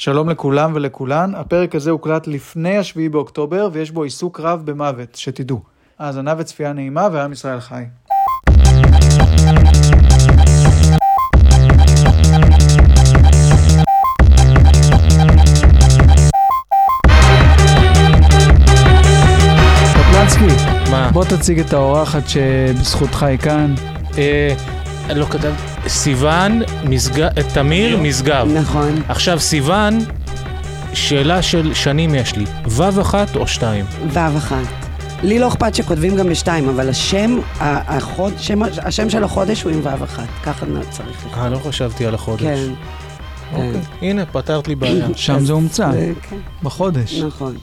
שלום לכולם ולכולן, הפרק הזה הוקלט לפני השביעי באוקטובר ויש בו עיסוק רב במוות, שתדעו. האזנה וצפייה נעימה ועם ישראל חי. קפלנסקי, מה? בוא תציג את האורחת שבזכותך היא כאן. לא כתב... סיוון, משג... תמיר, משגב. נכון, עכשיו סיוון, שאלה של שנים יש לי, ו' אחת או שתיים? ו' אחת. לי לא אכפת שכותבים גם בשתיים, אבל השם, החוד, שם, השם של החודש הוא עם ו' אחת, ככה צריך לכתוב. אה, לא חשבתי על החודש. כן, אוקיי, כן. הנה, פתרת לי בעיה. שם זה הומצא, כן, בחודש. נכון.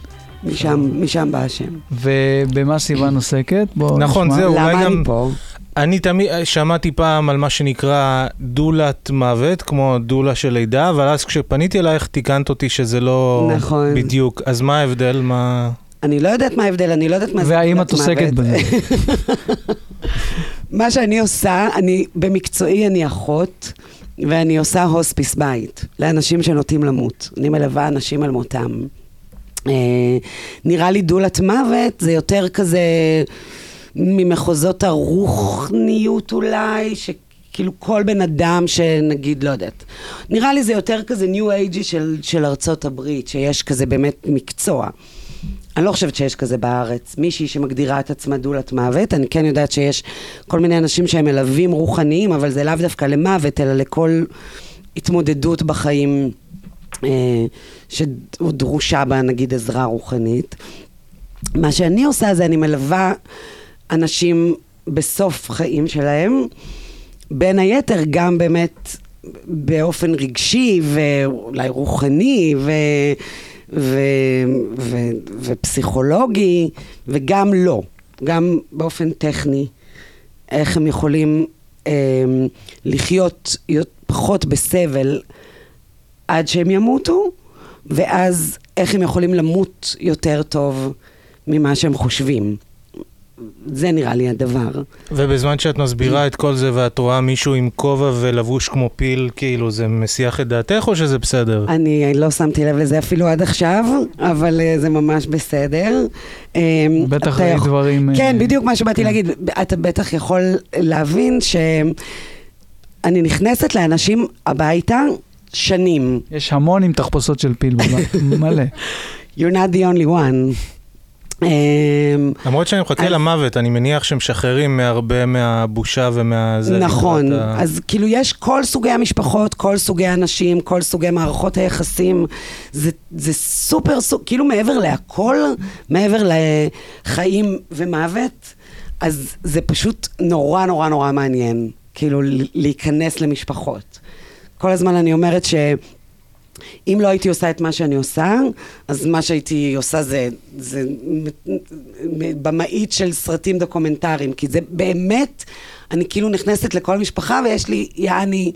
משם, משם בא השם. ובמה סיוון עוסקת? בוא נכון, נשמע. זהו. אולי למה גם- אני פה? אני תמיד שמעתי פעם על מה שנקרא דולת מוות, כמו דולה של לידה, אבל אז כשפניתי אלייך תיקנת אותי שזה לא נכון. בדיוק. אז מה ההבדל? מה... אני לא יודעת מה ההבדל, אני לא יודעת מה זה והאם תעודת את עוסקת מוות. בזה? מה שאני עושה, אני, במקצועי אני אחות, ואני עושה הוספיס בית לאנשים שנוטים למות. אני מלווה אנשים על מותם. אה, נראה לי דולת מוות זה יותר כזה ממחוזות הרוחניות אולי, שכאילו כל בן אדם שנגיד, לא יודעת. נראה לי זה יותר כזה ניו אייג'י של, של ארצות הברית, שיש כזה באמת מקצוע. אני לא חושבת שיש כזה בארץ. מישהי שמגדירה את עצמה דולת מוות, אני כן יודעת שיש כל מיני אנשים שהם מלווים רוחניים, אבל זה לאו דווקא למוות, אלא לכל התמודדות בחיים אה, שדרושה בה נגיד עזרה רוחנית. מה שאני עושה זה אני מלווה אנשים בסוף חיים שלהם, בין היתר גם באמת באופן רגשי ואולי רוחני ו... ו... ו... ופסיכולוגי, וגם לא, גם באופן טכני, איך הם יכולים אה, לחיות פחות בסבל עד שהם ימותו, ואז איך הם יכולים למות יותר טוב ממה שהם חושבים. זה נראה לי הדבר. ובזמן שאת מסבירה את כל זה ואת רואה מישהו עם כובע ולבוש כמו פיל, כאילו זה מסיח את דעתך או שזה בסדר? אני לא שמתי לב לזה אפילו עד עכשיו, אבל אה, זה ממש בסדר. אה, בטח ראית יכול- דברים... אה, כן, בדיוק מה שבאתי כן. להגיד. אתה בטח יכול להבין שאני נכנסת לאנשים הביתה שנים. יש המון עם תחפושות של פיל בבית, מלא. You're not the only one. אה, למרות שאני מחכה למוות, אני מניח שמשחררים מהרבה מהבושה ומהזה. נכון, אז כאילו יש כל סוגי המשפחות, כל סוגי האנשים, כל סוגי מערכות היחסים, זה, זה סופר, סופר, כאילו מעבר להכל, מעבר לחיים ומוות, אז זה פשוט נורא נורא נורא מעניין, כאילו להיכנס למשפחות. כל הזמן אני אומרת ש... אם לא הייתי עושה את מה שאני עושה, אז מה שהייתי עושה זה, זה במאית של סרטים דוקומנטריים, כי זה באמת, אני כאילו נכנסת לכל משפחה ויש לי יעני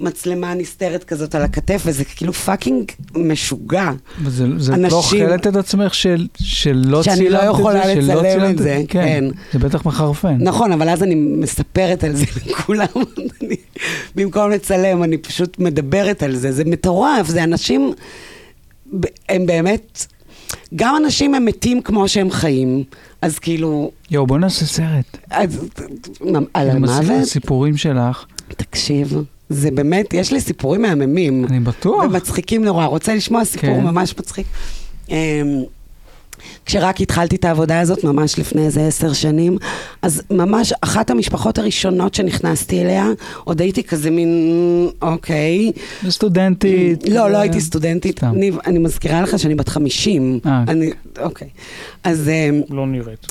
מצלמה נסתרת כזאת על הכתף, וזה כאילו fucking משוגע. וזה זה את אנשים- לא אוכלת את עצמך של- שלא צילמת את זה? שאני לא יכולה לצלם את זה, כן. זה בטח מחרפן. נכון, אבל אז אני מספרת על זה לכולם, אני, במקום לצלם, אני פשוט מדברת על זה, זה מטורף, זה אנשים, הם באמת, גם אנשים הם מתים כמו שהם חיים, אז כאילו, יואו, בוא נעשה סרט. אז, על המוות, הסיפורים שלך, תקשיב, זה באמת, יש לי סיפורים מהממים. אני בטוח. ומצחיקים נורא. רוצה לשמוע סיפור כן. ממש מצחיק? אמ, כשרק התחלתי את העבודה הזאת, ממש לפני איזה עשר שנים, אז ממש אחת המשפחות הראשונות שנכנסתי אליה, עוד הייתי כזה מין, אוקיי. סטודנטית. לא, לא אה, הייתי סטודנטית. סתם. אני, אני מזכירה לך שאני בת 50. אה. אני, אוקיי. אז אמ, לא נראית.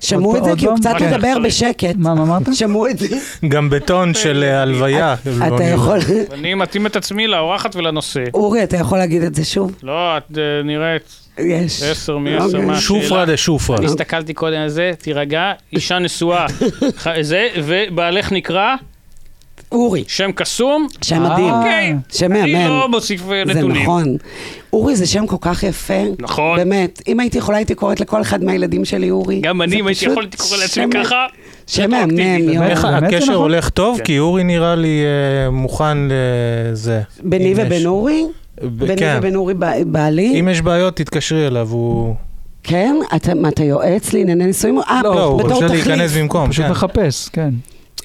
שמעו את זה כי הוא קצת פעם? מדבר בשקט. מה, מה אמרת? שמעו את זה. גם בטון של אה, הלוויה. לא אתה נראה. יכול... אני מתאים את עצמי לאורחת ולנושא. אורי, אתה יכול להגיד את זה שוב? לא, את אה, נראית יש. עשר מעשר, אוקיי. מה השאלה? שופרה דה שופרה. אני הסתכלתי קודם על זה, תירגע, אישה נשואה, זה, ובעלך נקרא, אורי, שם קסום, שם מדהים. אה, אוקיי, שם אני מהמם. לא מוסיף אה, זה נתונים. נכון. אורי זה שם כל כך יפה. נכון. באמת. אם הייתי יכולה, הייתי קוראת לכל אחד מהילדים שלי אורי. גם זה אני, אם הייתי יכול, הייתי קורא לעצמי שם- ככה. שם מהמם. יואו. זה הקשר נכון? הולך טוב? כן. כי אורי נראה לי אה, מוכן לזה. ביני. ובין אורי? ב- ביני כן. ובין אורי בעלי. אם יש בעיות, תתקשרי אליו, הוא... כן? אתה, מה, אתה יועץ לענייני נישואים? אה, לא, הוא רוצה. להיכנס במקום, פשוט כן. מחפש, כן.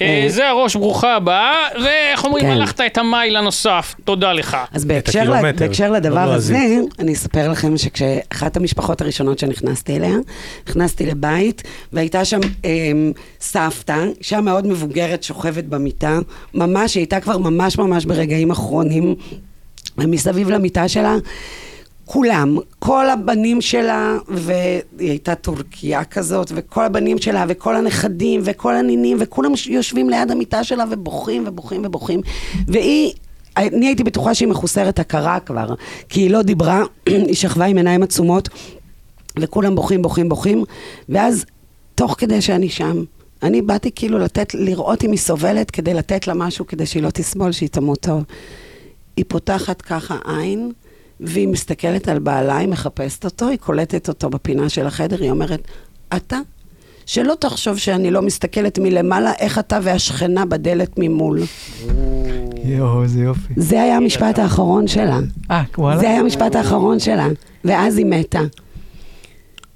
אה, זה הראש, ברוכה הבאה, ואיך אומרים, כן. הלכת את המייל הנוסף, תודה לך. אז בהקשר, לא לדבר הזה, לועזית. אני אספר לכם שכשאחת המשפחות הראשונות שנכנסתי אליה, נכנסתי לבית, והייתה שם אה, סבתא, אישה מאוד מבוגרת שוכבת במיטה, ממש, היא הייתה כבר ממש ממש ברגעים אחרונים, ומסביב למיטה שלה, כולם, כל הבנים שלה, והיא הייתה טורקיה כזאת, וכל הבנים שלה, וכל הנכדים, וכל הנינים, וכולם יושבים ליד המיטה שלה ובוכים ובוכים ובוכים. והיא, אני הייתי בטוחה שהיא מחוסרת הכרה כבר, כי היא לא דיברה, היא שכבה עם עיניים עצומות, וכולם בוכים, בוכים, בוכים, ואז, תוך כדי שאני שם, אני באתי כאילו לתת, לראות אם היא סובלת, כדי לתת לה משהו, כדי שהיא לא תסבול, שהיא תמות טוב. היא פותחת ככה עין, והיא מסתכלת על בעלה, היא מחפשת אותו, היא קולטת אותו בפינה של החדר, היא אומרת, אתה? שלא תחשוב שאני לא מסתכלת מלמעלה, איך אתה והשכנה בדלת ממול. יואו, איזה יופי. זה היה המשפט האחרון שלה. אה, וואלה? זה היה המשפט האחרון שלה, ואז היא מתה.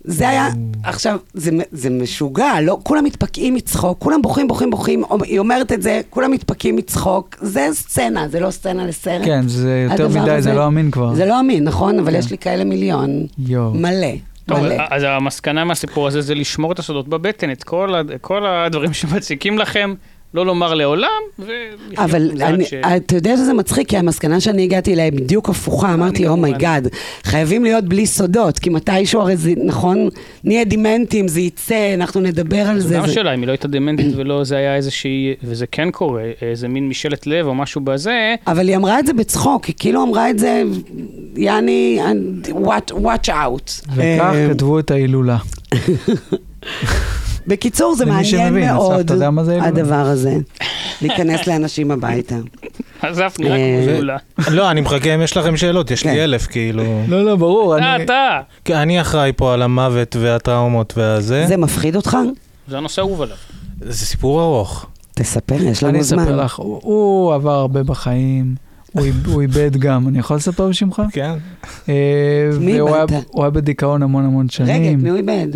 זה היה, עכשיו, זה, זה משוגע, לא, כולם מתפקעים מצחוק, כולם בוכים, בוכים, בוכים, היא אומרת את זה, כולם מתפקעים מצחוק, זה סצנה, זה לא סצנה לסרט. כן, זה יותר מדי, הזה- זה לא אמין כבר. זה לא אמין, נכון? אבל כן. יש לי כאלה מיליון. יואו. מלא, טוב, מלא. אז המסקנה מהסיפור הזה זה לשמור את הסודות בבטן, את כל, כל הדברים שמציקים לכם, לא לומר לעולם, ולחיות אבל אני, ש- אתה יודע שזה מצחיק, כי המסקנה שאני הגעתי אליה היא בדיוק הפוכה, אמרתי, oh my god, כמובן. חייבים להיות בלי סודות, כי מתישהו הרי זה, נכון, נהיה דמנטים, זה יצא, אנחנו נדבר על זו זה. גם זה- השאלה, אם היא לא הייתה דמנטית ולא זה היה איזושהי, וזה כן קורה, איזה מין משאלת לב או משהו בזה, אבל היא אמרה את זה בצחוק, היא כאילו אמרה את זה, יעני, watch, watch out. וכך אה, כתבו את ההילולה. בקיצור, זה מעניין שמבין, מאוד, זה? הדבר הזה, להיכנס לאנשים הביתה. עזב נראה אה, כמו גאולה. לא, אני מחכה אם יש לכם שאלות, יש כן. לי אלף, כאילו. לא, לא, ברור. אתה, אני- אתה. כי אני אחראי פה על המוות והטראומות והזה. זה מפחיד אותך? זה הנושא האהוב עליו. זה סיפור ארוך. תספר, יש אני לנו זמן. אספר לך, הוא- עבר הרבה בחיים, הוא איב- הוא איבד גם, אני יכול לספר בשמך? כן. אה, מי איבדת? הוא היה בדיכאון המון המון רגע, שנים. מי הוא איבד?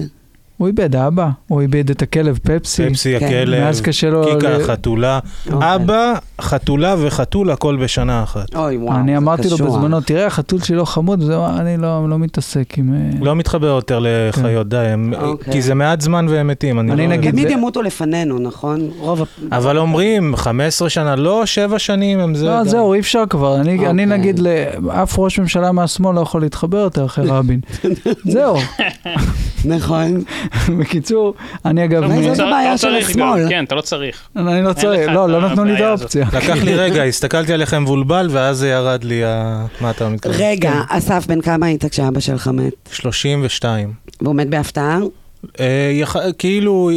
הוא איבד אבא, הוא איבד את הכלב פפסי. פפסי, כן. הכלב, מאז קשה לו... קיקה, ל- החתולה. אוקיי. אבא, חתולה וחתול, הכל בשנה אחת. אוי, וואו, אני זה אמרתי לו קשוח. בזמנו, תראה, החתול שלי לא חמוד, וזהו, אני לא לא מתעסק עם... אה, לא מתחבר יותר לחיות, די, הם- אוקיי. כי זה מעט זמן והם מתים, אני אני לא... נגיד- תמיד זה- ימותו לפנינו, נכון? רוב... אבל אומרים, 15 שנה, לא 7 שנים, הם זה... לא, די. זהו, אי אפשר כבר. אני, אוקיי. אני נגיד, לאף ראש ממשלה מהשמאל לא יכול להתחבר יותר אחרי רבין. זהו. נכון. בקיצור, אני אגב, אבל מ- זאת אתה- הבעיה לא של השמאל. כן, אתה לא צריך. אני לא צריך, לא, לא נתנו לי את. האופציה. לקח לי רגע, הסתכלתי עליכם מבולבל, ואז זה ירד לי ה... מה אתה מתכוון? רגע, אסף, בן כמה היית כשאבא שלך מת? 32. והוא מת בהפתעה? אה. כאילו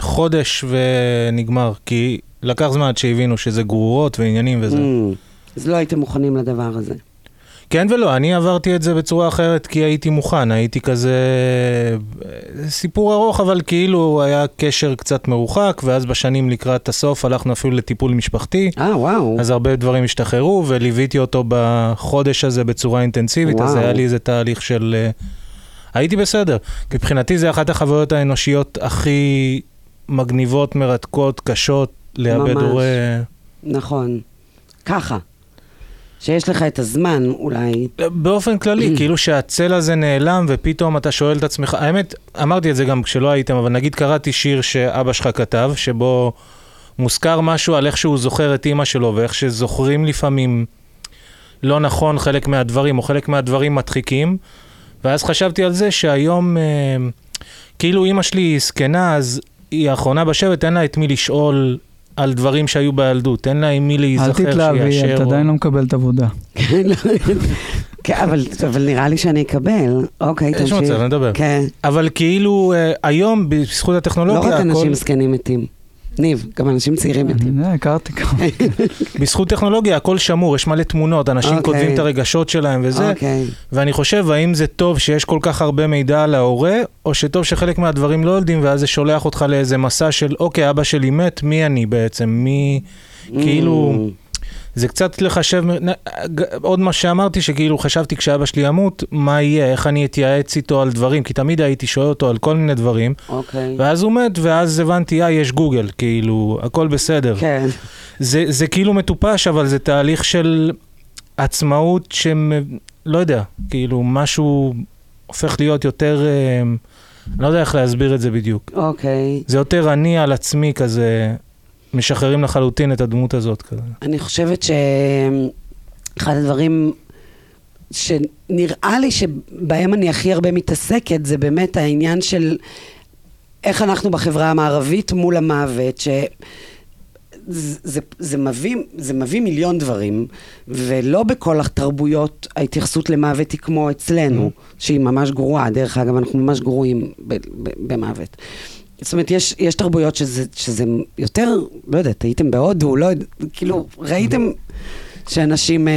חודש ונגמר, כי לקח זמן עד שהבינו שזה גרורות ועניינים וזה. Mm. אז לא הייתם מוכנים לדבר הזה. כן ולא, אני עברתי את זה בצורה אחרת כי הייתי מוכן, הייתי כזה... אה, סיפור ארוך, אבל כאילו היה קשר קצת מרוחק, ואז בשנים לקראת הסוף הלכנו אפילו לטיפול משפחתי. אה, וואו. אז הרבה דברים השתחררו, וליוויתי אותו בחודש הזה בצורה אינטנסיבית, אז וואו. היה לי איזה תהליך של... אה, הייתי בסדר. מבחינתי זה אחת החוויות האנושיות הכי מגניבות, מרתקות, קשות, לאבד. הורה. נכון. ככה. שיש לך את הזמן, אולי. באופן כללי, כאילו שהצל הזה נעלם, ופתאום אתה שואל את עצמך, האמת, אמרתי את זה גם כשלא הייתם, אבל נגיד קראתי שיר שאבא שלך כתב, שבו מוזכר משהו על איך שהוא זוכר את אימא שלו, ואיך שזוכרים לפעמים לא נכון חלק מהדברים, או חלק מהדברים מדחיקים, ואז חשבתי על זה שהיום, אה, כאילו אימא שלי היא זקנה, אז היא האחרונה בשבט, אין לה את מי לשאול על דברים שהיו בילדות, אין לה עם מי אל להיזכר תתלהבי, שיאשר. את או- עדיין לא מקבלת עבודה. כן, אבל, אבל נראה לי שאני אקבל. אוקיי, יש תמשיך. מצב, נדבר. כן. אבל כאילו, אה, היום, בזכות לא הטכנולוגיה, רק הכל, אנשים זקנים מתים. ניב, גם אנשים צעירים אני מתים. יודע, הכרתי כמה. בזכות טכנולוגיה הכל שמור, יש מלא תמונות, אנשים אוקיי. כותבים את הרגשות שלהם וזה, אוקיי. ואני חושב, האם זה טוב שיש כל כך הרבה מידע על ההורה, או שטוב שחלק מהדברים לא יודעים, ואז זה שולח אותך לאיזה מסע של, אוקיי, אבא שלי מת, מי אני בעצם? מי... כאילו, Mm. זה קצת לחשב, עוד מה שאמרתי, שכאילו חשבתי כשאבא שלי ימות, מה יהיה, איך אני אתייעץ איתו על דברים, כי תמיד הייתי שואל אותו על כל מיני דברים, אוקיי. ואז הוא מת, ואז הבנתי, אה, יש גוגל, כאילו, הכל בסדר. כן. זה, זה כאילו מטופש, אבל זה תהליך של עצמאות שמ... לא יודע, כאילו, משהו הופך להיות יותר... אה, לא יודע איך להסביר את זה בדיוק. אוקיי. זה יותר אני על עצמי כזה, משחררים לחלוטין את הדמות הזאת כזה. אני חושבת שאחד הדברים שנראה לי שבהם אני הכי הרבה מתעסקת, זה באמת העניין של איך אנחנו בחברה המערבית מול המוות, ש... זה, זה, זה, מביא, זה מביא מיליון דברים, ולא בכל התרבויות ההתייחסות למוות היא כמו אצלנו, שהיא ממש גרועה. דרך אגב, אנחנו ממש גרועים ב, ב, במוות. זאת אומרת, יש, יש תרבויות שזה, שזה יותר, לא יודעת, הייתם בהודו, לא יודע, כאילו, ראיתם שאנשים... אה,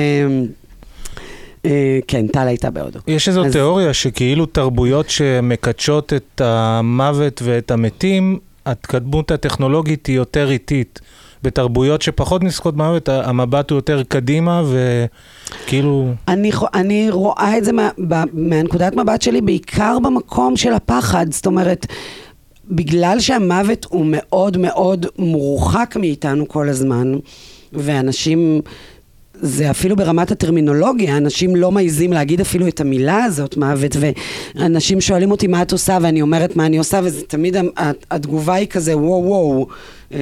אה, כן, טל הייתה בהודו. יש איזו אז- תיאוריה שכאילו תרבויות שמקדשות את המוות ואת המתים, ההתקדמות הטכנולוגית היא יותר איטית. בתרבויות שפחות נסקות במוות, ה- המבט הוא יותר קדימה וכאילו... אני, אני רואה את זה מה, מהנקודת מבט שלי בעיקר במקום של הפחד, זאת אומרת, בגלל שהמוות הוא מאוד מאוד מורחק מאיתנו כל הזמן, ואנשים, זה אפילו ברמת הטרמינולוגיה, אנשים לא מעיזים להגיד אפילו את המילה הזאת, מוות, ואנשים שואלים אותי מה את עושה, ואני אומרת מה אני עושה, וזה תמיד, התגובה היא כזה, וואו וואו. אמ,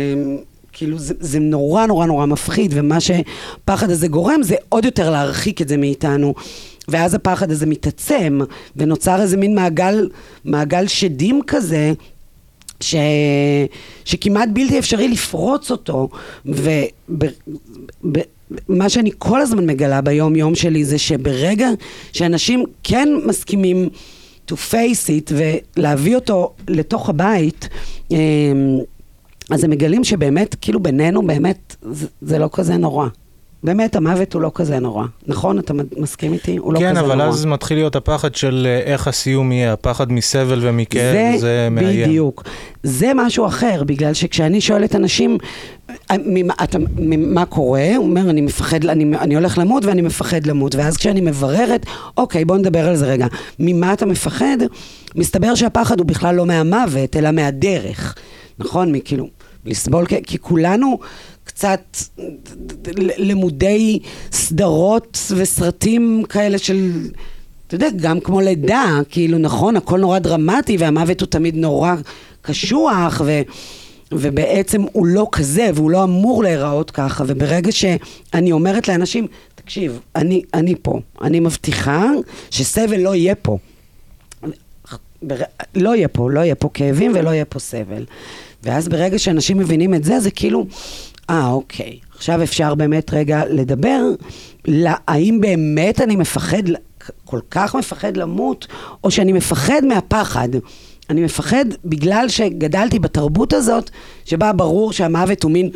כאילו זה, זה נורא נורא נורא מפחיד, ומה שפחד הזה גורם זה עוד יותר להרחיק את זה מאיתנו. ואז הפחד הזה מתעצם, ונוצר איזה מין מעגל, מעגל שדים כזה, ש... שכמעט בלתי אפשרי לפרוץ אותו, ומה שאני כל הזמן מגלה ביום יום שלי זה שברגע שאנשים כן מסכימים to face it ולהביא אותו לתוך הבית, אמ, אז הם מגלים שבאמת, כאילו בינינו, באמת, זה, זה לא כזה נורא. באמת, המוות הוא לא כזה נורא. נכון? אתה מסכים איתי? הוא לא כן, כזה אבל נורא. אז מתחיל להיות הפחד של אה, איך הסיום יהיה, הפחד מסבל ומכאב, זה מאיים. בדיוק. זה משהו אחר, בגלל שכשאני שואלת אנשים, "אה, ממה, אתה, מה קורה? הוא אומר, אני מפחד, אני, אני הולך למות ואני מפחד למות. ואז כשאני מבררת, אוקיי, בוא נדבר על זה רגע. ממה אתה מפחד? מסתבר שהפחד הוא בכלל לא מהמוות, אלא מהדרך. נכון? מכאילו, לסבול, כי כולנו קצת למודי סדרות וסרטים כאלה של... אתה יודע, גם כמו לידה, כאילו, נכון, הכל נורא דרמטי, והמוות הוא תמיד נורא קשוח, ו, ובעצם הוא לא כזה, והוא לא אמור להיראות ככה, וברגע שאני אומרת לאנשים, תקשיב, אני, אני פה, אני מבטיחה שסבל לא יהיה פה. בר... לא יהיה פה, לא יהיה פה כאבים ולא יהיה פה סבל. ואז ברגע שאנשים מבינים את זה, זה כאילו, אה, אוקיי, עכשיו אפשר באמת רגע לדבר, לה, האם באמת אני מפחד, כל כך מפחד למות, או שאני מפחד מהפחד. אני מפחד בגלל שגדלתי בתרבות הזאת, שבה ברור שהמוות הוא מין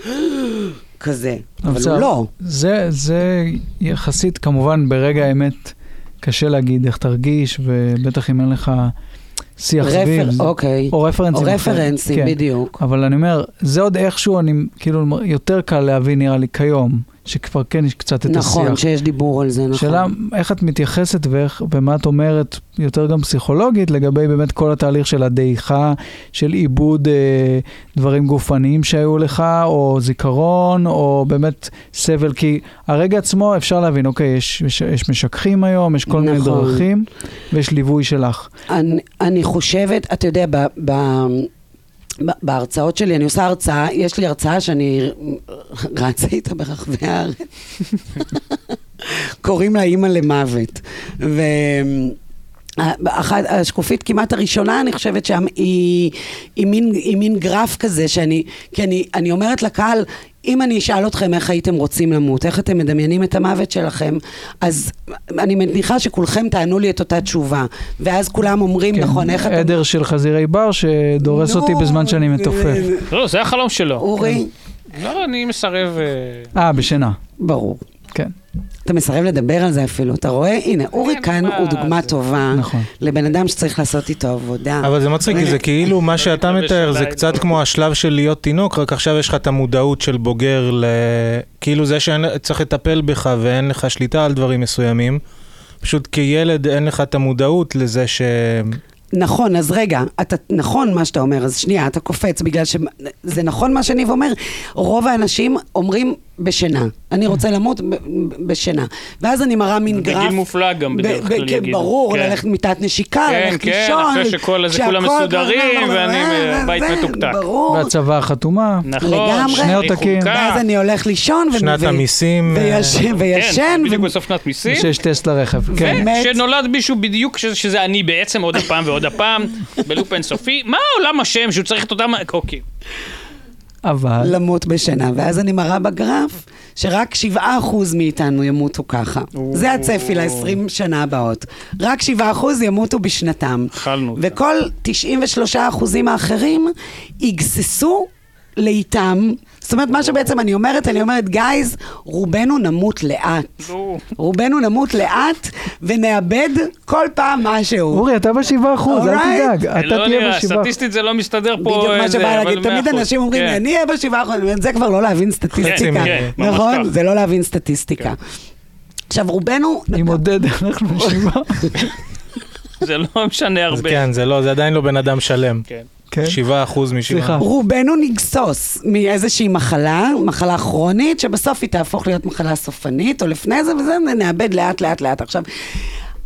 כזה, אבל. הוא לא. זה, זה יחסית, כמובן, ברגע האמת קשה להגיד איך תרגיש, ובטח אם אין לך שיח סביב. רפר, זה- אוקיי. או רפרנסים. או. רפרנסים, כן. בדיוק. אבל אני אומר, זה עוד איכשהו, אני כאילו, יותר קל להבין, נראה לי, כיום, שכבר כן יש קצת את נכון, השיח. שיש דיבור על זה, נכון. שאלה, איך את מתייחסת ואיך, ומה את אומרת, יותר גם פסיכולוגית, לגבי באמת כל התהליך של הדעיכה, של עיבוד אה, דברים גופניים שהיו לך, או זיכרון, או באמת סבל, כי הרגע עצמו אפשר להבין, אוקיי, יש, יש, יש משככים היום, יש כל מיני נכון. דרכים, ויש ליווי שלך. אני, אני חושבת, אתה יודע, ב, ב, בהרצאות שלי, אני עושה הרצאה, יש לי הרצאה שאני רצה איתה ברחבי הארץ. קוראים לה אימא למוות. ו... אחת, השקופית כמעט הראשונה, אני חושבת שם, היא, היא, מין, היא מין גרף כזה, שאני, כי אני, אני אומרת לקהל, אם אני אשאל אתכם איך הייתם רוצים למות, איך אתם מדמיינים את המוות שלכם, אז אני מניחה שכולכם תענו לי את אותה תשובה. ואז כולם אומרים, נכון, איך אתם... עדר של חזירי בר שדורס נו, אותי בזמן שאני מתופף. לא, זה החלום שלו. אורי, לא, אני מסרב... אה, אה, בשינה, ברור. כן. אתה מסרב לדבר על זה אפילו. אתה רואה? הנה, אורי כאן הוא דוגמה זה? טובה נכון. לבן אדם שצריך לעשות איתו עבודה. אבל זה מצחיק, כי זה כאילו, מה שאתה מתאר, זה קצת כמו השלב של להיות תינוק, רק עכשיו יש לך את המודעות של בוגר ל... כאילו זה שצריך לטפל בך ואין לך שליטה על דברים מסוימים. פשוט כילד אין לך את המודעות לזה ש... נכון, אז רגע, אתה, נכון מה שאתה אומר, אז שנייה, אתה קופץ, בגלל שזה נכון מה שניב אומר, רוב האנשים אומרים בשינה. אני רוצה למות בשינה. ואז אני מראה מין בגיל גרף. מופלג גם ב- בדרך כלל כן, יגידו. ברור, כן. ללכת מיטת נשיקה, כן, ללכת כן, לישון. אחרי שכל הזה, כולם מסודרים, ואני בבית וזה, מתוקתק. ברור. והצבא חתומה. נכון. שני עותקים. חוקה. ואז אני הולך לישון. שנת המיסים, אה, וישן. כן, בדיוק בסוף שנת מיסים. שיש טסט לרכב. כן. ושנולד מישהו בדיוק שזה אני בעצם עוד הפעם ועוד הפעם, בלופ אינסופי. מה העולם השם שהוא צריך את אותם... אוקיי. אבל... למות בשינה, ואז אני מראה בגרף שרק 7% מאיתנו ימותו ככה. זה הצפי ל-20 שנה הבאות. רק 7% ימותו בשנתם. אכלנו אותה. וכל 93% האחרים יגססו לאיתם. זאת אומרת, מה שבעצם אני אומרת, אני אומרת, גייז, רובנו נמות לאט. נו. רובנו נמות לאט ונאבד כל פעם משהו. אורי, אתה בשבעה אחוז, אל. תדאג. אתה לא תהיה בשבעה אחוז. סטטיסטית זה לא מסתדר פה. בדיוק מה שבא להגיד, תמיד אחוז. אנשים אומרים, כן. אני אהיה בשבעה אחוזים, זה כבר לא להבין סטטיסטיקה, כן, נכון? זה לא להבין סטטיסטיקה. עכשיו, רובנו... עם עודד אנחנו בשבעה. זה לא משנה הרבה. כן, זה לא, זה עדיין לא בן אדם שלם. כן. כן. 7 אחוז סליחה. משבעה. רובנו נגסוס מאיזושהי מחלה, מחלה כרונית, שבסוף היא תהפוך להיות מחלה סופנית, או לפני זה, וזה נאבד לאט לאט לאט. עכשיו,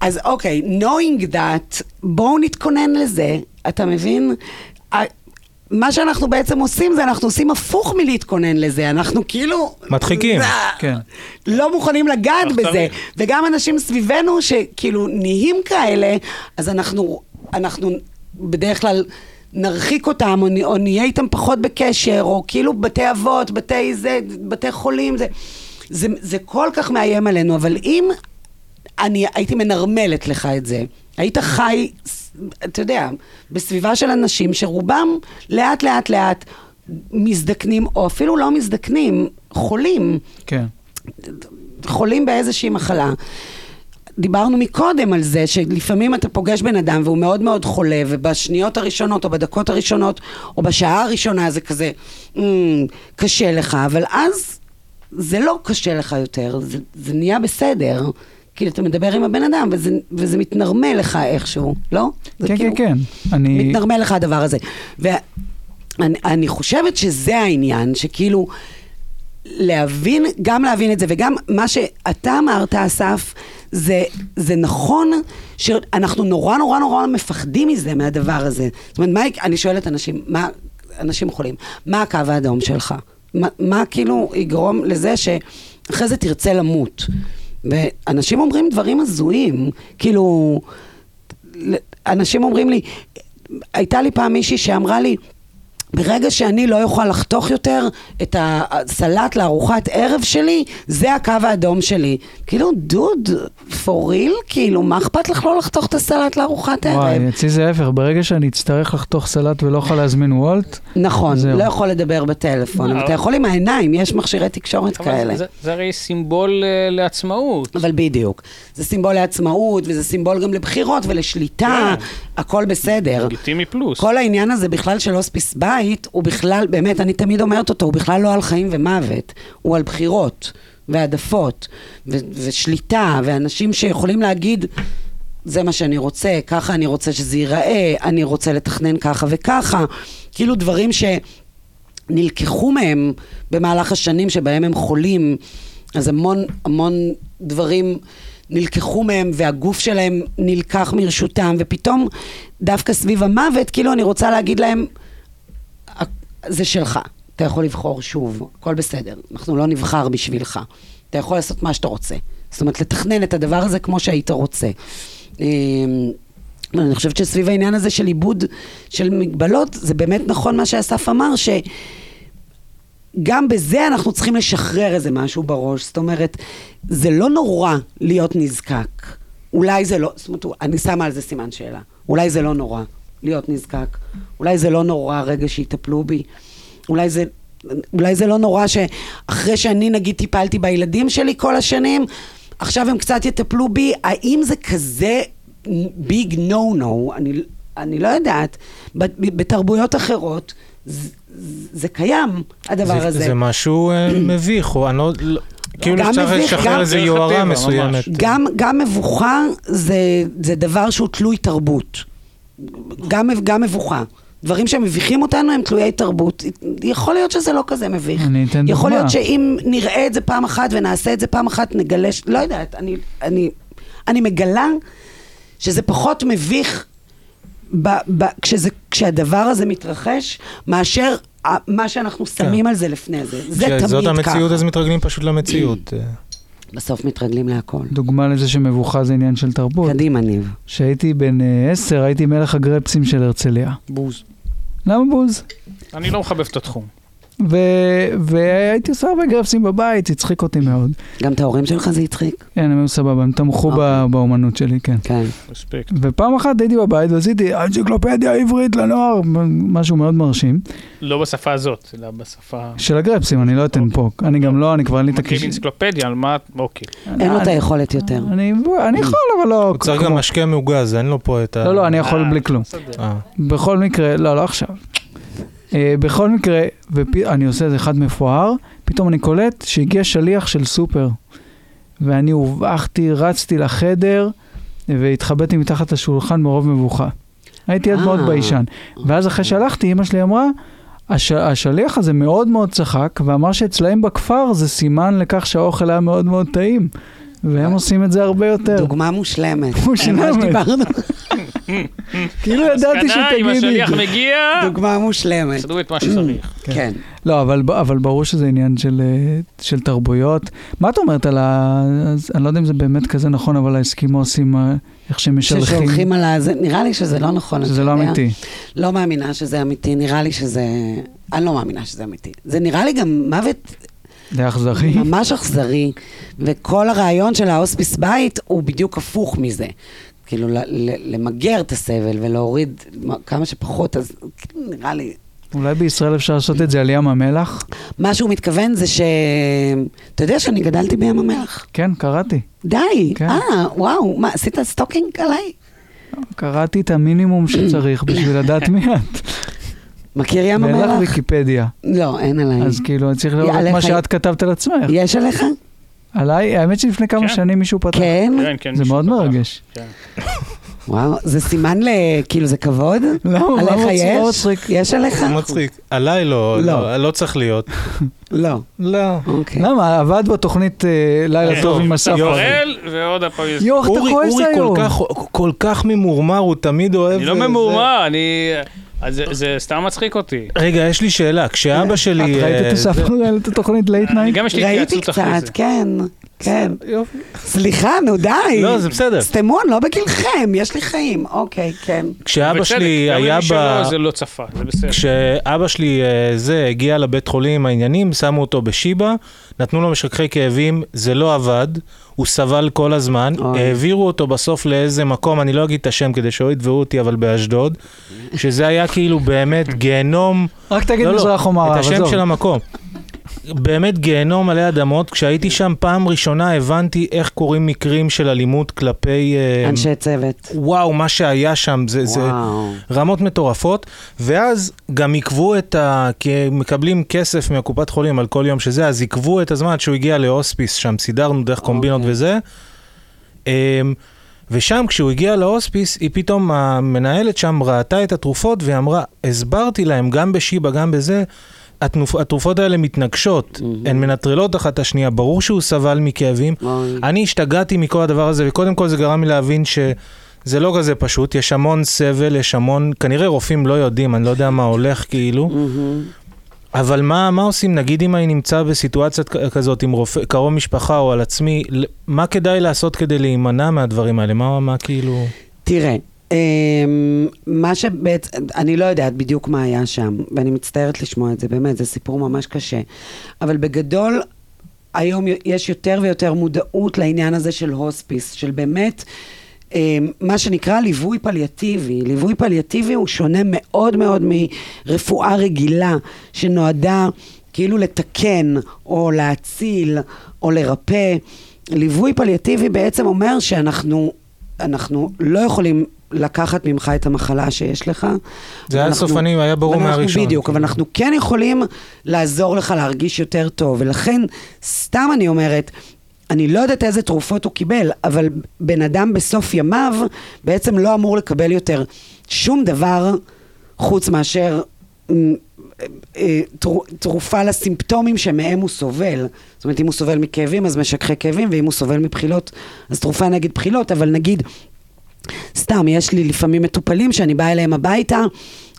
אז אוקיי, knowing that, בואו נתכונן לזה, אתה מבין? מה שאנחנו בעצם עושים זה אנחנו עושים הפוך מלהתכונן לזה, אנחנו כאילו... מדחיקים. כן. לא מוכנים לגעת בזה. צריך. וגם אנשים סביבנו שכאילו נהיים כאלה, אז אנחנו, אנחנו בדרך כלל נרחיק אותם, או, או נהיה איתם פחות בקשר, או כאילו בתי אבות, בתי זה, בתי חולים, זה, זה, זה כל כך מאיים עלינו, אבל אם אני הייתי מנרמלת לך את זה, היית חי, אתה יודע, בסביבה של אנשים שרובם לאט לאט לאט מזדקנים, או אפילו לא מזדקנים, חולים. כן. חולים באיזושהי מחלה. דיברנו מקודם על זה שלפעמים אתה פוגש בן אדם והוא מאוד מאוד חולה, ובשניות הראשונות או בדקות הראשונות או בשעה הראשונה זה כזה "אמ, קשה לך, אבל אז זה לא קשה לך יותר, זה, זה נהיה בסדר. כאילו, אתה מדבר עם הבן אדם וזה, וזה מתנרמל לך איכשהו, לא? זה כן, כאילו כן, כן. אני... מתנרמל לך הדבר הזה. ואני אני חושבת שזה העניין, שכאילו, להבין, גם להבין את זה, וגם מה שאתה אמרת, אסף, זה, זה נכון שאנחנו נורא נורא נורא מפחדים מזה, מהדבר הזה. זאת אומרת, מה, אני שואלת אנשים, מה, אנשים חולים, מה הקו האדום שלך? מה, מה כאילו יגרום לזה שאחרי זה תרצה למות? ואנשים אומרים דברים הזויים, כאילו, אנשים אומרים לי, הייתה לי פעם מישהי שאמרה לי, ברגע שאני לא אוכל לחתוך יותר את הסלט לארוחת ערב שלי, זה הקו האדום שלי. כאילו, דוד, for real? כאילו, מה אכפת לך לא לחתוך את הסלט לארוחת ערב? וואי, אצלי זה ההפך, ברגע שאני אצטרך לחתוך סלט ולא יכול להזמין וולט, נכון, זהו. לא יכול לדבר בטלפון, אבל. אתה יכול עם העיניים, יש מכשירי תקשורת כאלה. זה- זה הרי סימבול אה, לעצמאות. אבל בדיוק. זה סימבול לעצמאות, וזה סימבול גם לבחירות ולשליטה, כן. הכל בסדר. לגיטימי פלוס. כל העניין הזה בכלל של הוספיס בית, הוא בכלל, באמת, אני תמיד אומרת אותו, הוא בכלל לא על חיים ומוות, הוא על בחירות והעדפות ו- ושליטה, ואנשים שיכולים להגיד, זה מה שאני רוצה, ככה אני רוצה שזה ייראה, אני רוצה לתכנן ככה וככה, כאילו דברים שנלקחו מהם במהלך השנים שבהם הם חולים, אז המון המון דברים נלקחו מהם והגוף שלהם נלקח מרשותם, ופתאום דווקא סביב המוות, כאילו אני רוצה להגיד להם, זה שלך, אתה יכול לבחור שוב, הכל בסדר, אנחנו לא נבחר בשבילך, אתה יכול לעשות מה שאתה רוצה. זאת אומרת, לתכנן את הדבר הזה כמו שהיית רוצה. אמ, אני חושבת שסביב העניין הזה של עיבוד של מגבלות, זה באמת נכון מה שאסף אמר, שגם בזה אנחנו צריכים לשחרר איזה משהו בראש. זאת אומרת, זה לא נורא להיות נזקק. אולי זה לא, זאת אומרת, אני שמה על זה סימן שאלה. אולי זה לא נורא להיות נזקק. אולי זה לא נורא רגע שיטפלו בי. אולי זה, אולי זה לא נורא שאחרי שאני נגיד טיפלתי בילדים שלי כל השנים, עכשיו הם קצת יטפלו בי, האם זה כזה ביג נו נו? אני, אני לא יודעת. בתרבויות אחרות זה, זה קיים, הדבר זה, הזה. זה משהו אה, מביך, או אני לא... לא- כאילו מביך, לשחרר איזו דרך יוהרה מסוימת. גם, גם מבוכה זה, זה דבר שהוא תלוי תרבות. גם, גם מבוכה. דברים שמביכים אותנו הם תלויי תרבות. יכול להיות שזה לא כזה מביך. אני אתן דוגמה. יכול להיות שאם נראה את זה פעם אחת ונעשה את זה פעם אחת, נגלה, ש- לא יודעת, אני, אני, אני מגלה שזה פחות מביך ב, ב, כשזה, כשהדבר הזה מתרחש, מאשר מה שאנחנו שמים על זה לפני זה. זה תמיד ככה. כשזאת המציאות, אז מתרגלים פשוט למציאות. בסוף מתרגלים להכל. דוגמה לזה שמבוכה זה עניין של תרבות. קדימה, ניב. כשהייתי בן אה, עשר, הייתי מלך הגרפסים של הרצליה. בוז. למה בוז? אני לא מחבב את התחום. ו- והייתי עושה הרבה גרפסים בבית, זה הצחיק אותי מאוד. גם את ההורים שלך זה הצחיק? כן, הם היו סבבה, הם תמכו אוקיי. באומנות שלי, כן. כן. רספקט. ופעם אחת הייתי בבית ועשיתי אנציקלופדיה עברית לנוער, משהו מאוד מרשים. לא בשפה הזאת, אלא בשפה... של הגרפסים, אני לא אתן פה. אני גם לא, אני כבר אין לי את מקריא הקיש... אנציקלופדיה, על מה... אוקיי. אין לו את היכולת יותר. אני אני יכול, אבל לא... הוא צריך כמו- גם משקה מעוגז, אין לו פה את ה... לא, לא, אני יכול אה, בלי כלום. אה. בכל מקרה, לא, לא עכשיו. אה, בכל מקרה, ואני עושה איזה אחד מפואר, פתאום אני קולט שהגיע שליח של סופר. ואני הובכתי, רצתי לחדר, והתחבאתי מתחת לשולחן מרוב מבוכה. הייתי עד מאוד אה. ביישן. ואז אחרי שהלכתי, אמא שלי אמרה, הש, השליח הזה מאוד מאוד צחק, ואמר שאצלהם בכפר זה סימן לכך שהאוכל היה מאוד מאוד טעים. והם עושים את זה הרבה יותר. דוגמה מושלמת. מושלמת. שדיברנו. כאילו ידעתי מסקנה, אם שתגידי את השליח זה. מגיע, דוגמה מושלמת. תעשו את מה שצריך. כן. לא, אבל, אבל ברור שזה עניין של, אה, של תרבויות. מה את אומרת על ה... אני לא יודע אם זה באמת כזה נכון, אבל האסקימוסים, אה, איך שהם משלחים, ששולחים על ה... זה- נראה לי שזה לא נכון. שזה לא יודע. אמיתי. לא מאמינה שזה אמיתי, נראה לי שזה... אני לא מאמינה שזה אמיתי. זה נראה לי גם מוות זה אכזרי. ממש אכזרי, וכל הרעיון של ההוספיס בית הוא בדיוק הפוך מזה. כאילו, למגר את הסבל ולהוריד כמה שפחות, אז כאילו, נראה לי... אולי בישראל אפשר לעשות את זה על ים המלח? מה שהוא מתכוון זה ש... אתה יודע שאני גדלתי בים המלח? כן, קראתי. די, כן. אה, וואו, מה, עשית stalking עליי? קראתי את המינימום שצריך בשביל לדעת מי את. מכיר ים ואין לך המלח? ויקיפדיה. לא, אין עליי. אז כאילו, אני צריך לראות עליך- מה שאת כתבת על עצמך. יש עליך? עליי, האמת שלפני כמה כן. שנים מישהו פתח. כן? כן, כן. זה מאוד. מרגש. כן. וואו, זה סימן ל... כאילו, זה כבוד? מה עליך יש? מצחיק? יש עליך? זה מצחיק. עליי לא, לא. לא, לא צריך להיות. לא. לא. אוקיי. למה? עבד בתוכנית אה, לילה כן. טוב עם אסף. יורל, ועוד הפעם... יואו, איך אתה אורי, כועס אורי כל היום? כך, כל כך ממורמר, הוא תמיד אוהב... אני לא ממורמר, אני... אז זה- זה סתם מצחיק אותי. רגע, יש לי שאלה. כשאבא שלי... את ראית אה, את אסף את התוכנית late אני night? גם יש לי ראיתי התייעצות אחרי זה. קצת, כן, כן. סליחה, נו די. לא, זה בסדר. אני לא בגילכם, יש לי חיים. אוקיי, כן. כשאבא שלי היה ב... זה לא צפה, זה בסדר. כשאבא שלי אה, זה הגיע לבית חולים העניינים, שמו אותו בשיבא, נתנו לו משככי כאבים, זה לא עבד, הוא סבל כל הזמן, אוי. העבירו אותו בסוף לאיזה מקום, אני לא אגיד את השם כדי שלא יתבעו אותי, אבל באשדוד, שזה היה כאילו באמת גיהנום, רק תגיד לא, לא, מזרח או מערב, את השם עזוב. של המקום. באמת גיהנום מלא אדמות, כשהייתי שם פעם ראשונה הבנתי איך קורים מקרים של אלימות כלפי... אה, אנשי צוות. וואו, מה שהיה שם, זה, זה. רמות מטורפות, ואז גם עיכבו את ה... כי מקבלים כסף מהקופת חולים על כל יום שזה, אז עיכבו את הזמן עד שהוא הגיע להוספיס, שם סידרנו דרך קומבינות אוקיי. וזה. אמ, ושם כשהוא הגיע להוספיס, היא פתאום, המנהלת שם ראתה את התרופות והיא אמרה, הסברתי להם, גם בשיבא, גם בזה, התנופ, התרופות האלה מתנגשות, הן מנטרלות אחת את השנייה, ברור שהוא סבל מכאבים. אוי. אני השתגעתי מכל הדבר הזה, וקודם כל זה גרם לי להבין שזה לא כזה פשוט, יש המון סבל, יש המון, כנראה רופאים לא יודעים, אני לא יודע מה הולך כאילו, מהמם. אבל מה, מה עושים, נגיד אם אני נמצא בסיטואציה כזאת עם רופא, קרוב משפחה או על עצמי, מה כדאי לעשות כדי להימנע מהדברים האלה? מה, מה כאילו... תראה, מה שבעצם, אני לא יודעת בדיוק מה היה שם, ואני מצטערת לשמוע את זה, באמת, זה סיפור ממש קשה. אבל בגדול, היום יש יותר ויותר מודעות לעניין הזה של הוספיס, של באמת, אמ, מה שנקרא ליווי פליאטיבי. ליווי פליאטיבי הוא שונה מאוד מאוד מרפואה רגילה, שנועדה... כאילו לתקן, או להציל, או לרפא. ליווי פליאטיבי בעצם אומר שאנחנו אנחנו לא יכולים לקחת ממך את המחלה שיש לך. זה היה סופני, היה ברור מהראשון. בדיוק, אבל אנחנו כן יכולים לעזור לך להרגיש יותר טוב, ולכן, סתם אני אומרת, אני לא יודעת איזה תרופות הוא קיבל, אבל בן אדם בסוף ימיו בעצם לא אמור לקבל יותר שום דבר חוץ מאשר אה, תרו- תרופה לסימפטומים שמהם הוא סובל. זאת אומרת, אם הוא סובל מכאבים, אז משככי כאבים, ואם הוא סובל מבחילות, אז תרופה נגד בחילות, אבל נגיד... סתם, יש לי לפעמים מטופלים שאני באה אליהם הביתה,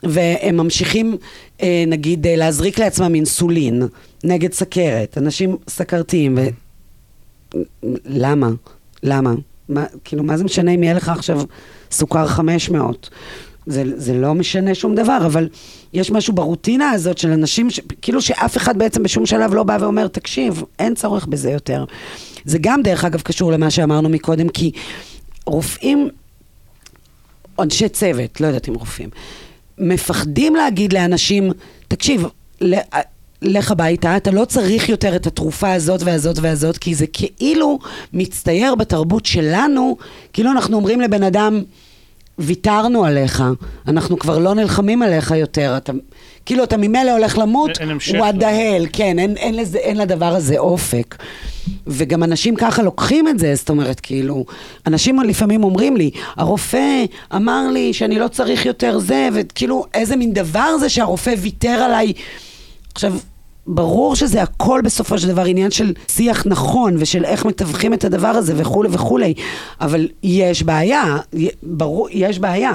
והם ממשיכים, אה, נגיד, אה, להזריק לעצמם אינסולין נגד סכרת. אנשים סכרתיים, ו... למה? למה? מה, כאילו, מה זה משנה אם יהיה לך עכשיו סוכר 500? זה, זה לא משנה שום דבר, אבל יש משהו ברוטינה הזאת של אנשים, ש... כאילו שאף אחד בעצם בשום שלב לא בא ואומר, תקשיב, אין צורך בזה יותר. זה גם, דרך אגב, קשור למה שאמרנו מקודם, כי רופאים אנשי צוות, לא יודעת אם רופאים, מפחדים להגיד לאנשים, תקשיב, לך הביתה, אתה לא צריך יותר את התרופה הזאת והזאת והזאת, כי זה כאילו מצטייר בתרבות שלנו, כאילו אנחנו אומרים לבן אדם, ויתרנו עליך, אנחנו כבר לא נלחמים עליך יותר, אתה, כאילו אתה ממילא הולך למות, the לזה. hell, כן, אין, אין, לזה, אין לדבר הזה אופק. וגם אנשים ככה לוקחים את זה, זאת אומרת, כאילו, אנשים לפעמים אומרים לי, הרופא אמר לי שאני לא צריך יותר זה, וכאילו, איזה מין דבר זה שהרופא ויתר עליי. עכשיו, ברור שזה הכל בסופו של דבר עניין של שיח נכון ושל איך מתווכים את הדבר הזה וכולי וכולי, אבל יש בעיה, ברור, יש בעיה.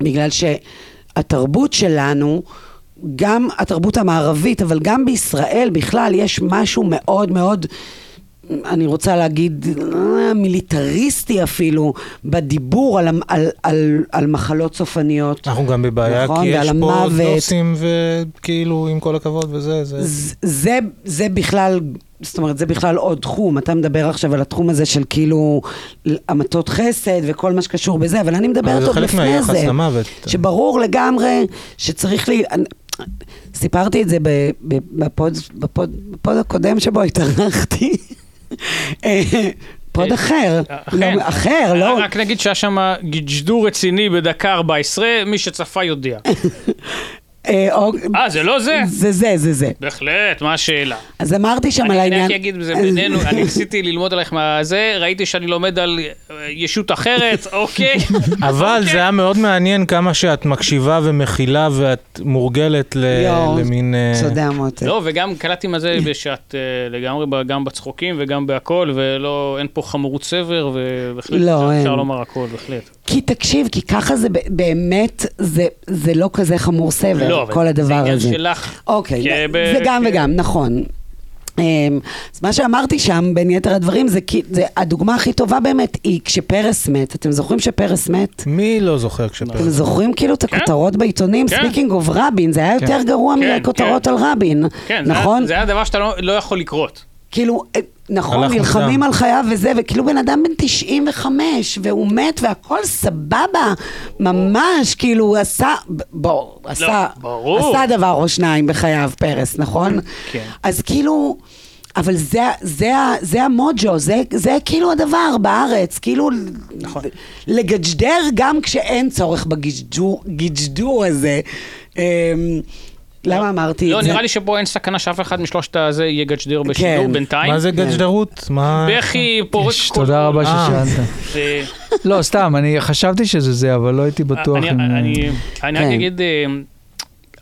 בגלל שהתרבות שלנו, גם התרבות המערבית, אבל גם בישראל בכלל, יש משהו מאוד מאוד, אני רוצה להגיד, אה, מיליטריסטי אפילו, בדיבור על, על, על, על מחלות סופניות. אנחנו גם בבעיה, נכון, כי יש פה המוות. דוסים וכאילו, עם כל הכבוד וזה, זה... ז- זה, זה בכלל, זאת אומרת, זה בכלל עוד תחום. אתה מדבר עכשיו על התחום הזה של כאילו המתות חסד וכל מה שקשור בזה, אבל אני מדברת זה עוד חלק לפני מהיחס זה. למוות. שברור לגמרי שצריך לי... סיפרתי את זה בפוד, בפוד, בפוד הקודם שבו התארחתי. אה, פוד אה, אחר. אחר. לא, אחר, לא. רק נגיד שהיה שם גידג'דור רציני בדקה 14, מי שצפה יודע. אה, או- אה, זה לא זה? זה זה, זה זה. בהחלט, מה השאלה? אז אמרתי שם על אני העניין... רק אגיד בזה בינינו, אני ניסיתי ללמוד עליך מהזה, ראיתי שאני לומד על אה, ישות אחרת, אוקיי? אבל אוקיי. זה היה מאוד מעניין כמה שאת מקשיבה ומכילה ואת מורגלת למין... אה, תודה מוטי. לא, וגם קלטתי מה זה שאת אה, לגמרי, גם בצחוקים וגם בהכל, ולא, אין פה חמורות סבר, ובהחלט לא, אפשר. לומר הכל, בהחלט. כי תקשיב, כי ככה זה באמת, זה, זה לא כזה חמור סבל, לא, אבל כל הדבר זה עניין הזה. שלך. אוקיי, כב- זה גם כ- וגם, נכון. אמ, אז מה שאמרתי שם, בין יתר הדברים, זה כי, זה, הדוגמה הכי טובה באמת היא כשפרס מת. אתם זוכרים שפרס מת? מי לא זוכר כשפרס? אתם זוכרים כאילו את כן. הכותרות בעיתונים? כן. speaking of רבין, זה היה כן. יותר גרוע כן, מכותרות כן. על רבין, כן, זה היה- נכון? זה היה דבר שאתה לא- לא יכול לקרות. כאילו, אה, נכון, נלחמים. על חייו וזה, וכאילו בן אדם בן 95, והוא מת והכל סבבה, ממש, כאילו הוא עשה, בוא, עשה, ברור. עשה דבר או שניים בחייו, פרס, נכון? כן. אז כאילו, אבל זה, זה, זה המוג'ו, זה, זה כאילו הדבר בארץ, כאילו, נכון. לגג'דר גם כשאין צורך בגג'דור הזה. למה אמרתי לא, את זה? נראה לי שפה אין סכנה שאף אחד משלושת הזה יהיה גג'דיר בשידור כן. בינתיים. מה זה גג'דרות? מה... בכי פורק כל... תודה רבה אה. ששאלת. זה- לא, סתם, אני חשבתי שזה זה, אבל לא הייתי בטוח אני- אם... אני אני רק כן. אגיד, אה,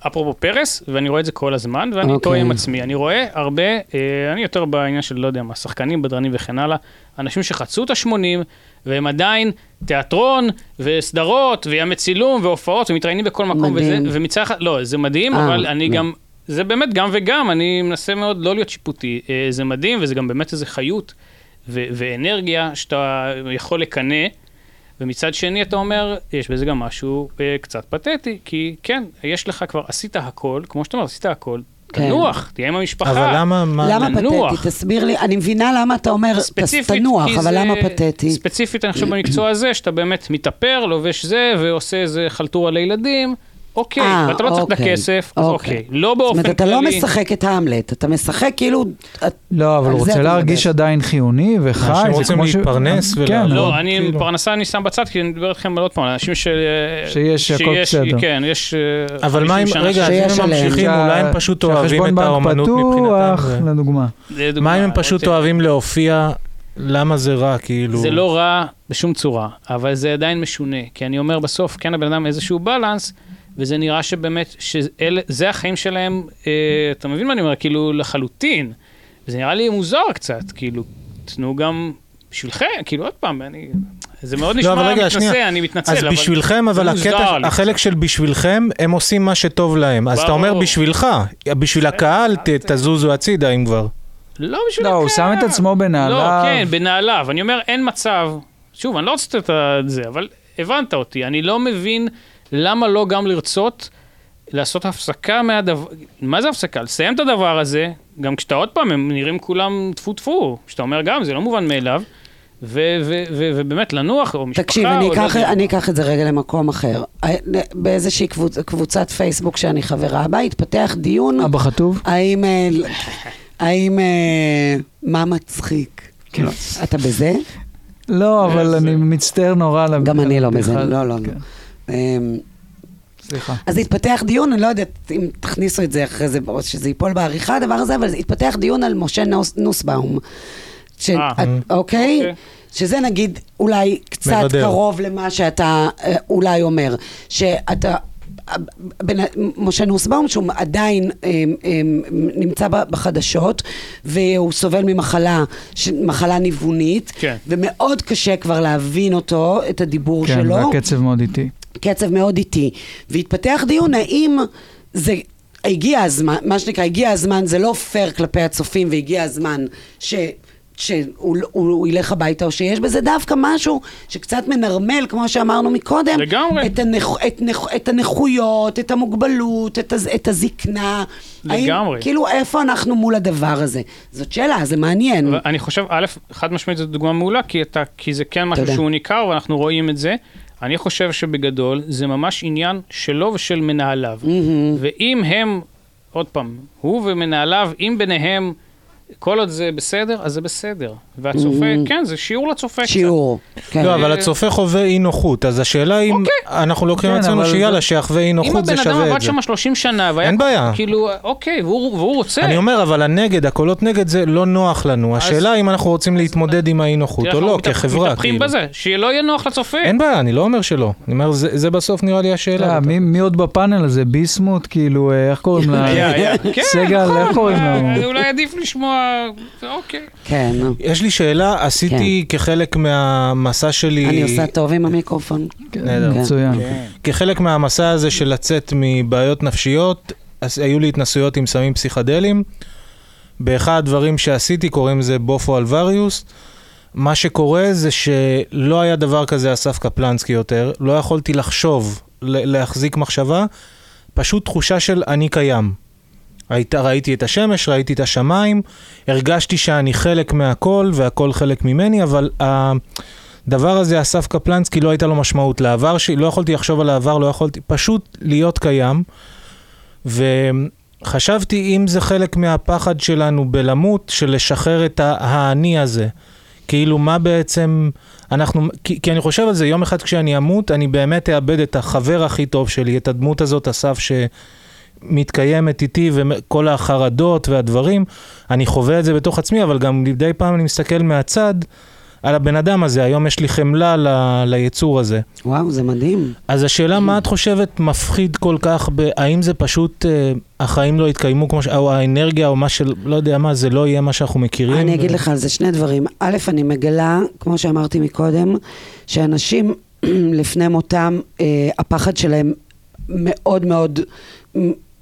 אפרופו פרס, ואני רואה את זה כל הזמן, ואני אוקיי. טועה עם עצמי. אני רואה הרבה, אה, אני יותר בעניין של, לא יודע מה, שחקנים, בדרנים וכן הלאה, אנשים שחצו את ה-80, והם עדיין תיאטרון, וסדרות, וימי צילום, והופעות, ומתראיינים בכל מקום, וזה, מדהים. ומצד אחד, לא, זה מדהים, אה, אבל אני לא. גם, זה באמת גם וגם, אני מנסה מאוד לא להיות שיפוטי. אה, זה מדהים, וזה גם באמת איזה חיות ו- ואנרגיה שאתה יכול לקנא. ומצד שני אתה אומר, יש בזה גם משהו אה, קצת פתטי, כי כן, יש לך כבר, עשית הכל, כמו שאתה אומר, עשית הכל, כן. תנוח, תהיה עם המשפחה. אבל למה... מה- למה לנוח. פתטי? תסביר לי. אני מבינה למה אתה אומר, ספציפית, תנוח, כי אבל זה- למה פתטי? ספציפית, אני חושב במקצוע הזה, שאתה באמת מתאפר, לובש זה, ועושה איזה חלטורה לילדים, אוקיי, אה, ואתה לא צריך את אוקיי, הכסף, אז אוקיי. אוקיי. לא באופן זאת כללי. אומרת, אתה לא משחק את המלט, אתה משחק כאילו... את- לא, אבל הוא רוצה להרגיש מדבר. עדיין חיוני וחי. אנשים זה רוצים כמו ש- להתפרנס כן, ולעבוד. לא, מאוד, אני, כאילו. פרנסה אני שם בצד, כי אני מדבר איתכם עוד פעם, אנשים ש... שיש הכל בסדר. כן, יש... אה, אבל מה אם, 50 שנה רגע, אם הם עליהם. ממשיכים, אולי הם פשוט אוהבים את האומנות מבחינתם. לדוגמה. מה אם הם פשוט רוצה- אוהבים להופיע, למה זה רע, כאילו? זה לא רע בשום צורה, אבל זה עדיין משונה. כי אני אומר בסוף, כן הבן אדם איזשהו בלנס, וזה נראה שבאמת, שזה החיים שלהם, אה, אתה מבין מה אני אומר? כאילו, לחלוטין. וזה נראה לי מוזר קצת, כאילו, תנו גם בשבילכם, כאילו, עוד פעם, אני... זה מאוד לא, נשמע אבל רגע, מתנשא, שנייה. אני מתנצל, אז אבל... בשבילכם, אבל זה הקטע, החלק. של בשבילכם, הם עושים מה שטוב להם. אז אתה אומר. בשבילך, בשביל הקהל, ת- תזוזו הצידה אם כבר. לא בשביל לא, הוא שם את עצמו בנעליו. לא, כן, בנעליו. אני אומר, אין מצב, שוב, אני לא רוצה את זה, אבל הבנת אותי. אני לא מבין למה לא גם לרצות לעשות הפסקה מהדבר... מה זה הפסקה? לסיים את הדבר הזה, גם כשאתה עוד פעם, הם נראים כולם טפו טפו. כשאתה אומר גם, זה לא מובן מאליו. ו- ו- ו- ובאמת לנוח, או משפחה, תקשיב, או אני לא אקח, יודע. אני אקח את זה רגע למקום אחר. אה, באיזושהי קבוצ, קבוצת פייסבוק שאני חברה בה, התפתח דיון אבא חטוב? האם... אה, האם... אה, מה מצחיק? כן. אתה בזה? לא, אבל אני מצטער נורא על גם אני לא בזה. לא, לא, לא. כן, סליחה. אז התפתח דיון, אני לא יודעת אם תכניסו את זה אחרי זה, או שזה ייפול בעריכה, הדבר הזה, אבל התפתח דיון על משה נוס, נוסבאום. ש... אה. את- אוקיי? אוקיי. שזה נגיד אולי קצת מבדר. קרוב למה שאתה אה, אולי אומר. שאתה... בן, משה נוסבאום, שהוא עדיין אה, אה, נמצא ב- בחדשות, והוא סובל ממחלה, ש- מחלה ניוונית, כן. ומאוד קשה כבר להבין אותו, את הדיבור כן, שלו. והקצב מאוד איטי. קצב מאוד איטי. והתפתח דיון האם זה... הגיע הזמן, מה שנקרא, הגיע הזמן, זה לא פייר כלפי הצופים, והגיע הזמן ש... שהוא הוא, הוא ילך הביתה, או שיש בזה דווקא משהו שקצת מנרמל, כמו שאמרנו מקודם, לגמרי. את, הנכ, את, נכ, את הנכויות, את המוגבלות, את, הז, את הזקנה. לגמרי. האם, כאילו, איפה אנחנו מול הדבר הזה? זאת שאלה, זה מעניין. אני חושב, א', חד משמעית זו דוגמה מעולה, כי, אתה, כי זה כן משהו תודה. שהוא ניכר ואנחנו רואים את זה. אני חושב שבגדול זה ממש עניין שלו ושל מנהליו. מהמם. ואם הם, עוד פעם, הוא ומנהליו, אם ביניהם, כל עוד זה בסדר, אז זה בסדר. והצופה, Mhm. כן, זה שיעור לצופה קצת. שיעור. כן. לא, אבל הצופה חווה אי נוחות, אז השאלה אם אוקיי. אנחנו לוקחים כן, עצמנו שיאללה, זה- שיחווה אי אם נוחות זה הבן אדם שווה עבד את זה. שם 30 שנה, והיה אין בעיה. כאילו, אוקיי, והוא, והוא רוצה. אני אומר, אבל הנגד, הקולות נגד זה לא נוח לנו. השאלה אם אנחנו רוצים להתמודד עם האי נוחות או לא, מת- כחברה, מתהפכים כאילו. בזה, שלא יהיה נוח לצופה. אין בעיה, אני לא אומר שלא. אני אומר, זה זה בסוף נראה לי השאלה. אה, מי- מי עוד בפאנל הזה? ביסמוט? כאילו, אה, איך קוראים לה? היה. כן, סגל, נכון. איך קוראים אה, לו? אולי עדיף לשמוע, אוקיי. כן. יש לי שאלה, עשיתי כחלק מהמסע שלי... אני עושה טוב עם המיקרופון. כן, נהדר. מצוין. כחלק מהמסע הזה של לצאת מבעיות נפשיות, אז היו לי התנסויות עם סמים פסיכדליים. באחד הדברים שעשיתי, קוראים לזה בופו אלווריוס. מה שקורה זה שלא היה דבר כזה אסף קפלנסקי יותר, לא יכולתי לחשוב, להחזיק מחשבה, פשוט תחושה של אני קיים. היית, ראיתי את השמש, ראיתי את השמיים, הרגשתי שאני חלק מהכל והכל חלק ממני, אבל הדבר הזה, אסף קפלנסקי, לא הייתה לו משמעות לעבר שלי, לא יכולתי לחשוב על העבר, לא יכולתי, פשוט להיות קיים. וחשבתי אם זה חלק מהפחד שלנו בלמות, של לשחרר את האני הזה. כאילו, מה בעצם אנחנו... כי, כי אני חושב על זה, יום אחד כשאני אמות, אני באמת אאבד את החבר הכי טוב שלי, את הדמות הזאת, אסף, שמתקיימת איתי, וכל החרדות והדברים. אני חווה את זה בתוך עצמי, אבל גם מדי פעם אני מסתכל מהצד על הבן אדם הזה. היום יש לי חמלה ל, ליצור הזה. וואו, זה מדהים. אז השאלה, מה את חושבת מפחיד כל כך, ב- האם זה פשוט, אה, החיים לא יתקיימו כמו ש... או האנרגיה, או מה של... לא יודע מה, זה לא יהיה מה שאנחנו מכירים? אני אגיד ו- לך על זה שני דברים. א', אני מגלה, כמו שאמרתי מקודם, שאנשים לפני מותם, אה, הפחד שלהם מאוד מאוד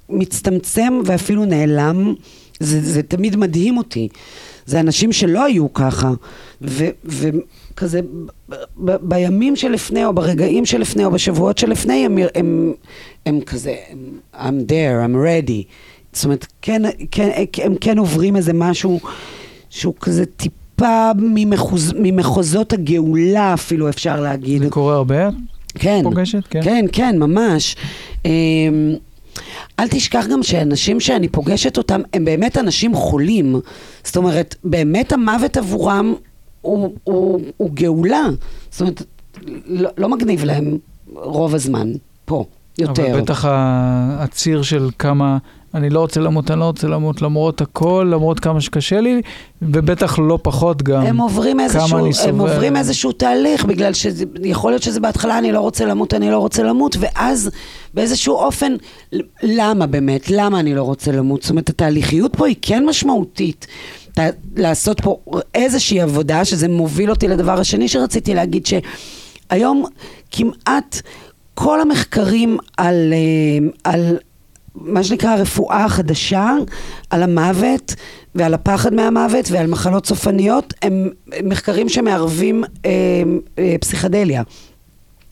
מצטמצם ואפילו נעלם. זה, זה תמיד מדהים אותי. זה אנשים שלא היו ככה, ו- וכזה ב- ב- בימים שלפני, או ברגעים שלפני, או בשבועות שלפני, הם, הם, הם כזה, הם, I'm there, I'm ready. זאת אומרת, כן, כן, הם כן עוברים איזה משהו שהוא כזה טיפה ממחוז, ממחוזות הגאולה אפילו, אפשר להגיד. זה קורה הרבה? כן. פוגשת? כן. כן, כן, ממש. אל תשכח גם שאנשים שאני פוגשת אותם, הם באמת אנשים חולים. זאת אומרת, באמת המוות עבורם הוא, הוא, הוא גאולה. זאת אומרת, לא, לא מגניב להם רוב הזמן, פה, יותר. אבל בטח הציר של כמה, אני לא רוצה למות, אני לא רוצה למות, למרות הכל, למרות כמה שקשה לי, ובטח לא פחות גם. הם עוברים כמה איזשהו, הם. עוברים איזשהו תהליך, בגלל שיכול להיות שזה בהתחלה אני לא רוצה למות, אני לא רוצה למות, ואז באיזשהו אופן, למה באמת? למה אני לא רוצה למות? זאת אומרת, התהליכיות פה היא כן משמעותית. ת- לעשות פה איזושהי עבודה, שזה מוביל אותי לדבר השני שרציתי להגיד, שהיום כמעט כל המחקרים על, אה, על מה שנקרא הרפואה החדשה, על המוות ועל הפחד מהמוות ועל מחלות סופניות, הם מחקרים שמערבים אה, אה, פסיכדליה.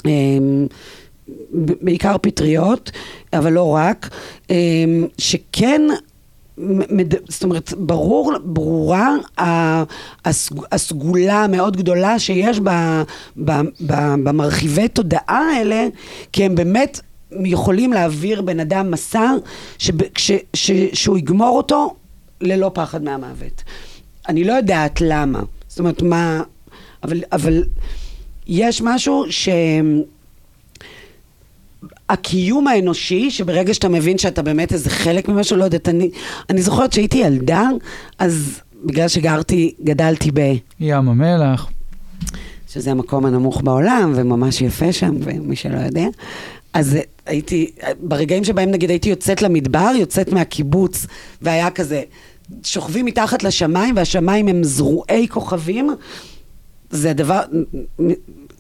אה, בעיקר פטריות, אבל לא רק, אה, שכן, מד- זאת אומרת, ברור, ברורה הסג- הסגולה המאוד גדולה שיש במרחיבי תודעה האלה, כי הם באמת יכולים להעביר בן אדם מסע שב, כש, ש, שהוא יגמור אותו ללא פחד מהמוות. אני לא יודעת למה, זאת אומרת, מה... אבל, אבל יש משהו ש... הקיום האנושי, שברגע שאתה מבין שאתה באמת איזה חלק ממשהו, לא יודעת, אני, אני זוכרת שהייתי ילדה, אז בגלל שגרתי, גדלתי ב... ים המלח. שזה המקום הנמוך בעולם, וממש יפה שם, ומי שלא יודע. אז הייתי, ברגעים שבהם נגיד הייתי יוצאת למדבר, יוצאת מהקיבוץ, והיה כזה, שוכבים מתחת לשמיים, והשמיים הם זרועי כוכבים, זה דבר, מ-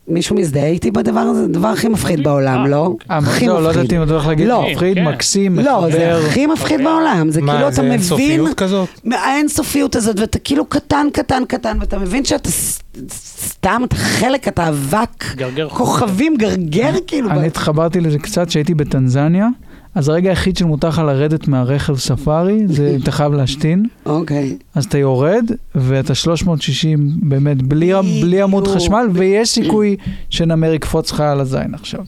מישהו מזדהה איתי בדבר הזה? זה הדבר הכי מפחיד בעולם, אה, לא? אוקיי. אה, הכי לא, לא מפחיד. ידעתי אם אתה הולך להגיד לא. מפחיד, כן. מקסים, לא, זה מחבר. הכי מפחיד בעולם, זה כאילו מה, אתה זה מבין, אינסופיות כזאת? האינסופיות הזאת, ואתה כאילו קטן, קטן, קטן, ואתה מבין שאתה סתם, אתה חלק, אתה אבק, גרגר כוכבים, גרגר כאילו. אני התחברתי לזה קצת כשהייתי בטנזניה, אז הרגע היחיד שמותר לך לרדת מהרכב ספארי, זה אם אתה חייב להשתין. אוקיי. אז אתה יורד, ואתה 360 באמת בלי, בלי עמוד. חשמל, ויש סיכוי שנמר יקפוץ לך על הזין עכשיו.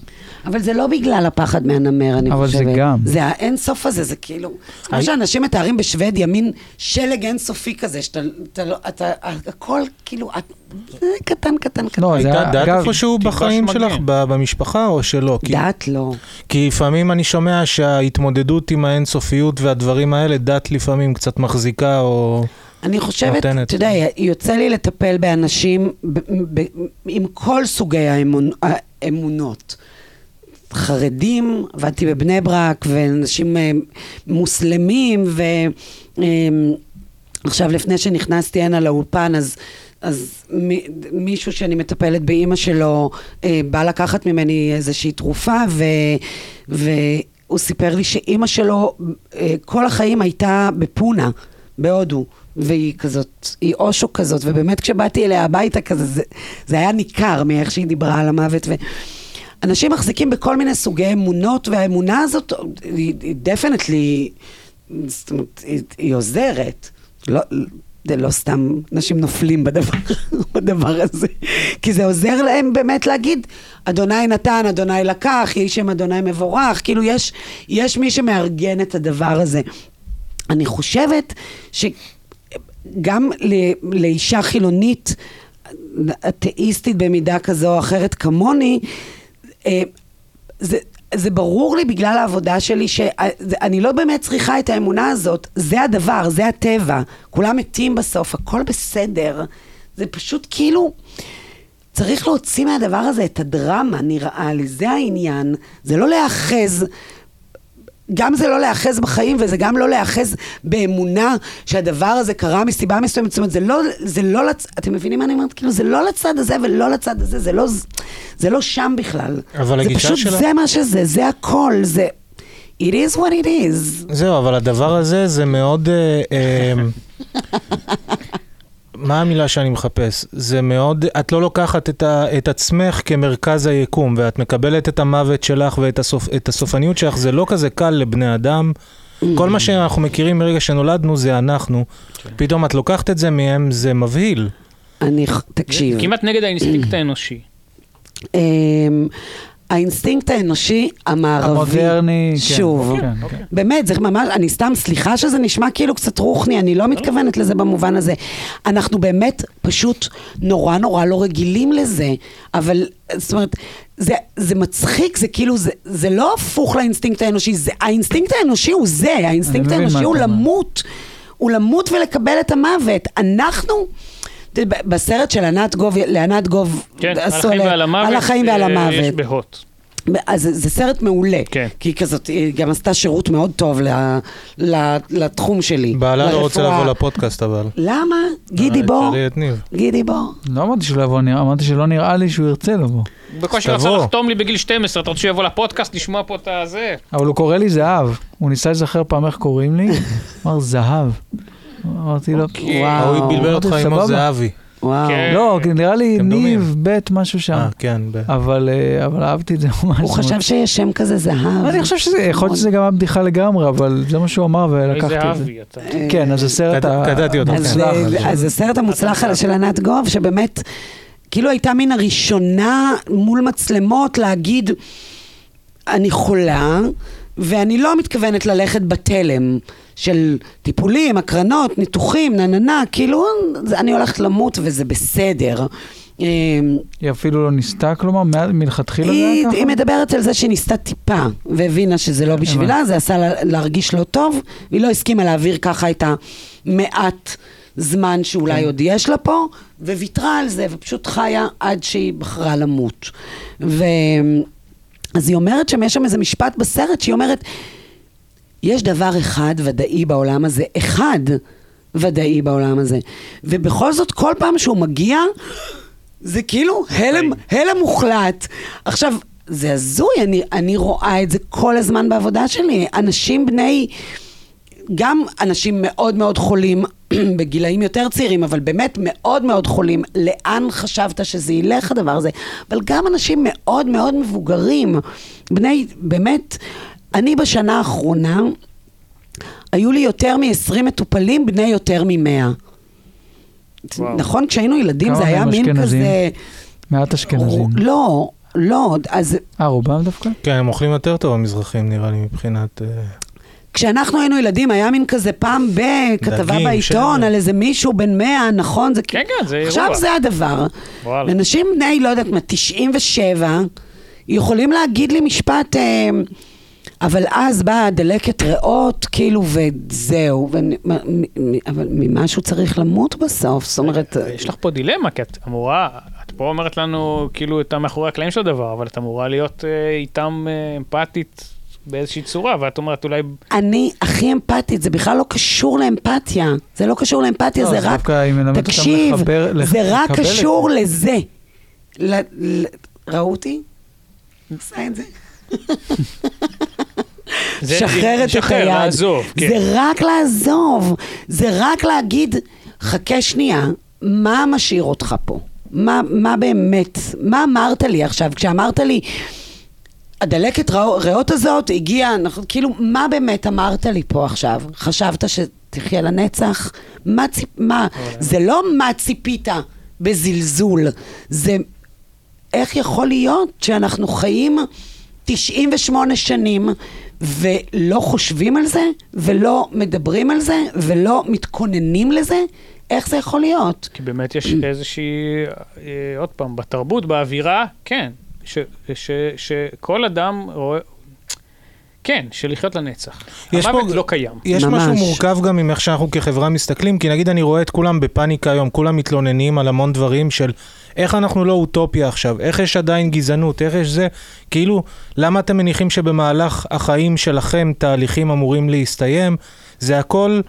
אבל זה לא בגלל הפחד מהנמר, אני אבל זה חושבת. גם. זה האינסוף הזה, זה כאילו... כמו הי- שאנשים מתארים בשוודיה, מין שלג אינסופי כזה, שאתה... אתה, לא- אתה, הכל כאילו... את- זה קטן, קטן, קטן. לא, זה הייתה דת אגב, איפשהו בחיים. שלך, ב- במשפחה, או שלא? כי- דת לא. כי לפעמים אני שומע שההתמודדות עם האינסופיות והדברים האלה, דת לפעמים קצת מחזיקה, או... אני חושבת. אתה יודע, יוצא לי לטפל באנשים ב, ב, עם כל סוגי האמונ, האמונות. חרדים, עבדתי בבני ברק, ואנשים אה, מוסלמים, ועכשיו לפני שנכנסתי הנה לאולפן, אז, אז מי, מישהו שאני מטפלת באימא שלו, אה, בא לקחת ממני איזושהי תרופה, ו, והוא סיפר לי שאימא שלו אה, כל החיים הייתה בפונה, בהודו. והיא כזאת, היא אושו כזאת, ובאמת כשבאתי אליה הביתה כזה, זה, זה היה ניכר מאיך שהיא דיברה על המוות. ו... אנשים מחזיקים בכל מיני סוגי אמונות, והאמונה הזאת היא דפנטלי, זאת אומרת, היא עוזרת. לא, זה לא סתם אנשים נופלים בדבר, בדבר הזה, כי זה עוזר להם באמת להגיד, אדוני נתן, אדוני לקח, יהי שם אדוני מבורך, כאילו יש, יש מי שמארגן את הדבר הזה. אני חושבת שגם לאישה חילונית, אתאיסטית במידה כזו או אחרת כמוני, אה, זה, זה ברור לי בגלל העבודה שלי שאני לא באמת צריכה את האמונה הזאת, זה הדבר, זה הטבע, כולם מתים בסוף, הכל בסדר, זה פשוט כאילו, צריך להוציא מהדבר הזה את הדרמה, נראה לי, זה העניין, זה לא להאחז. גם זה לא להאחז בחיים, וזה גם לא להאחז באמונה שהדבר הזה קרה מסיבה מסוימת. זאת אומרת, זה לא, זה לא לצ... אתם מבינים מה אני אומרת? כאילו, זה לא לצד הזה ולא לצד הזה, זה לא, זה לא שם בכלל. אבל זה הגישה פשוט, שלה- זה מה שזה, זה הכל, זה... It is what it is. זהו, אבל הדבר הזה זה מאוד... אה, אה, מה המילה שאני מחפש? זה מאוד, את לא לוקחת את, ה, את עצמך כמרכז היקום, ואת מקבלת את המוות שלך ואת הסופ, את הסופניות שלך, זה לא כזה קל לבני אדם. כל מה שאנחנו מכירים מרגע שנולדנו זה אנחנו. פתאום את לוקחת את זה מהם, זה מבהיל. אני, תקשיב. כמעט נגד האינסטינקט האנושי. האינסטינקט האנושי המערבי. המודרני, כן. שוב. כן, אוקיי. כן. באמת, זה ממש, אני סתם, סליחה שזה נשמע כאילו קצת רוחני, אני לא מתכוונת לזה במובן הזה. אנחנו באמת פשוט נורא נורא לא רגילים לזה, אבל זאת אומרת, זה, זה מצחיק, זה כאילו, זה, זה לא הפוך לאינסטינקט האנושי, זה, האינסטינקט האנושי הוא זה, האינסטינקט האנושי הוא. למות, הוא למות ולקבל את המוות. אנחנו... בסרט של ענת גוב, לענת גוב, כן, על עשו החיים עליה- ועל המוות. על החיים ועל אה, המוות. יש בהוט. אז זה, זה סרט מעולה. כן. כי היא כזאת, היא גם עשתה שירות מאוד טוב ל, ל, לתחום שלי. בעלה לא רוצה. לבוא לפודקאסט אבל. למה? גידי אה, את ניב. גידי בוא. לא אמרתי שלא יבוא, נראה- אמרתי שלא נראה לי שהוא ירצה לבוא. בקושי אז רצה. לחתום לי בגיל 12, אתה רוצה שהוא יבוא לפודקאסט לשמוע פה את הזה? אבל הוא קורא לי זהב. הוא ניסה לזכר פעם איך קוראים לי, אמר זהב. אמרתי לו, אוקיי. וואו. הוא בלבל אותך סבבה. זהבי. וואו. כן. לא, נראה לי. ניב, ב', משהו שם. אה, כן. ב- אבל אה, אבל אהבתי את זה ממש. הוא חשב שיש שם כזה זהב. אני חושב שזה, יכול להיות שזה גם היה בדיחה לגמרי, אבל זה מה שהוא אמר ולקחתי את זה. אה, כן, אז הסרט המוצלח אה, הזה. אז הסרט המוצלח של ענת גוב, שבאמת, כאילו הייתה מן הראשונה מול מצלמות להגיד, אני חולה, ואני לא מתכוונת ללכת בתלם של טיפולים, הקרנות, ניתוחים, נה נה נה, כאילו, אני הולכת למות וזה בסדר. אה, היא אפילו לא ניסתה, כלומר, מלכתחילה זה היה ככה? היא מדברת על זה שהיא ניסתה טיפה, והבינה שזה לא בשבילה, זה עשה לה להרגיש לא טוב, והיא לא הסכימה להעביר ככה את המעט זמן שאולי עוד יש לה פה, וויתרה על זה, ופשוט חיה עד שהיא בחרה למות. ו... אז היא אומרת שם, יש שם איזה משפט בסרט שהיא אומרת, יש דבר אחד ודאי בעולם הזה, אחד ודאי בעולם הזה. ובכל זאת, כל פעם שהוא מגיע, זה כאילו הלם, הלם מוחלט. עכשיו, זה הזוי, אני, אני רואה את זה כל הזמן בעבודה שלי. אנשים בני, גם אנשים מאוד מאוד חולים, בגילאים יותר צעירים, אבל באמת מאוד מאוד חולים, לאן חשבת שזה ילך הדבר הזה? אבל גם אנשים מאוד מאוד מבוגרים, בני, באמת, אני בשנה האחרונה, היו לי יותר מ-20 מטופלים, בני יותר מ-100. וואו. נכון, כשהיינו ילדים זה היה מין אשכנזים? כזה... מעט אשכנזים. לא, לא, אז אה, רובם דווקא? כן, הם אוכלים יותר טוב המזרחים נראה לי מבחינת... אה, כשאנחנו היינו ילדים היה מין כזה פעם בכתבה דגים, בעיתון שמן. על איזה מישהו בן 100, נכון? זה כן, כן, זה אירוע. עכשיו זה הדבר. וואלה. אנשים בני, לא יודעת מה, 97, יכולים להגיד לי משפט, אה, אבל אז באה דלקת ריאות, כאילו, וזהו. אבל ממשהו צריך למות בסוף, זאת אומרת... יש לך פה דילמה, כי את אמורה, את פה אומרת לנו כאילו את המאחורי הקלעים של הדבר, אבל את אמורה להיות אה, איתם אה, אמפתית באיזושהי צורה, ואת אומרת אולי... אני הכי אמפתית, זה בכלל לא קשור לאמפתיה. זה לא קשור לאמפתיה, לא, זה זה רק... תקשיב, לחבר- לח- זה רק לקבל את קשור לזה. ל- ל- ראו אותי? עושה את זה? זה- שחררת את היד. לעזוב, כן. זה רק לעזוב. זה רק להגיד, חכה שנייה, מה משאיר אותך פה? מה, מה באמת? מה אמרת לי עכשיו? כשאמרת לי, הדלקת ריאות הזאת הגיעה, אנחנו- כאילו, מה באמת אמרת לי פה עכשיו? חשבת שתחיה לנצח? מה ציפ... מה? זה לא מה ציפית בזלזול, זה איך יכול להיות שאנחנו חיים 98 שנים ולא חושבים על זה, ולא מדברים על זה, ולא מתכוננים לזה? איך זה יכול להיות? כי באמת יש איזושהי, אה, עוד פעם, בתרבות, באווירה, כן, ש- ש- שכל אדם רואה... כן, של לחיות לנצח. יש פה- המוות לא קיים. יש ממש. משהו מורכב גם עם איך שאנחנו כחברה מסתכלים, כי נגיד אני רואה את כולם בפאניקה היום, כולם מתלוננים על המון דברים של איך אנחנו לא אוטופיה עכשיו, איך יש עדיין גזענות, איך יש זה, כאילו, למה אתם מניחים שבמהלך החיים שלכם תהליכים אמורים להסתיים? זה הכל...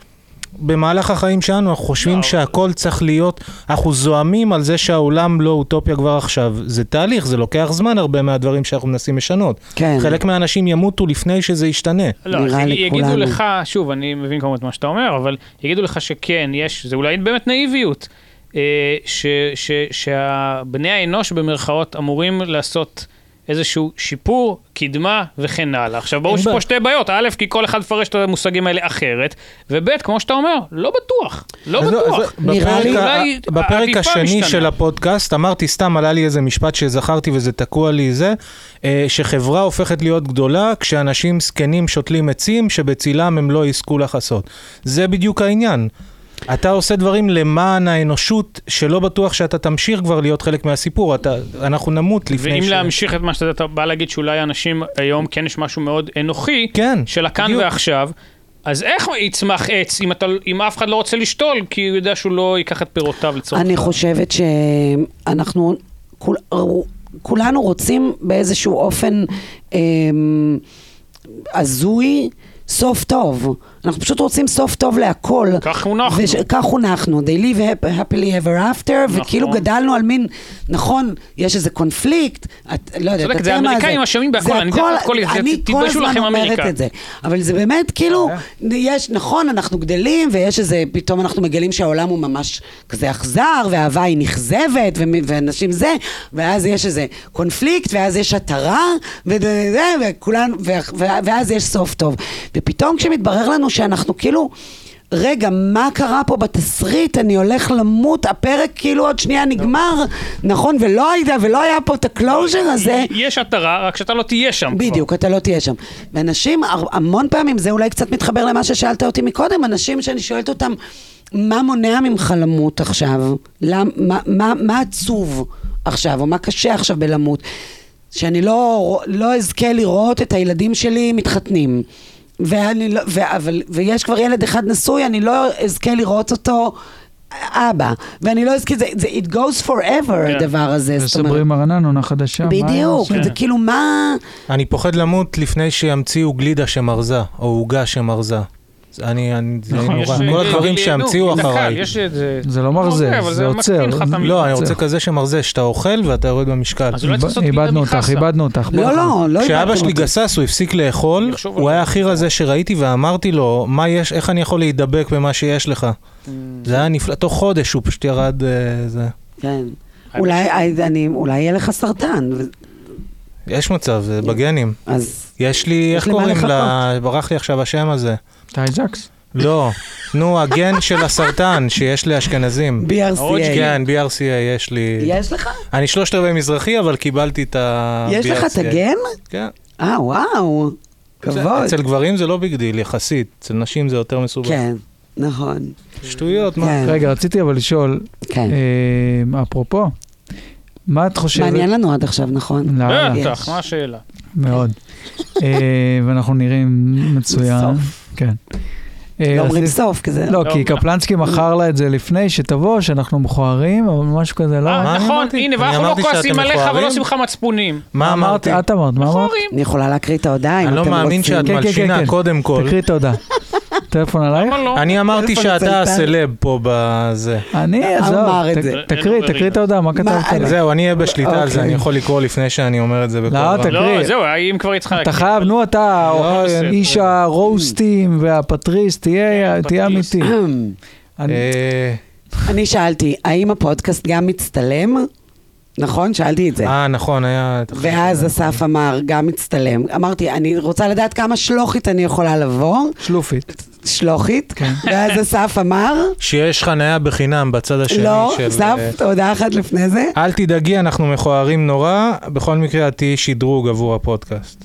במהלך החיים שלנו אנחנו חושבים לא. שהכל צריך להיות, אנחנו זועמים על זה שהעולם לא אוטופיה כבר עכשיו. זה תהליך, זה לוקח זמן הרבה מהדברים שאנחנו מנסים לשנות. כן. חלק מהאנשים ימותו לפני שזה ישתנה. לא, נראה לי יגידו כולנו. לך, שוב, אני מבין כמובן את מה שאתה אומר, אבל יגידו לך שכן, יש, זה אולי באמת נאיביות, אה, ש- ש- שהבני האנוש במרכאות אמורים לעשות איזשהו שיפור, קדמה וכן הלאה. עכשיו, ברור שיש פה. שתי בעיות. א', כי כל אחד מפרש את המושגים האלה אחרת, וב', כמו שאתה אומר, לא בטוח. לא אז בטוח. נראה בפרק השני. של הפודקאסט, אמרתי סתם, עלה לי איזה משפט שזכרתי וזה תקוע לי זה, אה, שחברה הופכת להיות גדולה כשאנשים זקנים שותלים עצים שבצילם הם לא יזכו לחסות. זה בדיוק העניין. אתה עושה דברים למען האנושות, שלא בטוח שאתה תמשיך כבר להיות חלק מהסיפור, אתה, אנחנו נמות לפני ואם ש... להמשיך את מה שאתה בא להגיד שאולי אנשים היום כן יש משהו מאוד אנוכי, כן, של הכאן בדיוק. ועכשיו, אז איך יצמח עץ אם, אתה, אם אף אחד לא רוצה לשתול, כי הוא יודע שהוא לא ייקח את פירותיו לצורך אני? חושבת שאנחנו כול, כולנו רוצים באיזשהו אופן אמ, הזוי סוף טוב. אנחנו פשוט רוצים סוף טוב להכל. כך חונכנו. וש- כך חונכנו. They live hap- happily ever after, וכאילו נכון. גדלנו על מין, נכון, יש איזה קונפליקט, את לא יודעת, צודק, זה האמריקאים אשמים בהכל, אני הכל- זה- אני כל הזמן אומרת. את זה, אבל זה באמת כאילו, יש, נכון, אנחנו גדלים, ויש איזה, פתאום אנחנו מגלים שהעולם הוא ממש כזה אכזר, והאהבה היא נכזבת, ואנשים זה, ואז יש איזה קונפליקט, ואז יש התרה, וכולנו, ואז יש סוף טוב. ופתאום כשמתברר לנו שאנחנו כאילו... רגע, מה קרה פה בתסריט? אני הולך למות, הפרק כאילו עוד שנייה נגמר, נכון? ולא הייתה, ולא היה פה את ה closure הזה. יש התרה, רק שאתה לא תהיה שם כבר. בדיוק, אתה לא תהיה שם. ואנשים, המון פעמים, זה אולי קצת מתחבר למה ששאלת אותי מקודם, אנשים שאני שואלת אותם, מה מונע ממך למות עכשיו? למ, מה, מה, מה עצוב עכשיו, או מה קשה עכשיו בלמות? שאני לא, לא אזכה לראות את הילדים שלי מתחתנים. ואני לא, ו, אבל, ויש כבר ילד אחד נשוי, אני לא אזכה לראות אותו אבא. ואני לא אזכה, זה, זה it goes forever, כן. הדבר הזה. זאת אומרת. וסברי מרנן, עונה חדשה. מה בדיוק, נעשה? זה כאילו מה... אני פוחד למות לפני שימציאו גלידה שמרזה, או עוגה שמרזה. זה- אני, אני, זה נכון, נורא. יש, כל אה, הדברים נו, שימציאו דקה, אחריי. יש את זה... זה לא מרזה, אוקיי, זה עוצר. לא, אני. רוצה כזה שמרזה, שאתה אוכל ואתה יורד במשקל. איבדנו אותך. איבדנו אותך. לא, לא, לא כשאבא שלי. גסס, הוא הפסיק לאכול, הוא היה זה. הכי רזה שראיתי, ואמרתי לו, מה יש, איך אני יכול להידבק במה שיש לך? Mm. זה היה נפלא, תוך חודש הוא פשוט ירד, אה, זה. כן. אולי, אני, אולי יהיה לך סרטן, יש מצב, זה בגנים. אז יש לי, איך קוראים. לה, ברח לי עכשיו השם הזה. טיי-זקס. לא, נו, הגן של הסרטן שיש לאשכנזים. BRCA. כן, BRCA יש לי. יש לך? אני שלושת רבעי מזרחי, אבל קיבלתי את ה-BRCA. יש לך את הגן? כן. אה, וואו. כבוד. אצל גברים זה לא big deal, יחסית. אצל נשים זה יותר מסובך. כן, נכון. שטויות, מה? כן. רגע, רציתי אבל לשאול, כן. אה, אפרופו, מה את חושבת? מעניין לנו עד עכשיו, נכון? לאללה, בטח, מה השאלה? מאוד. אה, ואנחנו נראים מצוין. כן. אה, לא אומרים סוף, כי זה... לא, לא, כי לא. קפלנסקי מכר לה את זה לפני שתבוא, שאנחנו מכוערים, אבל משהו כזה, לא? אה, מה אני נכון? הנה, אני ואנחנו לא כועסים עליך, אבל מכוערים? לא עושים לך מצפונים. מה אמרתי? את אמרת, מה אמרת? מכוערים. אני יכולה להקריא את ההודעה אם אני אתם לא רוצים. מאמין שאת כן, כן, מלשינה, כן. קודם כל. תקריא תודה. טלפון עלייך? למה לא? אני אמרתי שאתה. הסלב פה בזה. אני, הוא עזוב, אמר את ת- זה. תקריא, תקריא את ההודעה, מה כתבת? זהו, אני אהיה בשליטה על זה, אוקיי. אני יכול לקרוא לפני שאני אומר את זה בקול לא. תקריא. לא, זהו, אם כבר צריכה... אתה חייב, נו אתה, לא, איש הרוסטים והפטריסט, תהיה פטריסט. אמיתי. אני- אה, אני שאלתי, האם הפודקאסט גם מצטלם? נכון? שאלתי את זה. אה, נכון, היה... ואז אסף אמר, גם מצטלם. אמרתי, אני רוצה לדעת כמה שלוחית אני יכולה לבוא, שלופית. שלוחית, כן. ואז אסף אמר, שיש חניה בחינם בצד השני לא, של... אסף, אה, הודעה אחת לפני זה. אל תדאגי, אנחנו מכוערים נורא. בכל מקרה, את תהיי שדרוג עבור הפודקאסט.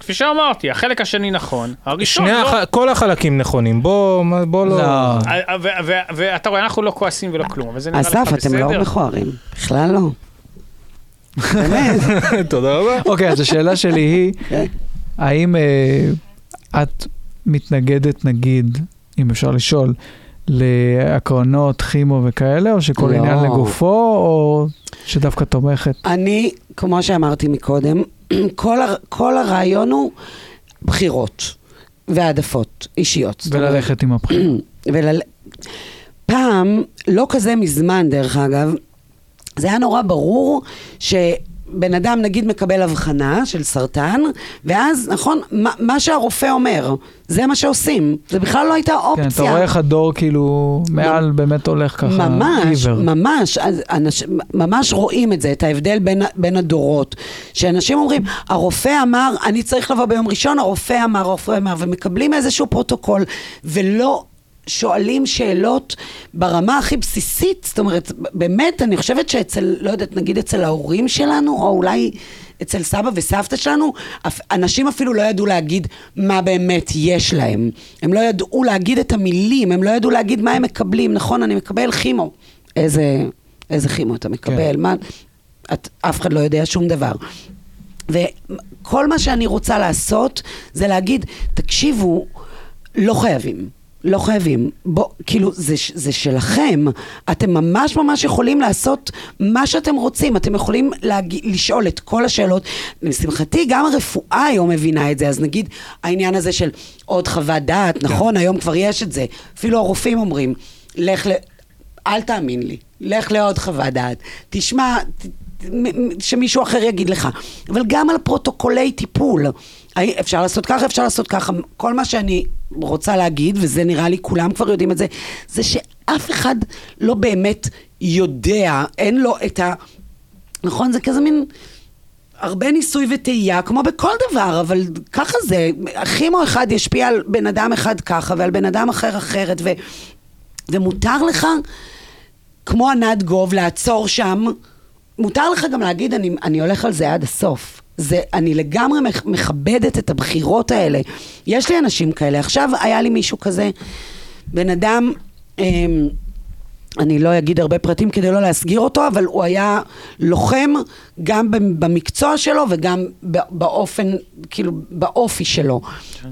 כפי שאמרתי, החלק השני נכון, הראשון לא. הח... כל החלקים נכונים, בוא, בוא לא... לא. ואתה רואה, אנחנו לא כועסים ולא כלום, אבל זה נראה לך אסף, בסדר? אתם לא מכוערים. בכלל לא. באמת. תודה רבה. אוקיי, אז השאלה שלי היא, כן. האם אה, את מתנגדת, נגיד, אם אפשר לשאול, להקרנות, כימו וכאלה, או שכל לא. עניין לגופו, או שדווקא תומכת? אני, כמו שאמרתי מקודם, כל, הר, כל הרעיון הוא בחירות והעדפות אישיות. וללכת עם הבחירה. ולל... פעם, לא כזה מזמן דרך אגב, זה היה נורא ברור ש... בן אדם נגיד מקבל הבחנה של סרטן, ואז, נכון, מה, מה שהרופא אומר, זה מה שעושים. זה בכלל לא הייתה אופציה. כן, אתה רואה איך הדור כאילו מעל באמת הולך ככה ממש, עיוור. ממש, אנש, ממש רואים את זה, את ההבדל בין, בין הדורות. שאנשים אומרים, הרופא אמר, אני צריך לבוא ביום ראשון, הרופא אמר, הרופא אמר, ומקבלים איזשהו פרוטוקול, ולא שואלים שאלות ברמה הכי בסיסית, זאת אומרת, באמת, אני חושבת שאצל, לא יודעת, נגיד אצל ההורים שלנו, או אולי אצל סבא וסבתא שלנו, אנשים אפילו לא ידעו להגיד מה באמת יש להם. הם לא ידעו להגיד את המילים, הם לא ידעו להגיד מה הם מקבלים. נכון, אני מקבל כימו. איזה, איזה כימו אתה מקבל? כן. מה... את, אף אחד לא יודע שום דבר. וכל מה שאני רוצה לעשות זה להגיד, תקשיבו, לא חייבים. לא חייבים. בוא, כאילו, זה, זה שלכם. אתם ממש ממש יכולים לעשות מה שאתם רוצים. אתם יכולים להג... לשאול את כל השאלות. לשמחתי, גם הרפואה היום מבינה את זה. אז נגיד, העניין הזה של עוד חוות דעת, נכון? היום כבר יש את זה. אפילו הרופאים אומרים, לך ל... אל תאמין לי, לך לעוד חוות דעת. תשמע, ת- שמישהו אחר יגיד לך. אבל גם על פרוטוקולי טיפול. אפשר לעשות ככה, אפשר לעשות ככה. כל מה שאני רוצה להגיד, וזה נראה לי כולם כבר יודעים את זה, זה שאף אחד לא באמת יודע, אין לו את ה... נכון? זה כזה מין... הרבה ניסוי וטעייה, כמו בכל דבר, אבל ככה זה. כימו אחד ישפיע על בן אדם אחד ככה, ועל בן אדם אחר אחרת, ו... ומותר לך, כמו ענת גוב, לעצור שם. מותר לך גם להגיד, אני, אני הולך על זה עד הסוף. זה, אני לגמרי מכ- מכבדת את הבחירות האלה. יש לי אנשים כאלה. עכשיו היה לי מישהו כזה, בן אדם, אמ, אני לא אגיד הרבה פרטים כדי לא להסגיר אותו, אבל הוא היה לוחם גם במקצוע שלו וגם באופן, כאילו, באופי שלו.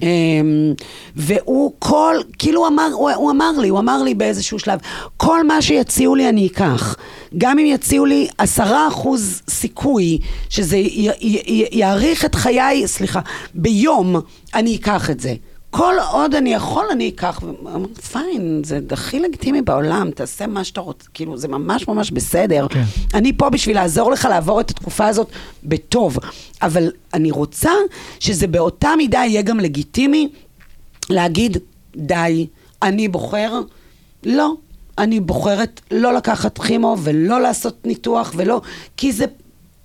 אמ, והוא כל, כאילו אמר, הוא, הוא אמר לי, הוא אמר לי באיזשהו שלב, כל מה שיציעו לי אני אקח. גם אם יציעו לי עשרה אחוז סיכוי שזה י, י, י, יאריך את חיי, סליחה, ביום, אני אקח את זה. כל עוד אני יכול, אני אקח. ואמרתי, פיין, זה הכי לגיטימי בעולם, תעשה מה שאתה רוצה, כאילו, זה ממש ממש בסדר. כן. אני פה בשביל לעזור לך לעבור את התקופה הזאת בטוב, אבל אני רוצה שזה באותה מידה יהיה גם לגיטימי להגיד, די, אני בוחר, לא. אני בוחרת לא לקחת כימו ולא לעשות ניתוח ולא, כי זה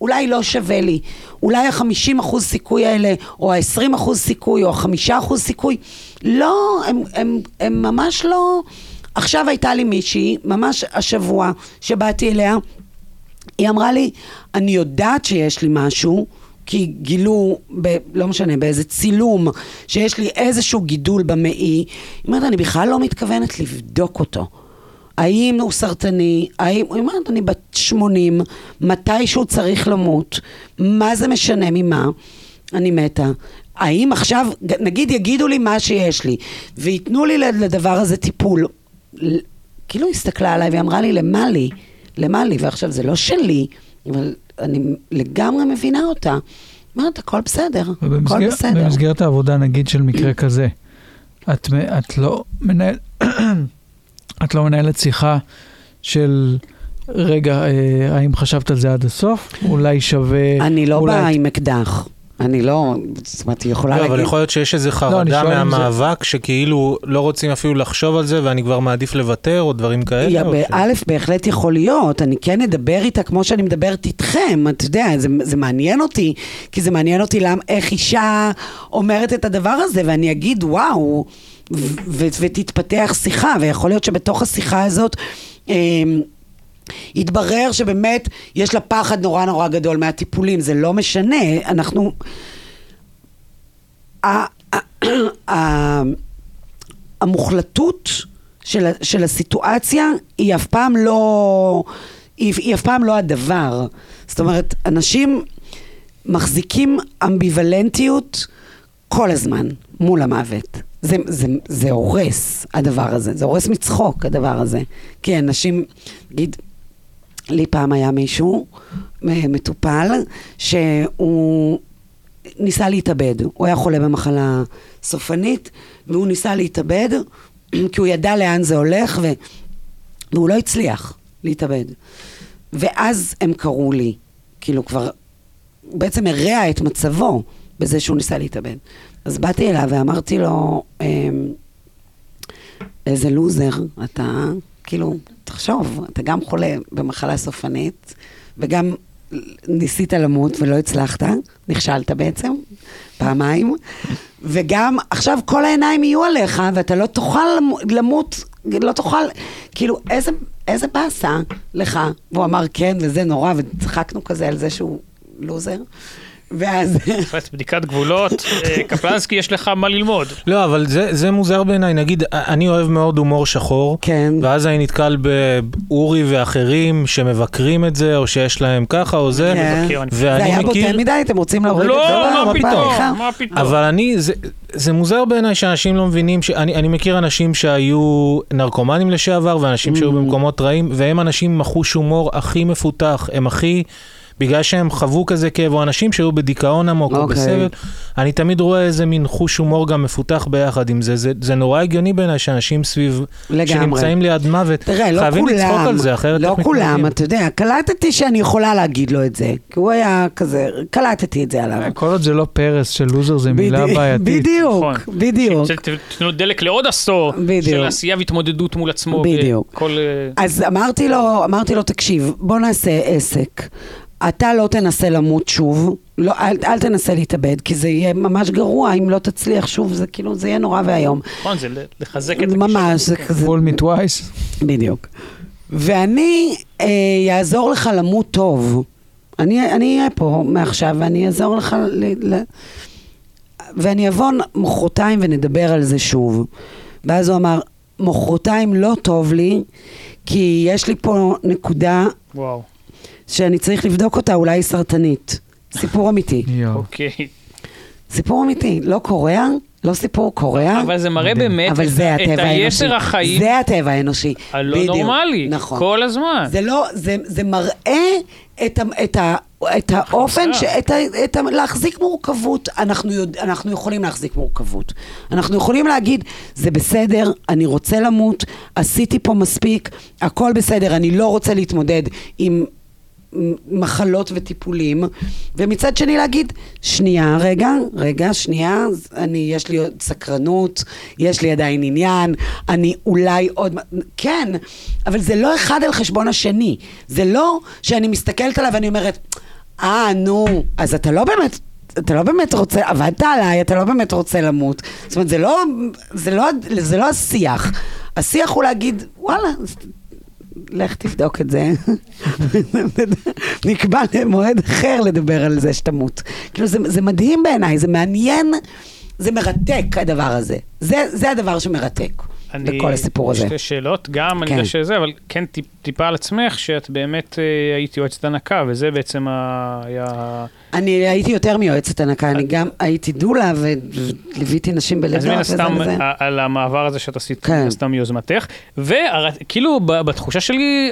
אולי לא שווה לי. אולי ה-50% אחוז סיכוי האלה, או ה-20% אחוז סיכוי, או ה-5% אחוז סיכוי, לא, הם, הם, הם ממש לא... עכשיו הייתה לי מישהי, ממש השבוע, שבאתי אליה, היא אמרה לי, אני יודעת שיש לי משהו, כי גילו, ב, לא משנה, באיזה צילום, שיש לי איזשהו גידול במעי. היא אומרת, אני בכלל לא מתכוונת לבדוק אותו. האם הוא סרטני, האם, היא אומרת, אני בת 80, מתי שהוא צריך למות, מה זה משנה ממה, אני מתה. האם עכשיו, נגיד יגידו לי מה שיש לי, וייתנו לי לדבר הזה טיפול, כאילו הסתכלה עליי ואמרה לי, למה לי? למה לי? ועכשיו זה לא שלי, אבל אני לגמרי מבינה אותה. אומרת, הכל בסדר, הכל בסדר. במסגרת העבודה, נגיד, של מקרה כזה, את, את לא מנהל... את לא מנהלת שיחה של, רגע, אה, האם חשבת על זה עד הסוף? אולי שווה... אני לא אולי... באה עם אקדח. אני לא, זאת אומרת, היא יכולה לא, להגיד... אבל יכול להיות שיש איזו אני חרדה שואל אם זה- מהמאבק, שכאילו לא רוצים אפילו לחשוב על זה, ואני כבר מעדיף לוותר, או דברים כאלה. יא, או ש- באלף בהחלט יכול להיות, אני כן אדבר איתה כמו שאני מדברת איתכם, אתה יודע, זה, זה מעניין אותי, כי זה מעניין אותי למ, איך אישה אומרת את הדבר הזה, ואני אגיד, וואו, ו- ותתפתח שיחה, ויכול להיות שבתוך השיחה הזאת... אמ, יתברר שבאמת יש לה פחד נורא נורא גדול מהטיפולים, זה לא משנה, אנחנו... המוחלטות של, הסיטואציה היא אף פעם לא, היא אף פעם לא הדבר. זאת אומרת, אנשים מחזיקים אמביוולנטיות כל הזמן מול המוות. זה, זה, זה הורס, הדבר הזה. זה הורס מצחוק, הדבר הזה. כי אנשים, נגיד, לי פעם היה מישהו, מטופל, שהוא ניסה להתאבד. הוא היה חולה במחלה סופנית, והוא ניסה להתאבד, כי הוא ידע לאן זה הולך, ו... והוא לא הצליח להתאבד. ואז הם קראו לי, כאילו כבר הוא בעצם הרע את מצבו בזה שהוא ניסה להתאבד. אז באתי אליו ואמרתי לו, אמ, איזה לוזר אתה, כאילו, תחשוב, אתה גם חולה במחלה סופנית, וגם ניסית למות ולא הצלחת, נכשלת בעצם, פעמיים, וגם עכשיו כל העיניים יהיו עליך, ואתה לא תוכל למו- למות, לא תוכל, כאילו, איזה, איזה באסה לך. והוא אמר כן, וזה נורא, וצחקנו כזה על זה שהוא לוזר. ואז... בהחלט, בדיקת גבולות, אה, קפלנסקי, יש לך מה ללמוד. לא, אבל זה, זה מוזר בעיניי. נגיד, אני אוהב מאוד הומור שחור, כן. ואז אני נתקל באורי ואחרים שמבקרים את זה, או שיש להם ככה או זה, כן. מבקר, אני- זה ואני היה מכיר... בוטה מדי, אתם רוצים להוריד את זה? לא, מה פתאום? מה פתאום. אבל אני, זה, זה מוזר בעיניי שאנשים לא מבינים, שאני אני מכיר אנשים שהיו נרקומנים לשעבר, ואנשים שהיו Mm. במקומות רעים, והם אנשים עם החוש הומור הכי מפותח, הם הכי... בגלל שהם חוו כזה כאב, או אנשים שהיו בדיכאון עמוק או אוקיי. בסבל, אני תמיד רואה איזה מין חוש הומור גם מפותח ביחד עם זה. זה, זה נורא הגיוני בעיניי שאנשים סביב, לגמרי. שנמצאים ליד מוות, תראה, לא חייבים כולם, לצחוק על זה, אחרת לא כולם, מתמודדים? אתה יודע, קלטתי שאני יכולה להגיד לו את זה, כי הוא היה כזה, קלטתי את זה עליו. כל עוד זה לא פרס של לוזר, זה מילה בדי- בעייתית. בדיוק, נכון. בדיוק. תנו דלק לעוד עשור בדיוק. של עשייה והתמודדות מול עצמו. בדיוק. אה, אז אמרתי לו, אמרתי לו, תקשיב, בוא נעשה עסק. אתה לא תנסה למות שוב, לא, אל, אל תנסה להתאבד, כי זה יהיה ממש גרוע אם לא תצליח שוב, זה כאילו, זה יהיה נורא ואיום. נכון, זה לחזק את ממש, זה כזה, fool me twice. בדיוק. ואני אה, יעזור לך למות טוב. אני אני אהיה פה מעכשיו, ואני אעזור לך ל... ל... ואני אבוא מחרתיים ונדבר על זה שוב. ואז הוא אמר, מחרתיים לא טוב לי, כי יש לי פה נקודה וואו, שאני צריך לבדוק אותה, אולי היא סרטנית. סיפור אמיתי. אוקיי. סיפור אמיתי, לא קורע, לא סיפור קורע. אבל זה מראה. באמת אבל את- זה את. היצר החיים זה הטבע האנושי. הלא בדיוק. נורמלי. נכון. כל הזמן. זה לא, זה, זה מראה את, ה, את, ה, את האופן, ש, את ה, את ה, להחזיק מורכבות. אנחנו, יודע, אנחנו יכולים להחזיק מורכבות. אנחנו יכולים להגיד, זה בסדר, אני רוצה למות, עשיתי פה מספיק, הכל בסדר, אני לא רוצה להתמודד עם... מחלות וטיפולים, ומצד שני להגיד, שנייה, רגע, רגע, שנייה, אני, יש לי עוד סקרנות, יש לי עדיין עניין, אני אולי עוד... כן, אבל זה לא אחד על חשבון השני. זה לא שאני מסתכלת עליו ואני אומרת, אה, נו, אז אתה לא באמת... אתה לא באמת רוצה, עבדת עליי, אתה לא באמת רוצה למות. זאת אומרת, זה לא, זה לא, זה לא השיח. השיח הוא להגיד, וואלה, לך תבדוק את זה. נקבע למועד אחר לדבר על זה שתמות. כאילו, זה, זה מדהים בעיניי, זה מעניין, זה מרתק הדבר הזה. זה, זה הדבר שמרתק אני- בכל הסיפור הזה. שתי שאלות, גם אני כן. יודע שזה, אבל כן טיפ, טיפה על עצמך, שאת באמת אה, היית יועצת הנקה, וזה בעצם ה- היה... אני הייתי יותר מיועצת הנקה, אני גם הייתי דולה וליוויתי נשים בלידות אז מן וזה הסתם, וזה. ה- על המעבר הזה שאת עשית, כן. מן הסתם מיוזמתך, וכאילו בתחושה שלי,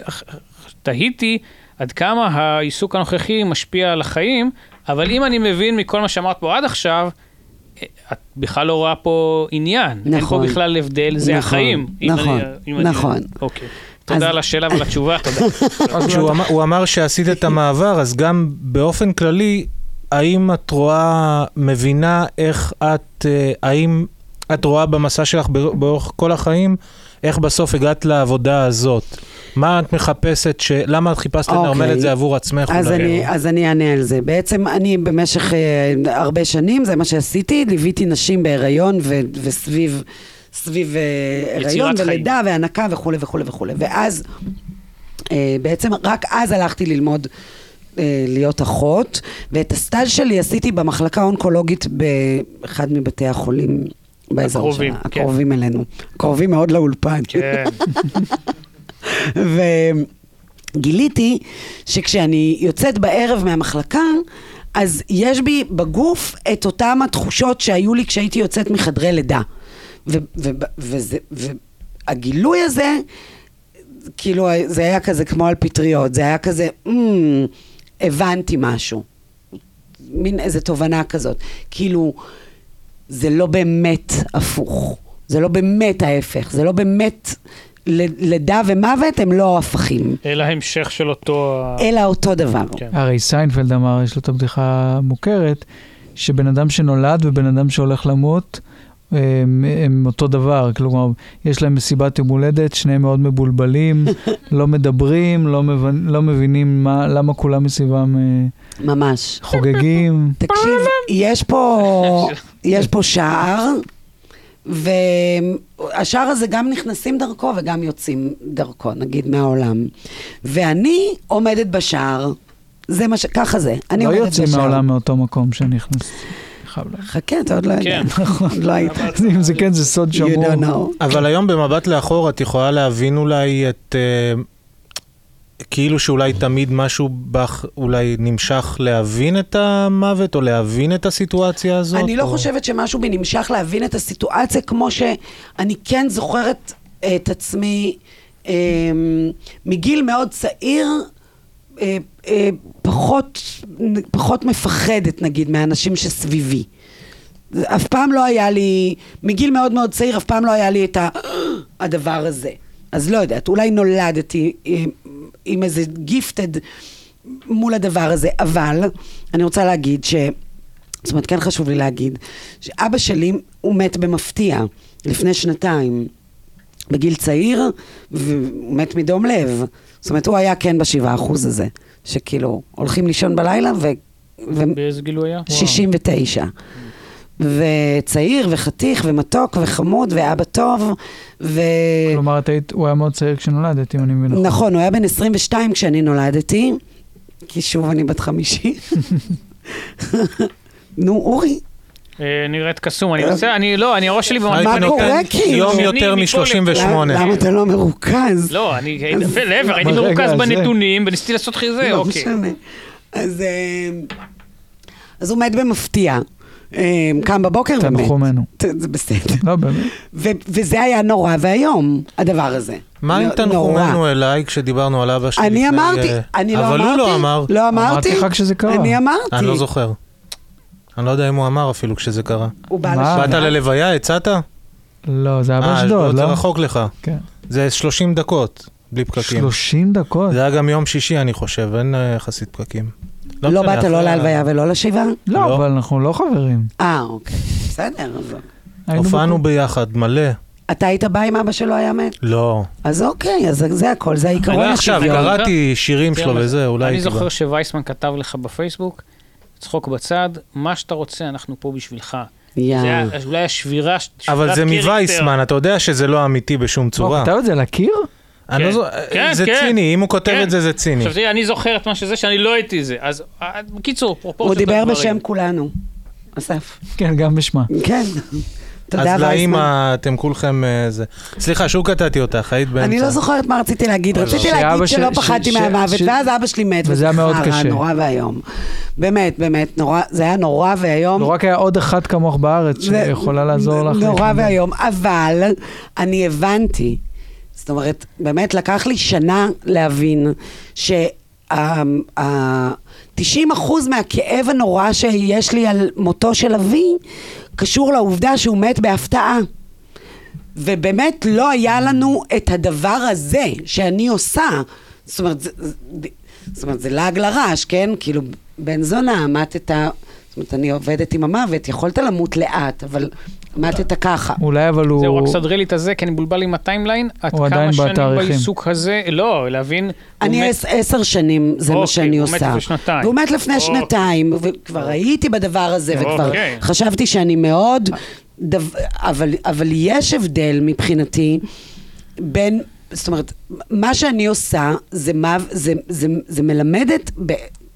תהיתי עד כמה העיסוק הנוכחי משפיע על החיים, אבל אם אני מבין מכל מה שאמרת פה עד עכשיו, את בכלל לא רואה פה עניין. אין נכון. פה בכלל הבדל, זה נכון, החיים. אם נכון, אני- אם אני- נכון. אוקיי. תודה אז- על השאלה ועל התשובה, תודה. כשהוא אמר, הוא אמר שעשית את המעבר, אז גם באופן כללי, האם את רואה, מבינה איך את, אה, האם את רואה במסע שלך באורך כל החיים, איך בסוף הגעת לעבודה הזאת? מה את מחפשת, ש... למה את חיפשת לנרמל אוקיי. את זה עבור עצמך? אז אולי? אני, אז אני אענה על זה. בעצם אני במשך אה, הרבה שנים, זה מה שעשיתי, ליוויתי נשים בהיריון ו, וסביב סביב אה, הריון חיים. ולידה והנקה וכולי וכולי וכולי. ואז, אה, בעצם רק אז הלכתי ללמוד אה, להיות אחות, ואת הסטאז' שלי עשיתי במחלקה האונקולוגית באחד מבתי החולים. באזור הקרובים, שלה, כן. הקרובים אלינו. קרובים מאוד לאולפן. כן. וגיליתי שכשאני יוצאת בערב מהמחלקה, אז יש בי בגוף את אותן התחושות שהיו לי כשהייתי יוצאת מחדרי לידה. והגילוי הזה, כאילו זה היה כזה כמו על פטריות, זה היה כזה, "מ, הבנתי משהו. מין איזה תובנה כזאת. כאילו, זה לא באמת הפוך. זה לא באמת ההפך, זה לא באמת לידה ומוות הם לא הפכים, אלא המשך של אותו... אלא אותו דבר. כן. הרי סיינפלד אמר, יש לו את הבדיחה המוכרת, שבן אדם שנולד ובן אדם שהולך למות, הם, הם אותו דבר, כלומר, יש להם מסיבת יום הולדת, שניהם מאוד מבולבלים, לא מדברים, לא, מבין, לא מבינים מה, למה כולם מסביבם אה, ממש. חוגגים. תקשיב, יש פה, יש פה שער, והשער הזה גם נכנסים דרכו וגם יוצאים דרכו, נגיד, מהעולם. ואני עומדת בשער, זה מה ש... ככה זה, אני לא עומדת יוצאים בשער. מהעולם מאותו מקום שנכנס. חייב להגיד. חכה, אתה עוד לא יודע. כן. עוד לא היית. אם זה כן, זה סוד שמור. אבל היום במבט לאחור את יכולה להבין אולי את... אה, כאילו שאולי תמיד משהו בך אולי נמשך להבין את המוות או להבין את הסיטואציה הזאת? אני לא או... חושבת שמשהו בי נמשך להבין את הסיטואציה, כמו שאני כן זוכרת את עצמי אה, מגיל מאוד צעיר, אה, אה, פחות, פחות מפחדת, נגיד, מהאנשים שסביבי. אף פעם לא היה לי, מגיל מאוד מאוד צעיר, אף פעם לא היה לי את ה, הדבר הזה. אז לא יודעת, אולי נולדתי אה, עם איזה גיפטד מול הדבר הזה, אבל אני רוצה להגיד ש... זאת אומרת, כן חשוב לי להגיד, שאבא שלי, הוא מת במפתיע, לפני שנתיים, בגיל צעיר, והוא מת מדום לב. זאת אומרת, הוא היה כן בשבעה אחוז הזה, שכאילו, הולכים לישון בלילה ו... ו... באיזה גיל הוא היה? 69. וצעיר וחתיך ומתוק וחמוד ואבא טוב, ו... כלומר, את היית, הוא היה מאוד צעיר כשנולדת, אם אני מבין נכון. נכון, הוא היה בן 22 כשאני נולדתי, כי שוב אני בת 50. נו, אורי, נראית קסום, אני רוצה, אני לא, אני הראש שלי מה הייתי במקום. קורה, נותן כאילו? יום יותר מפה לפה. מ-38. למה אתה לא מרוכז? לא, אני הייתי, להפך, הייתי מרוכז. בנתונים וניסיתי לעשות חיזה, לא אוקיי. משנה. אז, אה, אז הוא מת במפתיע. אה, קם בבוקר ומת. תנחומינו. ת- זה בסדר. לא, באמת. וזה היה נורא ואיום, הדבר הזה. מה עם נורא. תנחומינו אליי כשדיברנו על אבא שלי אני. אמרתי, אה, אני לא אבל אמרתי. הוא לא אמר. לא אמרתי. אמרתי לך כשזה קרה. אני אמרתי. אני לא זוכר. אני לא יודע אם הוא אמר אפילו כשזה קרה. הוא בא? לשם. באת ללוויה, הצעת? לא, זה היה אה, באשדוד, זה לא? רחוק לך. כן. זה 30 דקות, בלי פקקים. 30 דקות? זה היה גם יום שישי, אני חושב, אין אה, יחסית פקקים. לא משנה, באת לא להלוויה ולא לשבעה? לא, לא. אבל אנחנו לא חברים. אה, אוקיי. בסדר. אז- היינו הופענו ביחד, מלא. אתה היית בא אם אבא שלו היה מת? לא. אז אוקיי, אז זה הכל, זה העיקרון לא עכשיו, השוויון. קראתי שירים שלו וזה, אולי אני הייתי בא. זוכר שווייסמן כתב לך בפייסבוק, צחוק בצד, מה שאתה רוצה, אנחנו פה בשבילך. זה היה אולי השבירה, אבל זה. מווייסמן, אתה יודע שזה לא אמיתי בשום הוא צורה. כתב את זה לקיר? אני לא כן. זו- כן, זה כן. ציני, אם הוא כותב כן. את זה, זה ציני. עכשיו תראי, אני זוכר את מה שזה, שאני לא הייתי זה. אז אה, בקיצור, פרופורציות הוא דיבר. בשם כולנו. אסף. כן, גם בשמה. כן. תודה, אז. לאמא, אתם כולכם אה, זה. סליחה, שוב קטעתי אותך, היית באמצע. אני לא זוכרת מה רציתי להגיד. רציתי לא. להגיד שלא ש- פחדתי ש- מהמוות, ש- ואז אבא שלי מת. וזה היה מאוד קשה. נורא ואיום. באמת, באמת, נורא, זה היה נורא ואיום. לא רק היה עוד אחת כמוך בארץ שיכולה לעזור לך. נורא. ואיום, אבל אני הבנתי, זאת אומרת, באמת לקח לי שנה להבין שה-90% מהכאב הנורא שיש לי על מותו של אבי, קשור לעובדה שהוא מת בהפתעה. ובאמת לא היה לנו את הדבר הזה שאני עושה. זאת אומרת, זה, זאת אומרת, זה לעג לרש, כן? כאילו, בן זונה, מתת, זאת אומרת, אני עובדת עם המוות, יכולת למות לאט, אבל מתת ככה. אולי אבל הוא... זהו, רק סדרי לי את הזה, כי אני מבולבל עם הטיימליין. עד הוא עדיין כמה שנים בתאריכים. בעיסוק הזה, לא, להבין. הוא אני עשר שנים, זה מה אוקיי, שאני הוא מת עושה. לפני שנתיים. והוא מת לפני אוקיי. שנתיים, וכבר הייתי בדבר הזה, וכבר אוקיי. חשבתי שאני מאוד... אבל, אבל יש הבדל מבחינתי בין... זאת אומרת, מה שאני עושה, זה, מה, זה, זה, זה מלמדת, ב,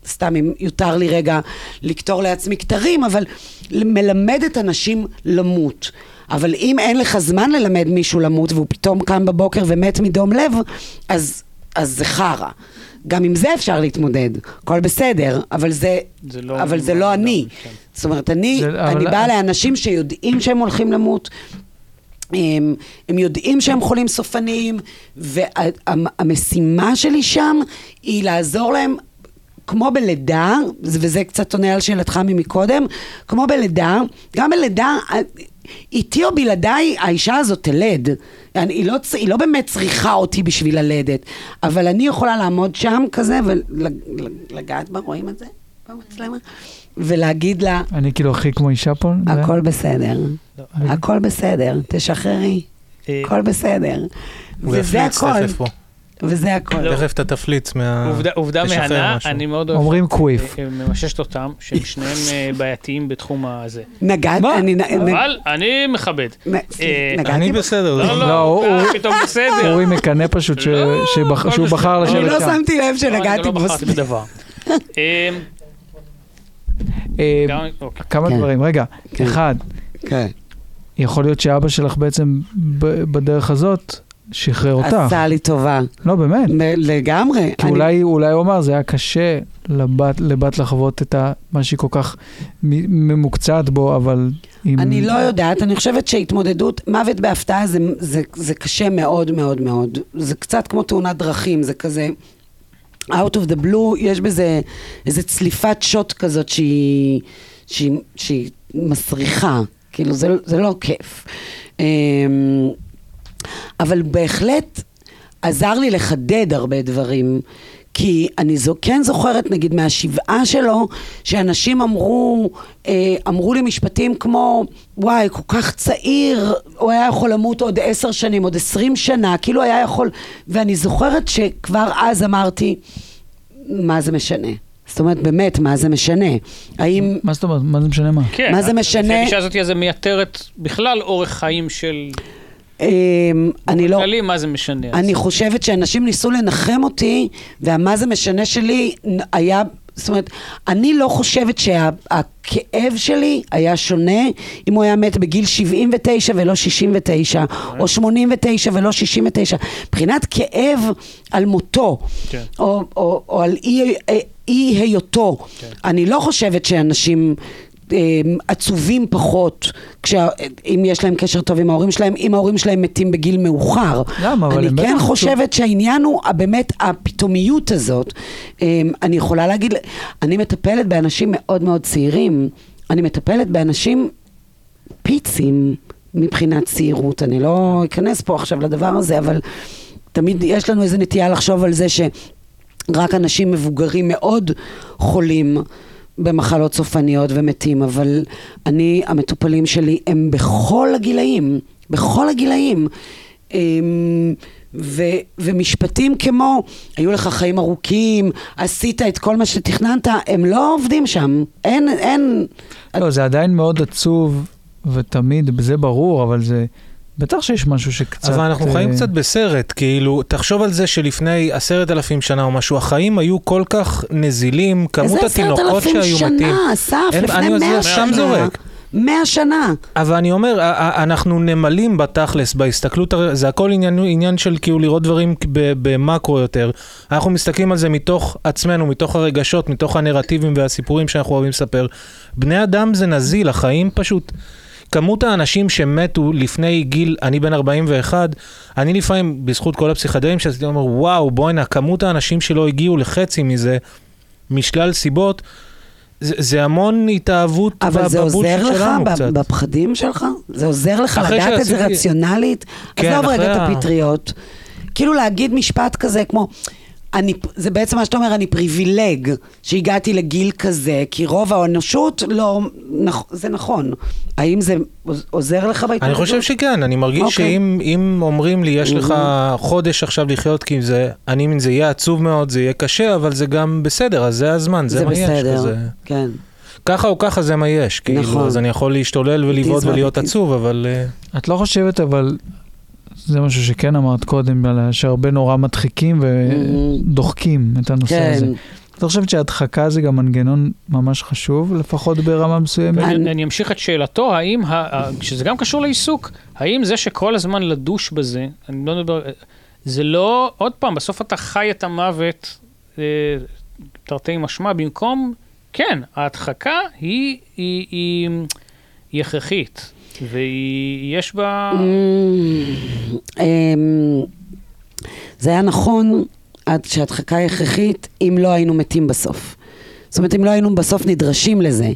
סתם אם יותר לי רגע לקטור לעצמי כתרים, אבל מלמדת אנשים למות. אבל אם אין לך זמן ללמד מישהו למות והוא פתאום קם בבוקר ומת מדום לב, אז, אז זה חרא. גם עם זה אפשר להתמודד, הכל בסדר, אבל זה, זה לא- אבל זה לא אני. כן. זאת אומרת, אני, זה- אני אבל- באה לאנשים שיודעים שהם הולכים למות, הם, הם יודעים שהם חולים סופניים, והמשימה שלי שם היא לעזור להם, כמו בלידה, וזה קצת עונה על שאלתך ממקודם, כמו בלידה, גם בלידה, איתי או בלעדיי, האישה הזאת תלד. אני, היא, לא, היא לא באמת צריכה אותי בשביל ללדת, אבל אני יכולה לעמוד שם כזה ולגעת בה, רואים את זה במצלמה? ולהגיד לה, אני כאילו הכי כמו אישה פה. זה- הכל בסדר, לא, הכל בסדר, תשחררי, אה, הכל בסדר. וזה הכל. וזה הכל. לא. תכף אתה תפליץ מה... עובדה- עובדה מהנה, משהו. אני מאוד אוהב. אומרים קוויף. אה, אה, ממששת אותם, שהם שניהם אה, בעייתיים בתחום הזה. נגעת, מה? אני... נ- נ- אבל אני מכבד. אני? בסדר. לא, לא, לא, הוא- פתאום בסדר. אורי מקנא פשוט ש- לא, שהוא. בחר אני לשבת לא שם. שמתי לב לא, אני שנגעתי לא בו. בחרתי בדבר. גם- אוקיי. כמה כן. דברים, רגע, כן. אחד, כן. יכול להיות שאבא שלך בעצם בדרך הזאת שחרר אותך. עשה לי טובה. לא, באמת. לגמרי. כי אני- אולי, אולי הוא אמר, זה היה קשה לבת, לבת לחוות את ה, מה שהיא כל כך ממוקצעת בו, אבל... עם... אני לא יודעת, אני חושבת שהתמודדות, מוות בהפתעה זה, זה, זה קשה מאוד מאוד מאוד. זה קצת כמו תאונת דרכים, זה כזה... Out of the blue, יש בזה איזה צליפת שוט כזאת שהיא, שהיא, שהיא מסריחה, כאילו זה, זה לא כיף. אבל בהחלט עזר לי לחדד הרבה דברים. כי אני זו, כן זוכרת, נגיד, מהשבעה שלו, שאנשים אמרו, אה, אמרו לי משפטים כמו, וואי, כל כך צעיר, הוא היה יכול למות עוד עשר שנים, עוד עשרים שנה, כאילו היה יכול... ואני זוכרת שכבר אז אמרתי, מה זה משנה? זאת אומרת, באמת, מה זה משנה? האם... מה זאת אומרת? מה זה משנה מה? כן, מה זה משנה? לפי הגישה הזאת זה מייתרת בכלל אורך חיים של... אה, אני לא... כללי, מה זה משנה? אני חושבת שאנשים ניסו לנחם אותי, והמה זה משנה שלי היה, זאת אומרת, אני לא חושבת שהכאב שלי היה שונה אם הוא היה מת בגיל 79 ולא 69, או 89 ולא 69. מבחינת כאב על מותו, כן. או, או, או על אי, אי היותו, כן. אני לא חושבת שאנשים... אה, עצובים פחות, כשה, אם יש להם קשר טוב עם ההורים שלהם, אם ההורים שלהם מתים בגיל מאוחר. למה? אבל אני כן חושבת שהעניין הוא באמת הפתאומיות הזאת. אמ, אני יכולה להגיד, אני מטפלת באנשים מאוד מאוד צעירים, אני מטפלת באנשים פיצים מבחינת צעירות, אני לא אכנס פה עכשיו לדבר הזה, אבל תמיד יש לנו איזו נטייה לחשוב על זה שרק אנשים מבוגרים מאוד חולים. במחלות סופניות ומתים, אבל אני, המטופלים שלי הם בכל הגילאים, בכל הגילאים. אמ, ו, ומשפטים כמו, היו לך חיים ארוכים, עשית את כל מה שתכננת, הם לא עובדים שם. אין, אין... לא, זה עדיין מאוד עצוב, ותמיד, זה ברור, אבל זה... בטח שיש משהו שקצת... אבל אנחנו אה, חיים קצת בסרט, כאילו, תחשוב על זה שלפני עשרת אלפים שנה או משהו, החיים היו כל כך נזילים, כמות איזה עשרת התינוקות אלפים שהיו מתים. שנה, אסף, לפני אני מאה שנה. זורק. מאה שנה. אבל אני אומר, אנחנו נמלים בתכלס, בהסתכלות, זה הכל עניין, עניין של כאילו לראות דברים ב- במקרו יותר. אנחנו מסתכלים על זה מתוך עצמנו, מתוך הרגשות, מתוך הנרטיבים והסיפורים שאנחנו אוהבים לספר. בני אדם זה נזיל, החיים פשוט... כמות האנשים שמתו לפני גיל, אני בן 41, אני לפעמים, בזכות כל הפסיכדלים שעשיתי, אומר, וואו, בואנה, כמות האנשים שלא הגיעו לחצי מזה, משלל סיבות, זה, זה המון התאהבות אבל זה עוזר לך שלנו קצת. בפחדים שלך? זה עוזר לך אחרי לדעת את זה שעשיתי- רציונלית? כן, עזוב רגע את אחרי הפטריות. כאילו להגיד משפט כזה כמו... אני, זה בעצם מה שאתה אומר, אני פריבילג שהגעתי לגיל כזה, כי רוב האנושות לא, נכ, זה נכון. האם זה עוז- עוזר לך בהתמודדות? אני חושב שכן, אני מרגיש אוקיי. שאם אם אומרים לי, יש לך חודש עכשיו לחיות, כי זה, אני מבין, זה יהיה עצוב מאוד, זה יהיה קשה, אבל זה גם בסדר, אז זה הזמן, זה, זה מה יש. בסדר, כזה. כן. ככה או ככה זה מה יש, כאילו, נכון. אז אני יכול להשתולל ולבעוט ולהיות. עצוב, אבל... אה, את לא חושבת, אבל זה משהו שכן אמרת קודם, שהרבה נורא מדחיקים ודוחקים את הנושא כן. הזה. את חושבת שהדחקה זה גם מנגנון ממש חשוב, לפחות ברמה מסוימת? אני- אני, אני אמשיך את שאלתו, האם, ה, ה, שזה גם קשור לעיסוק, האם זה שכל הזמן לדוש בזה, אני לא מדבר, זה לא, עוד פעם, בסוף אתה חי את המוות, אה, תרתי משמע, במקום, כן, ההדחקה היא, היא, היא, היא הכרחית, ויש בה... אמ, זה היה נכון עד שהדחקה היא הכרחית, אם לא היינו מתים בסוף. זאת אומרת, אם לא היינו בסוף נדרשים לזה.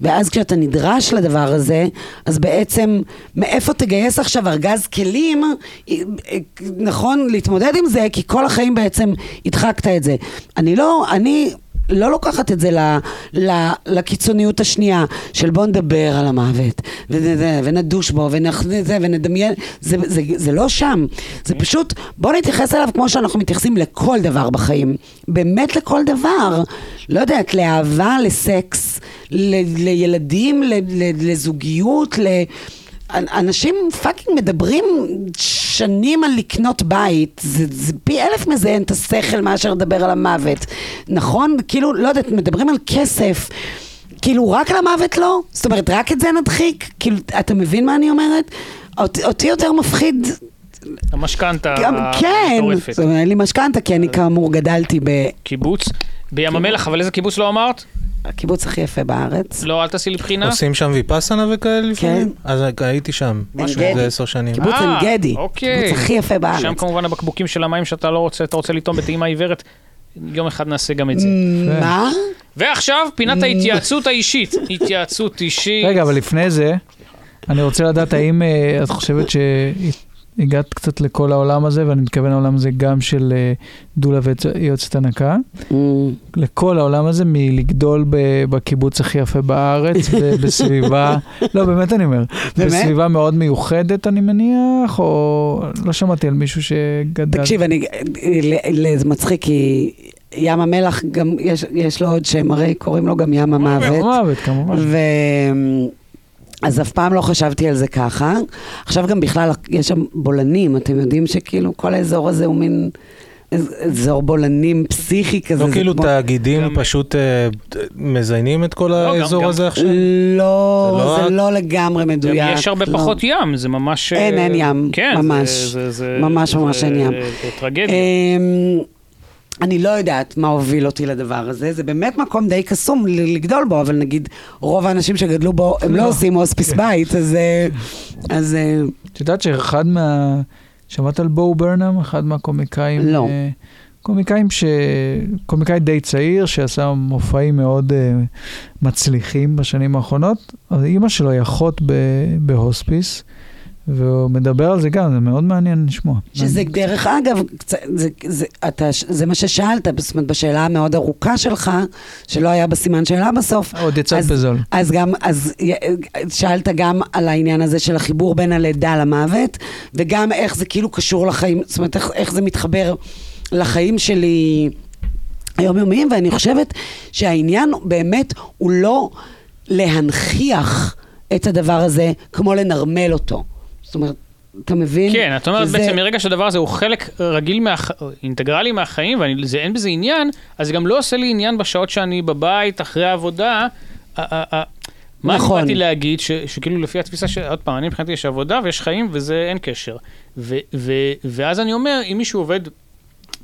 ואז כשאתה נדרש לדבר הזה, אז בעצם, מאיפה תגייס עכשיו ארגז כלים, אה, אה, נכון, להתמודד עם זה, כי כל החיים בעצם הדחקת את זה. אני לא, אני... לא לוקחת את זה ל, ל, לקיצוניות השנייה של בוא נדבר על המוות ו- ונדוש בו ונזה, ונדמיין, זה, זה, זה לא שם, זה פשוט בוא נתייחס אליו כמו שאנחנו מתייחסים לכל דבר בחיים, באמת לכל דבר, לא יודעת, לאהבה, לסקס, ל, לילדים, ל, ל, לזוגיות, ל... אנשים fucking מדברים שנים על לקנות בית, זה, זה פי אלף מזיין את השכל מאשר לדבר על המוות, נכון? כאילו, לא יודעת, מדברים על כסף, כאילו רק על המוות לא? זאת אומרת, רק את זה נדחיק? כאילו, אתה מבין מה אני אומרת? אותי, אותי יותר מפחיד המשכנתה כן, זאת אומרת, אין לי משכנתה כי אני כאמור גדלתי ב... קיבוץ? בים המלח, אבל איזה קיבוץ לא אמרת? הקיבוץ הכי יפה בארץ. לא, אל תעשי לי בחינה. עושים שם ויפאסנה וכאלה לפעמים? כן. אז הייתי שם, משהו. איזה עשר שנים. קיבוץ אה, עין גדי, אוקיי. הקיבוץ הכי יפה בארץ. שם כמובן הבקבוקים של המים שאתה לא רוצה, אתה רוצה לטעום בטעימה עיוורת. יום אחד נעשה גם את זה. מה? ועכשיו, פינת ההתייעצות האישית. התייעצות אישית. רגע, אבל לפני זה, אני רוצה לדעת האם אה, את חושבת שהגעת קצת לכל העולם הזה, ואני מתכוון לעולם הזה גם של אה, דולה ויועצת הנקה, Mm, לכל העולם הזה מלגדול בקיבוץ הכי יפה בארץ, בסביבה, לא, באמת אני אומר, באמת? בסביבה מאוד מיוחדת אני מניח, או לא שמעתי על מישהו שגדל. תקשיב, אני, ל- זה מצחיק כי ים המלח, גם יש, יש לו עוד שם, הרי קוראים לו גם ים המוות. מוות, כמובן. ו... אז אף פעם לא חשבתי על זה ככה. עכשיו גם בכלל, יש שם בולענים, אתם יודעים שכאילו כל האזור הזה הוא מין אז- אזור בולענים פסיכי כזה. לא כאילו כמו- תאגידים גם- פשוט אה, מזיינים את כל גם- האזור גם- הזה עכשיו? לא, זה לא זה לא לגמרי גם מדויק. יש הרבה לא. פחות ים, זה ממש... אין, אה, אין ים, כן, ממש. זה- זה- זה- ממש ממש זה- אין ים. זה טרגדיה. אני לא יודעת מה הוביל אותי לדבר הזה, זה באמת מקום די קסום לגדול בו, אבל נגיד רוב האנשים שגדלו בו, הם לא עושים הוספיס בית, אז... אה, אז אה, את יודעת שאחד מה... שמעת על בואו ברנם? אחד מהקומיקאים? לא. אה, קומיקאים ש... קומיקאי די צעיר שעשה מופעים מאוד אה, מצליחים בשנים האחרונות. אז אימא שלו היא אחות ב... בהוספיס, והוא מדבר על זה גם, זה מאוד מעניין לשמוע. שזה דרך אגב, קצת- זה, זה, אתה, זה מה ששאלת, זאת אומרת, בשאלה המאוד ארוכה שלך, שלא היה בסימן שאלה בסוף. עוד יצא אז- בזול. אז גם, אז שאלת גם על העניין הזה של החיבור בין הלידה למוות, וגם איך זה כאילו קשור לחיים, זאת אומרת, איך, איך זה מתחבר לחיים שלי היומיומיים, ואני חושבת שהעניין באמת הוא לא להנכיח את הדבר הזה כמו לנרמל אותו. זאת אומרת, אתה מבין? כן, את אומרת שזה- בעצם מרגע שהדבר הזה הוא חלק רגיל, מהח... אינטגרלי מהחיים, ואין בזה עניין, אז זה גם לא עושה לי עניין בשעות שאני בבית, אחרי העבודה. מה נכון. באתי להגיד, ש, שכאילו לפי התפיסה ש... עוד פעם, אני מבחינתי יש עבודה ויש חיים וזה אין קשר. ו, ו, ואז אני אומר, אם מישהו עובד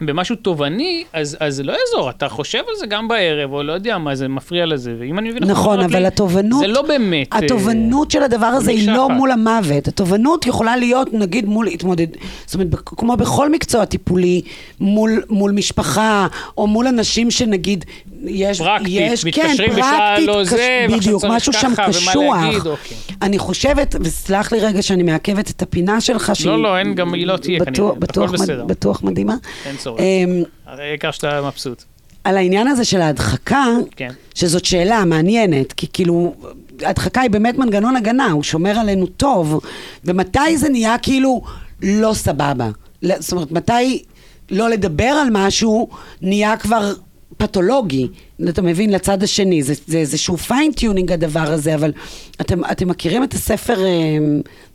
במשהו תובעני, אז, אז לא יעזור, אתה חושב על זה גם בערב, או לא יודע מה, זה מפריע לזה, ואם אני מבין... נכון, אומרת אבל לי, התובנות... זה לא באמת... אה, התובנות של הדבר הזה היא לא. מול המוות. התובנות יכולה להיות, נגיד, מול התמודד... זאת אומרת, כמו בכל מקצוע טיפולי, מול, מול משפחה, או מול אנשים שנגיד, יש... פרקטית, יש, מתקשרים כן, בשעה לא קש- זה, בדיוק, משהו שם קשוח. להגיד, אוקיי. אני חושבת, וסלח לי רגע שאני מעכבת את הפינה שלך, שהיא... לא, אין, גם היא לא תהיה כנראה, הכל בסדר. בטוח מדהימה. אין צורך. אמ, הרי העיקר שאתה מבסוט. על העניין הזה של ההדחקה, כן. שזאת שאלה מעניינת, כי כאילו, הדחקה היא באמת מנגנון הגנה, הוא שומר עלינו טוב, ומתי זה נהיה כאילו לא סבבה? ל- זאת אומרת, מתי לא לדבר על משהו נהיה כבר פתולוגי, אתה מבין, לצד השני, זה, זה איזשהו fine tuning הדבר הזה, אבל אתם, אתם מכירים את הספר אה,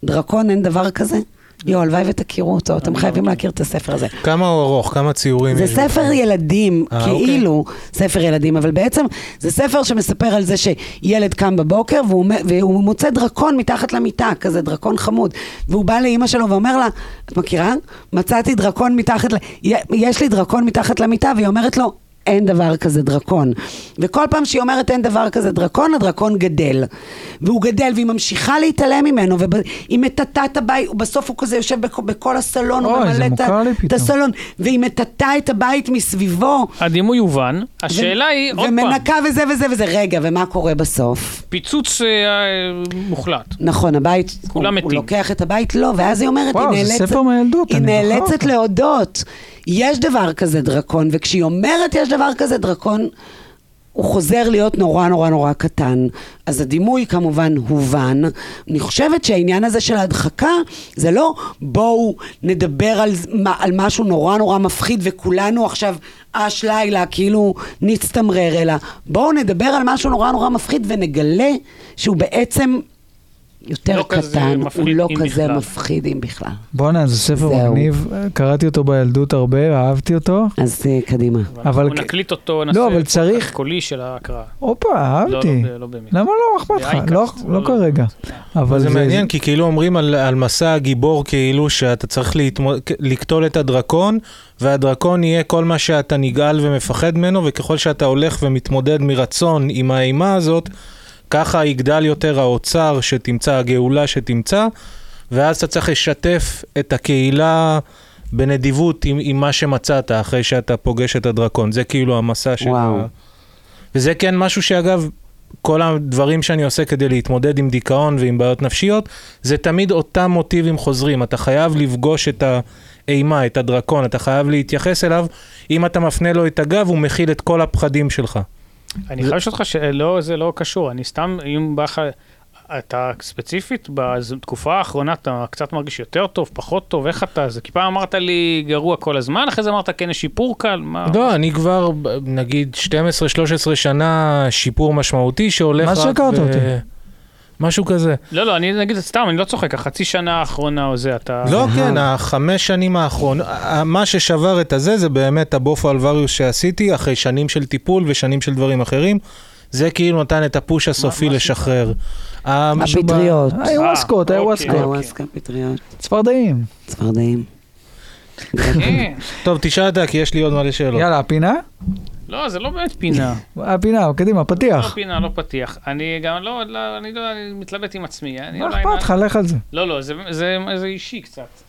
דרקון, אין דבר כזה? יואו, הלוואי ותכירו אותו, אתם חייבים להכיר את הספר הזה. כמה הוא ארוך? כמה ציורים זה יש? ספר בו? ילדים, אה, כאילו ספר ילדים, אבל בעצם זה ספר שמספר על זה שילד קם בבוקר והוא, מוצא דרקון מתחת למיטה, כזה דרקון חמוד, והוא בא לאימא שלו ואומר לה, את מכירה? מצאתי דרקון מתחת, ל... יש לי דרקון מתחת למיטה, והיא אומרת לו, אין דבר כזה דרקון. וכל פעם שהיא אומרת אין דבר כזה דרקון, הדרקון גדל. והוא גדל, והיא ממשיכה להתעלם ממנו, והיא מטאטה את הבית, בסוף הוא כזה יושב בכ- בכל הסלון, הוא ממלא את את. הסלון, והיא מטאטה את הבית מסביבו. הדימוי הובן, השאלה היא, עוד פעם, ומנקה וזה וזה וזה. רגע, ומה קורה בסוף? פיצוץ אה, מוחלט. נכון, הבית, הוא, כולם הוא מתים. לוקח את הבית, לא, ואז היא אומרת, וואו, היא זה נאלצת... ספר מהילדות, היא נאלצת. להודות. יש דבר כזה דרקון, וכשהיא אומרת יש דבר כזה דרקון, הוא חוזר להיות נורא נורא נורא קטן. אז הדימוי כמובן הובן. אני חושבת שהעניין הזה של ההדחקה, זה לא בואו נדבר על, על משהו נורא נורא מפחיד וכולנו עכשיו אש לילה, כאילו נצטמרר, אלא בואו נדבר על משהו נורא נורא מפחיד ונגלה שהוא בעצם יותר לא קטן, הוא לא כזה בכלל. מפחיד אם בכלל. בואנה, זה ספר זהו. מגניב, קראתי אותו בילדות הרבה, אהבתי אותו. אז אה, קדימה. אבל אנחנו נקליט אותו, לא, נעשה אבל צריך- קולי של ההקראה. הופה, לא, אהבתי. לא, לא באמת. למה לא? אכפת לך? לא- לא- לא כרגע. אבל זה מעניין, כי כאילו אומרים על, על מסע הגיבור כאילו שאתה צריך להתמו... לקטול את הדרקון, והדרקון יהיה כל מה שאתה נגעל ומפחד ממנו, וככל שאתה הולך ומתמודד מרצון עם האימה הזאת, ככה יגדל יותר האוצר שתמצא, הגאולה שתמצא, ואז אתה צריך לשתף את הקהילה בנדיבות עם, עם מה שמצאת אחרי שאתה פוגש את הדרקון. זה כאילו המסע של וואו. וזה כן משהו שאגב, כל הדברים שאני עושה כדי להתמודד עם דיכאון ועם בעיות נפשיות, זה תמיד אותם מוטיבים חוזרים. אתה חייב לפגוש את האימה, את הדרקון, אתה חייב להתייחס אליו. אם אתה מפנה לו את הגב, הוא מכיל את כל הפחדים שלך. אני חייב לשאול אותך שלא, זה לא קשור, אני סתם, אם בא לך, אתה ספציפית, בתקופה האחרונה אתה קצת מרגיש יותר טוב, פחות טוב, איך אתה, זה כי פעם אמרת לי גרוע כל הזמן, אחרי זה אמרת כן, יש שיפור קל, מה? לא, אני כבר, נגיד, 12-13 שנה שיפור משמעותי שהולך מה שהכרת אותי. משהו כזה. לא, לא, אני נגיד סתם, אני לא צוחק, החצי שנה האחרונה או זה, אתה... לא. כן, החמש שנים האחרונות, מה ששבר את הזה זה באמת הבופו אלווריוס שעשיתי, אחרי שנים של טיפול ושנים של דברים אחרים. זה כאילו נתן את הפוש הסופי לשחרר. ה- משהו ב- הפטריות. האיווסקות, אה, האיווסקות. אוקיי. איוואסקה, פטריות, צפרדעים. צפרדעים. טוב, תשאל אותה, כי יש לי עוד מלא שאלות. יאללה, הפינה? לא, זה לא באמת פינה. הפינה, קדימה, לא פתיח. פינה, לא פתיח. אני גם לא, לא, אני לא, אני מתלבט עם עצמי. מה אכפת לך? לך על זה. לא, לא, זה, זה, זה אישי קצת.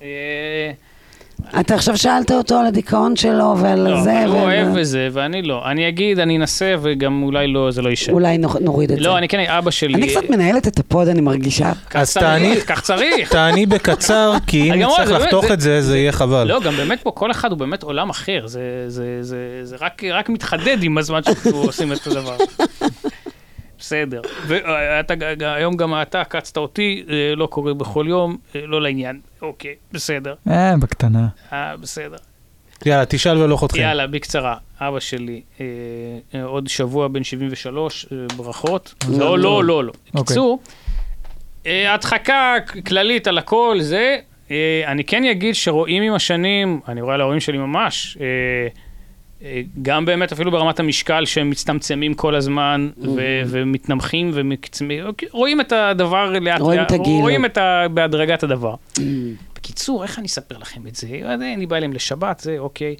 אתה עכשיו שאלת אותו על הדיכאון שלו ועל לא, זה, אבל הוא ועל- אוהב וזה, ואני לא. אני אגיד, אני אנסה, וגם אולי לא, זה לא יישאר. אולי נוריד את זה. לא, אני כן, אבא שלי... אני קצת מנהלת את הפוד, אני מרגישה. אז תעני- כך צריך. תעני בקצר, כי אם נצטרך זה לחתוך זה- את זה, זה יהיה חבל. לא, גם באמת פה כל אחד הוא באמת עולם אחר, זה, זה, זה, זה רק, רק מתחדד עם הזמן שאנחנו עושים את הדבר. בסדר. והיום גם אתה עקצת אותי, אה, לא קורה בכל יום, אה, לא לעניין. אוקיי, בסדר. אה, בקטנה. אה, בסדר. יאללה, תשאל ולא חותכים. יאללה, בקצרה. אבא שלי, אה, עוד שבוע בן 73, אה, ברכות. לא, לא, לא, לא. אוקיי. בקיצור, אה, הדחקה כללית על הכל, זה, אה, אני כן אגיד שרואים עם השנים, אני רואה על ההורים שלי ממש, אה, גם באמת אפילו ברמת המשקל שהם מצטמצמים כל הזמן ו- ומתנמכים ומקצמים, רואים את הדבר לאט רואים לאט, את הגיל. רואים את ה- בהדרגת הדבר. בקיצור, איך אני אספר לכם את זה? אה, אני בא אליהם לשבת, זה אוקיי.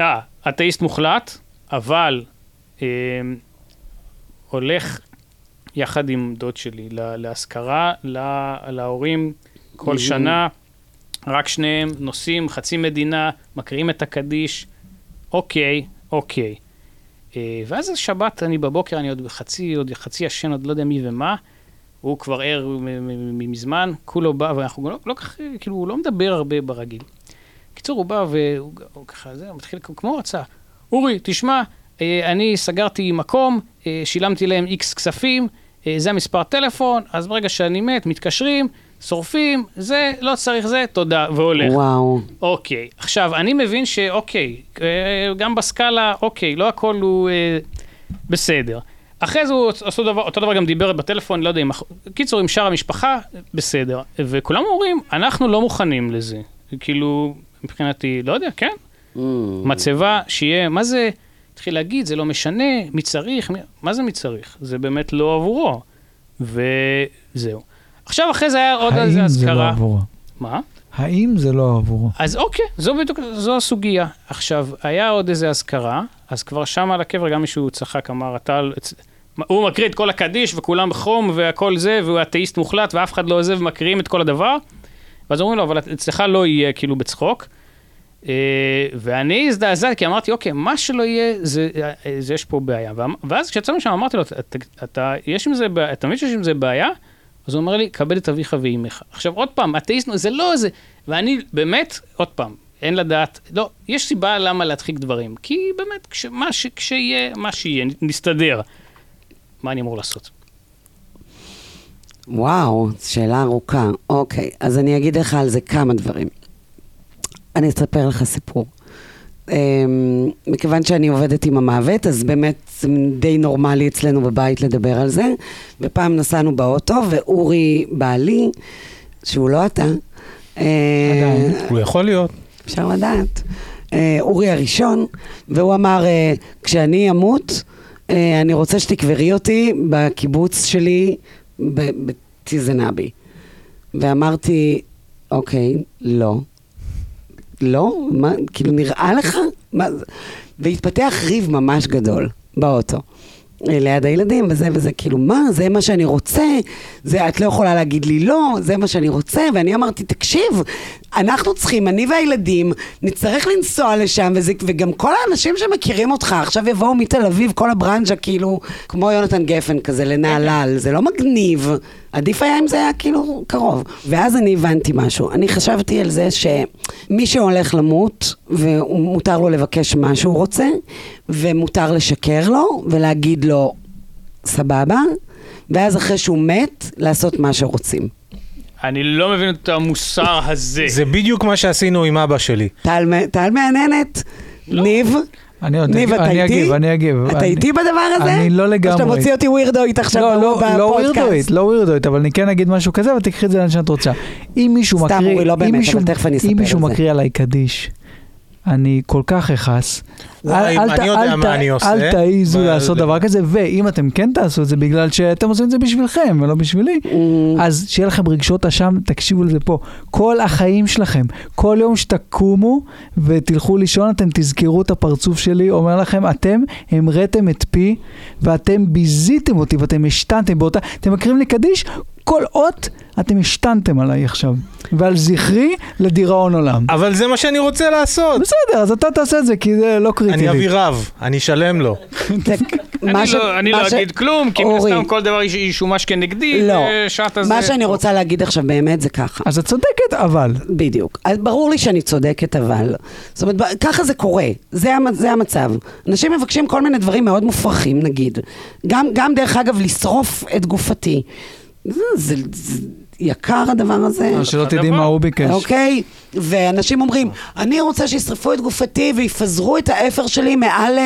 אה, אתאיסט מוחלט, אבל אה, הולך יחד עם דוד שלי לה- להשכרה לה- להורים כל שנה, רק שניהם נוסעים חצי מדינה, מקריאים את הקדיש, אוקיי, אוקיי. אה, ואז שבת, אני בבוקר, אני עוד חצי, עוד חצי ישן, עוד לא יודע מי ומה. הוא כבר ער מזמן, כולו בא, ואנחנו לא, לא כך, כאילו, הוא לא מדבר הרבה ברגיל. בקיצור, הוא בא והוא הוא ככה, זה, הוא מתחיל כמו הרצאה. אורי, תשמע, אה, אני סגרתי מקום, אה, שילמתי להם איקס כספים, זה המספר טלפון, אז ברגע שאני מת, מתקשרים, שורפים, זה, לא צריך זה, תודה, והולך. וואו. אוקיי, עכשיו, אני מבין שאוקיי, אה, גם בסקאלה, אוקיי, לא הכל הוא אה, בסדר. אחרי זה הוא עשו דבר, אותו דבר גם דיבר בטלפון, לא יודע. אח- קיצור, עם שאר המשפחה, בסדר. וכולם אומרים, אנחנו לא מוכנים לזה. כאילו, מבחינתי, לא יודע, כן? מצבה שיהיה, מה זה, התחיל להגיד, זה לא משנה, מי צריך, מי, מה זה מי צריך? זה באמת לא עבורו. וזהו. עכשיו, אחרי זה היה עוד איזה האם זה לא אזכרה. עבורו? מה? האם זה לא עבורו? אז אוקיי, זו בדיוק, זו הסוגיה. עכשיו, היה עוד איזה אזכרה, אז כבר שם על הקבר גם מישהו צחק, אמר, אתה... הוא מקריא את כל הקדיש וכולם בחום והכל זה, והוא אתאיסט מוחלט ואף אחד לא עוזב, מקריאים את כל הדבר. ואז אומרים לו, אבל אצלך לא יהיה כאילו בצחוק. אה, ואני הזדעזעתי, כי אמרתי, אוקיי, מה שלא יהיה, זה, אה, זה יש פה בעיה. ואז כשיצאנו משם אמרתי לו, אתה, אתה, יש עם זה בעיה, אתה מבין שיש עם זה בעיה? אז הוא אומר לי, כבד את אביך ואימך. עכשיו, עוד פעם, אתאיסט, זה לא זה, ואני באמת, עוד פעם, אין לדעת, לא, יש סיבה למה להדחיק דברים, כי באמת, כשמה, ש, כשיהיה, מה שיהיה, נסתדר. מה אני אמור לעשות? וואו, שאלה ארוכה. אוקיי, אז אני אגיד לך על זה כמה דברים. אני אספר לך סיפור. Um, מכיוון שאני עובדת עם המוות, אז באמת זה די נורמלי אצלנו בבית לדבר על זה. ופעם נסענו באוטו, ואורי בעלי, שהוא לא אתה, אה, עדיין, הוא יכול להיות. אפשר לדעת. Uh, אורי הראשון, והוא אמר, uh, כשאני אמות, אני רוצה שתקברי אותי בקיבוץ שלי בטיזנבי. ואמרתי, אוקיי, לא. לא? מה, כאילו, נראה לך? מה, והתפתח ריב ממש גדול באוטו. אה, ליד הילדים וזה וזה, כאילו, מה, זה מה שאני רוצה, זה, את לא יכולה להגיד לי לא, זה מה שאני רוצה, ואני אמרתי, תקשיב, אנחנו צריכים, אני והילדים, נצטרך לנסוע לשם, וזה, וגם כל האנשים שמכירים אותך, עכשיו יבואו מתל אביב, כל הברנז'ה, כאילו, כמו יונתן גפן כזה, לנהלל, זה לא מגניב. עדיף היה אם זה היה כאילו קרוב. ואז אני הבנתי משהו. אני חשבתי על זה שמי שהולך למות, ומותר לו לבקש מה שהוא רוצה, ומותר לשקר לו, ולהגיד לו, סבבה, ואז אחרי שהוא מת, לעשות מה שרוצים. אני לא מבין את המוסר הזה. זה בדיוק מה שעשינו עם אבא שלי. טל מהנהנת, לא. ניב. אני עוד ניב, אתה אני אגיב, אני אגיב. אתה איתי בדבר הזה? אני לא לגמרי. או שאתה מוציא אותי ווירדואית עכשיו לא, לא, בפודקאסט? לא ווירדואית, לא אבל אני כן אגיד משהו כזה, ותקחי את זה לאן שאת רוצה. אם מישהו מקריא... סתם, אורי, לא באמת, אבל תכף אני אספר את זה. אם מישהו מקריא עליי קדיש, אני כל כך אכעס. אני יודע מה אני עושה. אל תעיזו לעשות דבר כזה, ואם אתם כן תעשו את זה בגלל שאתם עושים את זה בשבילכם ולא בשבילי, mm. אז שיהיה לכם רגשות אשם, תקשיבו לזה פה. כל החיים שלכם, כל יום שתקומו ותלכו לישון, אתם תזכרו את הפרצוף שלי, אומר לכם, אתם המראתם את פי, ואתם ביזיתם אותי, ואתם השתנתם באותה, אתם מקריאים לי קדיש, כל אות אתם השתנתם עליי עכשיו. ועל זכרי לדיראון עולם. אבל זה מה שאני רוצה לעשות. בסדר, אז אתה תעשה את זה, כי זה לא קריטי. אני אביא רב, אני אשלם לו. אני לא, לא אגיד כלום, כי מן הסתם כל דבר ישומש כנגדי, לא. מה שאני רוצה להגיד עכשיו באמת זה ככה. אז את צודקת, אבל. בדיוק. ברור לי שאני צודקת, אבל. זאת אומרת, ככה זה קורה, זה המצב. אנשים מבקשים כל מיני דברים מאוד מופרכים, נגיד. גם דרך אגב, לשרוף את גופתי. זה, זה יקר הדבר הזה. שלא תדעי מה הוא ביקש. אוקיי? ואנשים אומרים, אני רוצה שישרפו את גופתי ויפזרו את האפר שלי מעל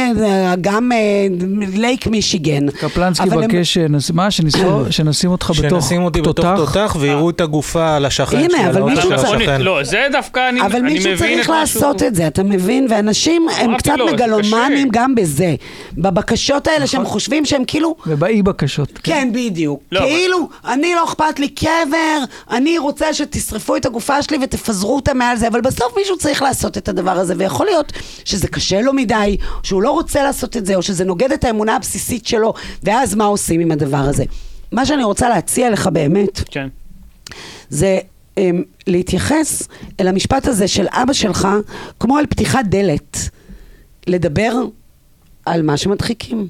גם אה, לייק מישיגן. קפלנסקי בקש, מה, שנשים אותך בתוך שנשים אותי בתוך תותח ויראו את הגופה על השכן שלה. הנה, אבל מישהו צריך... לא, זה דווקא אני מבין אבל מישהו צריך לעשות את זה, אתה מבין? ואנשים הם קצת מגלומנים גם בזה. בבקשות האלה שהם נכון. חושבים שהם כאילו... ובאי בקשות. כן, כן בדיוק. לא, כאילו, אני לא אכפת לי קבר, אני רוצה שתשרפו את הגופה שלי ותפזרו אותה מעל זה, אבל בסוף מישהו צריך לעשות את הדבר הזה, ויכול להיות שזה קשה לו מדי, שהוא לא רוצה לעשות את זה, או שזה נוגד את האמונה הבסיסית שלו, ואז מה עושים עם הדבר הזה? מה שאני רוצה להציע לך באמת, כן. זה um, להתייחס אל המשפט הזה של אבא שלך כמו אל פתיחת דלת, לדבר על מה שמדחיקים.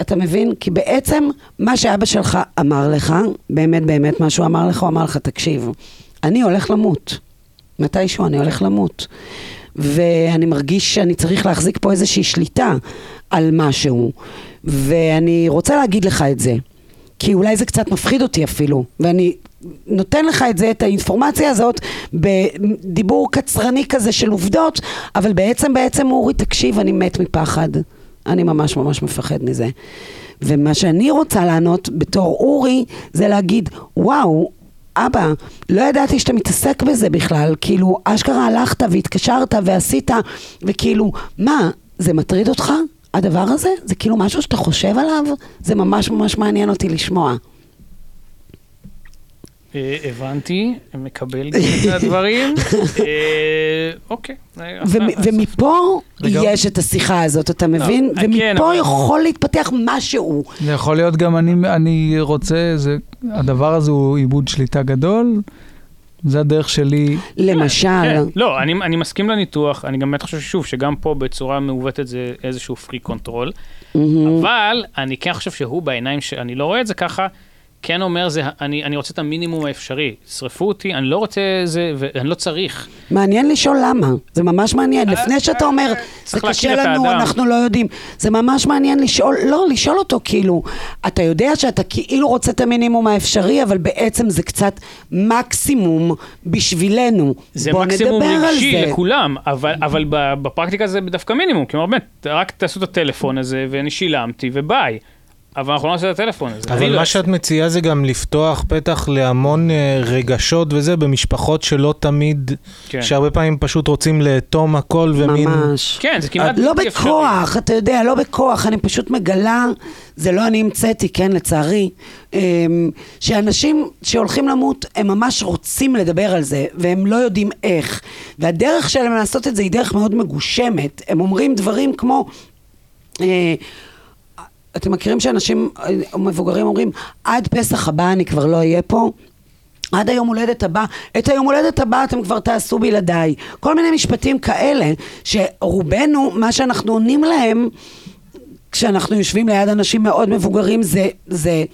אתה מבין? כי בעצם מה שאבא שלך אמר לך, באמת באמת מה שהוא אמר לך, הוא אמר לך, תקשיב, אני הולך למות. מתישהו אני הולך למות. ואני מרגיש שאני צריך להחזיק פה איזושהי שליטה על משהו. ואני רוצה להגיד לך את זה, כי אולי זה קצת מפחיד אותי אפילו, ואני נותן לך את זה, את האינפורמציה הזאת, בדיבור קצרני כזה של עובדות, אבל בעצם, בעצם, אורי, תקשיב, אני מת מפחד. אני ממש ממש מפחד מזה. ומה שאני רוצה לענות בתור אורי, זה להגיד, וואו, אבא, לא ידעתי שאתה מתעסק בזה בכלל, כאילו, אשכרה הלכת והתקשרת ועשית, וכאילו, מה, זה מטריד אותך, הדבר הזה? זה כאילו משהו שאתה חושב עליו? זה ממש ממש מעניין אותי לשמוע. אה, הבנתי, מקבל גם את הדברים. אה, אוקיי. אה, ומפה. יש את השיחה הזאת, אתה מבין? אה, כן, ומפה אבל- יכול להתפתח משהו. זה יכול להיות גם אני, אני רוצה, הדבר הזה הוא איבוד שליטה גדול, זה הדרך שלי. למשל, כן, לא, אני, אני מסכים לניתוח, אני גם באמת חושב שוב, שגם פה בצורה מעוותת זה איזשהו freak control. אבל אני כן חושב שהוא בעיניים, שאני לא רואה את זה ככה, כן אומר, זה, אני, אני רוצה את המינימום האפשרי. שרפו אותי, אני לא רוצה זה, ואני לא צריך. מעניין לשאול למה, זה ממש מעניין. לפני שאתה אומר, זה אה, צריך קשה לנו, האדם." אנחנו לא יודעים. זה ממש מעניין לשאול, לא, לשאול אותו כאילו, אתה יודע שאתה כאילו רוצה את המינימום האפשרי, אבל בעצם זה קצת מקסימום בשבילנו. זה בוא מקסימום נדבר על רגשי זה. לכולם, אבל, אבל בפרקטיקה זה דווקא מינימום, כלומר באמת, רק תעשו את הטלפון הזה ואני שילמתי וביי. אבל אנחנו לא נעשה את הטלפון הזה. אבל לא מה. שאת מציעה זה גם לפתוח פתח להמון אה, רגשות וזה, במשפחות שלא תמיד, כן. שהרבה פעמים פשוט רוצים לאטום הכל ומין... ממש. כן, זה כמעט לא. בכוח, אתה יודע, לא בכוח, אני פשוט מגלה, זה לא אני המצאתי, כן, לצערי, אמ, שאנשים שהולכים למות, הם ממש רוצים לדבר על זה, והם לא יודעים איך. והדרך שלהם לעשות את זה היא דרך מאוד מגושמת. הם אומרים דברים כמו... אתם מכירים שאנשים אה, מבוגרים אומרים, עד פסח הבא אני כבר לא אהיה פה? עד היום הולדת הבא, את היום הולדת הבא אתם כבר תעשו בלעדיי. כל מיני משפטים כאלה, שרובנו, מה שאנחנו עונים להם, כשאנחנו יושבים ליד אנשים מאוד מבוגרים, זה, זה,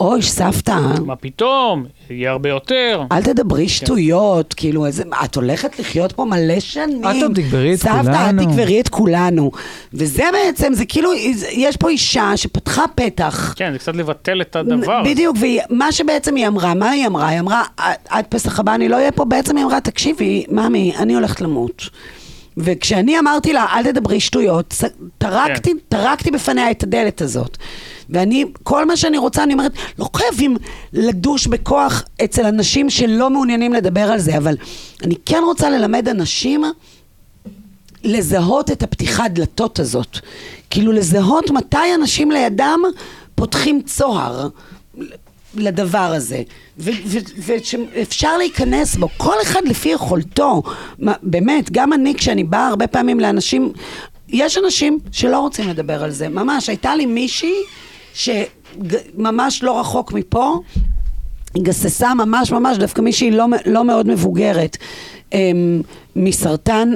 אוי, סבתא, מה פתאום, יהיה הרבה יותר. אל תדברי שטויות, כאילו, איזה, את הולכת לחיות פה מלא שנים. את עוד תגברי את סבתא, כולנו. את תגברי את כולנו. וזה בעצם, זה כאילו, יש פה אישה שפתחה פתח. כן, זה קצת לבטל את הדבר. בדיוק, ומה שבעצם היא אמרה, מה היא אמרה? היא אמרה, "עד- פסח הבא אני לא אהיה פה, בעצם היא אמרה, תקשיבי, ממי, אני הולכת למות. וכשאני אמרתי לה, אל תדברי שטויות, טרקתי, טרקתי בפניה את הדלת הזאת. ואני, כל מה שאני רוצה, אני אומרת, לא חייבים לדוש בכוח אצל אנשים שלא מעוניינים לדבר על זה, אבל אני כן רוצה ללמד אנשים לזהות את הפתיחת דלתות הזאת. כאילו לזהות מתי אנשים לידם פותחים צוהר לדבר הזה, ושאפשר להיכנס בו, כל אחד לפי יכולתו. מה, באמת, גם אני כשאני באה הרבה פעמים לאנשים, יש אנשים שלא רוצים לדבר על זה, ממש. הייתה לי מישהי שממש לא רחוק מפה, גססה ממש ממש, דווקא מישהי לא, לא מאוד מבוגרת, אמ, מסרטן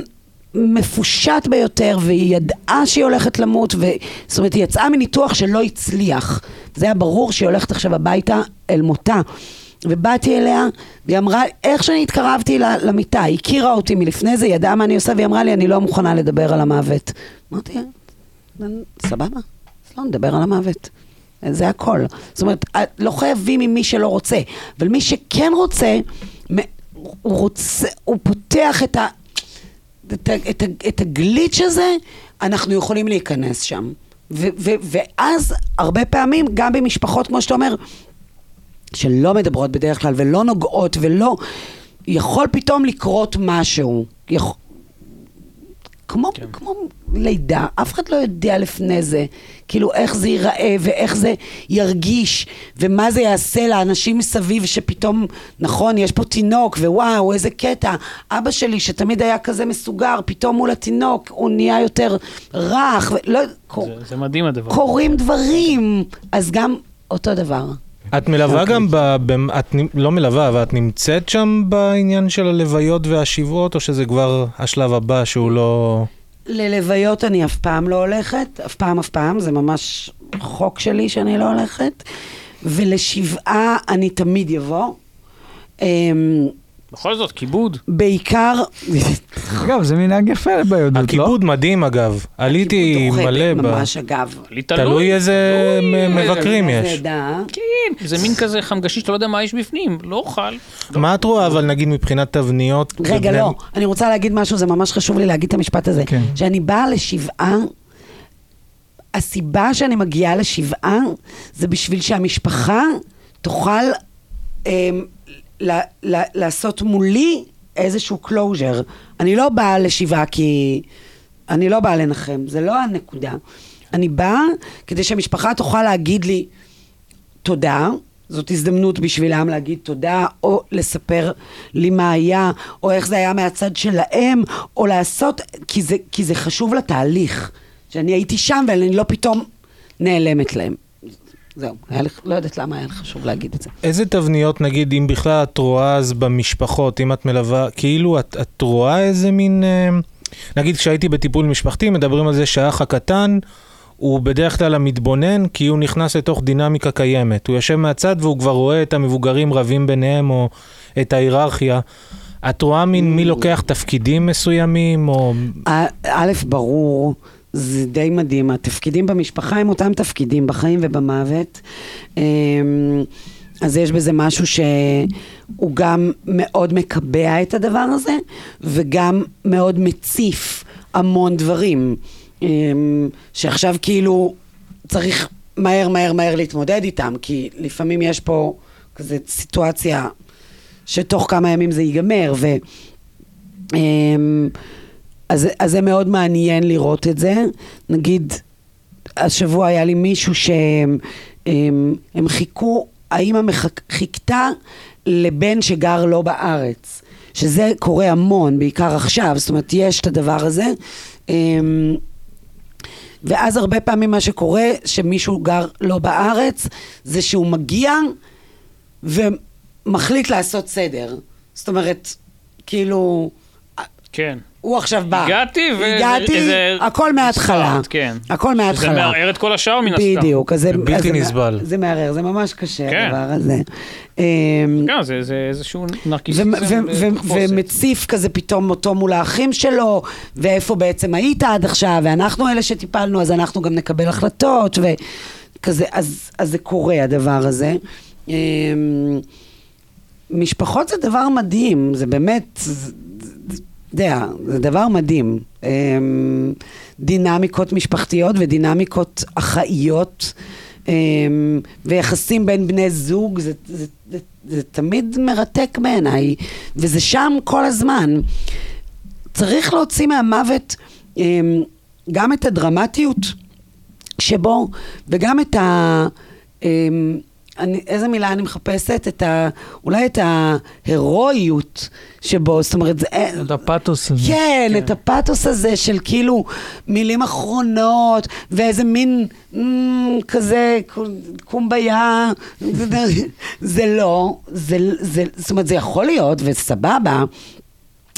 מפושט ביותר, והיא ידעה שהיא הולכת למות, ו... זאת אומרת, היא יצאה מניתוח שלא הצליח. זה היה ברור שהיא הולכת עכשיו הביתה אל מותה. ובאתי אליה, והיא אמרה, איך שאני התקרבתי למיטה, היא הכירה אותי מלפני זה, ידעה מה אני עושה, והיא אמרה לי, אני לא מוכנה לדבר על המוות. אמרתי, סבבה, אז לא נדבר על המוות. זה הכל. זאת אומרת, לא חייבים עם מי שלא רוצה, אבל מי שכן רוצה, הוא רוצה, הוא פותח את, ה, את, ה, את, ה, את הגליץ' הזה, אנחנו יכולים להיכנס שם. ו, ו, ואז, הרבה פעמים, גם במשפחות, כמו שאתה אומר, שלא מדברות בדרך כלל ולא נוגעות ולא, יכול פתאום לקרות משהו. יכול, כמו, כן. כמו לידה, אף אחד לא יודע לפני זה, כאילו איך זה ייראה ואיך זה ירגיש ומה זה יעשה לאנשים מסביב שפתאום, נכון, יש פה תינוק ווואו, איזה קטע. אבא שלי שתמיד היה כזה מסוגר, פתאום מול התינוק הוא נהיה יותר רך, ולא, קור, זה, זה מדהים הדבר. קורים דברים, אז גם אותו דבר. את מלווה אוקיי. גם, ב, ב, את נ- לא מלווה, אבל את נמצאת שם בעניין של הלוויות והשבעות, או שזה כבר השלב הבא שהוא לא... ללוויות אני אף פעם לא הולכת, אף פעם אף פעם, זה ממש חוק שלי שאני לא הולכת. ולשבעה אני תמיד אבוא. אמ, בכל זאת, כיבוד. בעיקר, אגב, זה מנהג יפה ביהדות, לא? הכיבוד מדהים אגב, עליתי מלא, ב... ממש אגב. תלוי איזה מ- מבקרים יש. כן, זה מין כזה חמגשי שאתה לא יודע מה יש בפנים, לא אוכל. מה את רואה אבל נגיד מבחינת תבניות? רגע, לא, אני רוצה להגיד משהו, זה ממש חשוב לי להגיד את המשפט הזה. כן. שאני באה לשבעה, הסיבה שאני מגיעה לשבעה זה בשביל שהמשפחה תוכל אמ, ל- ל- לעשות מולי איזשהו closure. אני לא באה לשבעה כי... אני לא באה לנחם, זה לא הנקודה. אני באה כדי שהמשפחה תוכל להגיד לי תודה, זאת הזדמנות בשבילם להגיד תודה, או לספר לי מה היה, או איך זה היה מהצד שלהם, או לעשות, כי זה, כי זה חשוב לתהליך, שאני הייתי שם ואני לא פתאום נעלמת להם. זהו, היה לי, לא יודעת למה היה לי חשוב להגיד את זה. איזה תבניות, נגיד, אם בכלל את רואה אז במשפחות, אם את מלווה, כאילו את, את רואה איזה מין... אה, נגיד, כשהייתי בטיפול משפחתי, מדברים על זה שהאח הקטן הוא בדרך כלל המתבונן, כי הוא נכנס לתוך דינמיקה קיימת. הוא יושב מהצד והוא כבר רואה את המבוגרים רבים ביניהם, או את ההיררכיה. את רואה מין מי לוקח תפקידים מסוימים, או... א', ברור, זה די מדהים. התפקידים במשפחה הם אותם תפקידים בחיים ובמוות. אמ, אז יש בזה משהו שהוא גם מאוד מקבע את הדבר הזה, וגם מאוד מציף המון דברים. אמ, שעכשיו כאילו צריך מהר מהר מהר להתמודד איתם, כי לפעמים יש פה כזה סיטואציה שתוך כמה ימים זה ייגמר, ו... אז, אז זה מאוד מעניין לראות את זה. נגיד, השבוע היה לי מישהו שהם הם, הם חיכו, האמא מחכ- חיכתה לבן שגר לא בארץ. שזה קורה המון, בעיקר עכשיו, זאת אומרת, יש את הדבר הזה. אמ, ואז הרבה פעמים מה שקורה, שמישהו גר לא בארץ, זה שהוא מגיע ומחליט לעשות סדר. זאת אומרת, כאילו, כן. הוא עכשיו בא. הגעתי, ו- הגעתי, איזה- הכל מההתחלה. כן. הכל מההתחלה. מערער את כל השאר מן הסתם. בדיוק, זה... זה בלתי זה- נסבל. זה מערער, זה ממש קשה כן. הדבר הזה. כן, זה זה איזשהו ו- נרקיסיזם ו- ו- בתחפושת. ומציף כזה פתאום אותו מול האחים שלו, ואיפה בעצם היית עד עכשיו, ואנחנו אלה שטיפלנו, אז אנחנו גם נקבל החלטות, וכזה, אז, אז זה קורה הדבר הזה. אמ, משפחות זה דבר מדהים, זה באמת, זה- זה- יודע, זה דבר מדהים. אמ, דינמיקות משפחתיות ודינמיקות אחאיות. אמ, ויחסים בין בני זוג, זה, זה, זה, זה תמיד מרתק בעיניי, וזה שם כל הזמן. צריך להוציא מהמוות אמ, גם את הדרמטיות שבו, וגם את ה... אני, איזה מילה אני מחפשת? את ה... אולי את ההירואיות שבו, זאת אומרת, זה... את הפתוס הזה. כן, את הפתוס הזה של כאילו מילים אחרונות, ואיזה מין mm, כזה קומביה, זה לא, זה, זה, זאת אומרת, זה יכול להיות, וסבבה,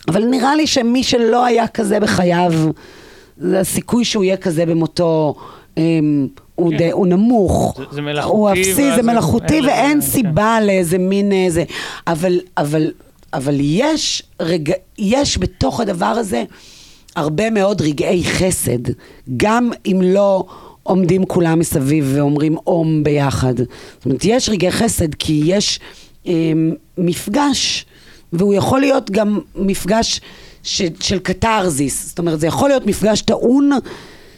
אבל נראה לי שמי שלא היה כזה בחייו, זה הסיכוי שהוא יהיה כזה במותו. אמ, הוא, כן. די, הוא נמוך, זה- זה מלאכותי, הוא אפסי, זה זה- מלאכותי ואין כן. סיבה לאיזה מין איזה, אבל, אבל, אבל יש, רגע, יש בתוך הדבר הזה הרבה מאוד רגעי חסד, גם אם לא עומדים כולם מסביב ואומרים אום ביחד. זאת אומרת, יש רגעי חסד כי יש אה, מפגש, והוא יכול להיות גם מפגש ש, של קתרזיס, זאת אומרת, זה יכול להיות מפגש טעון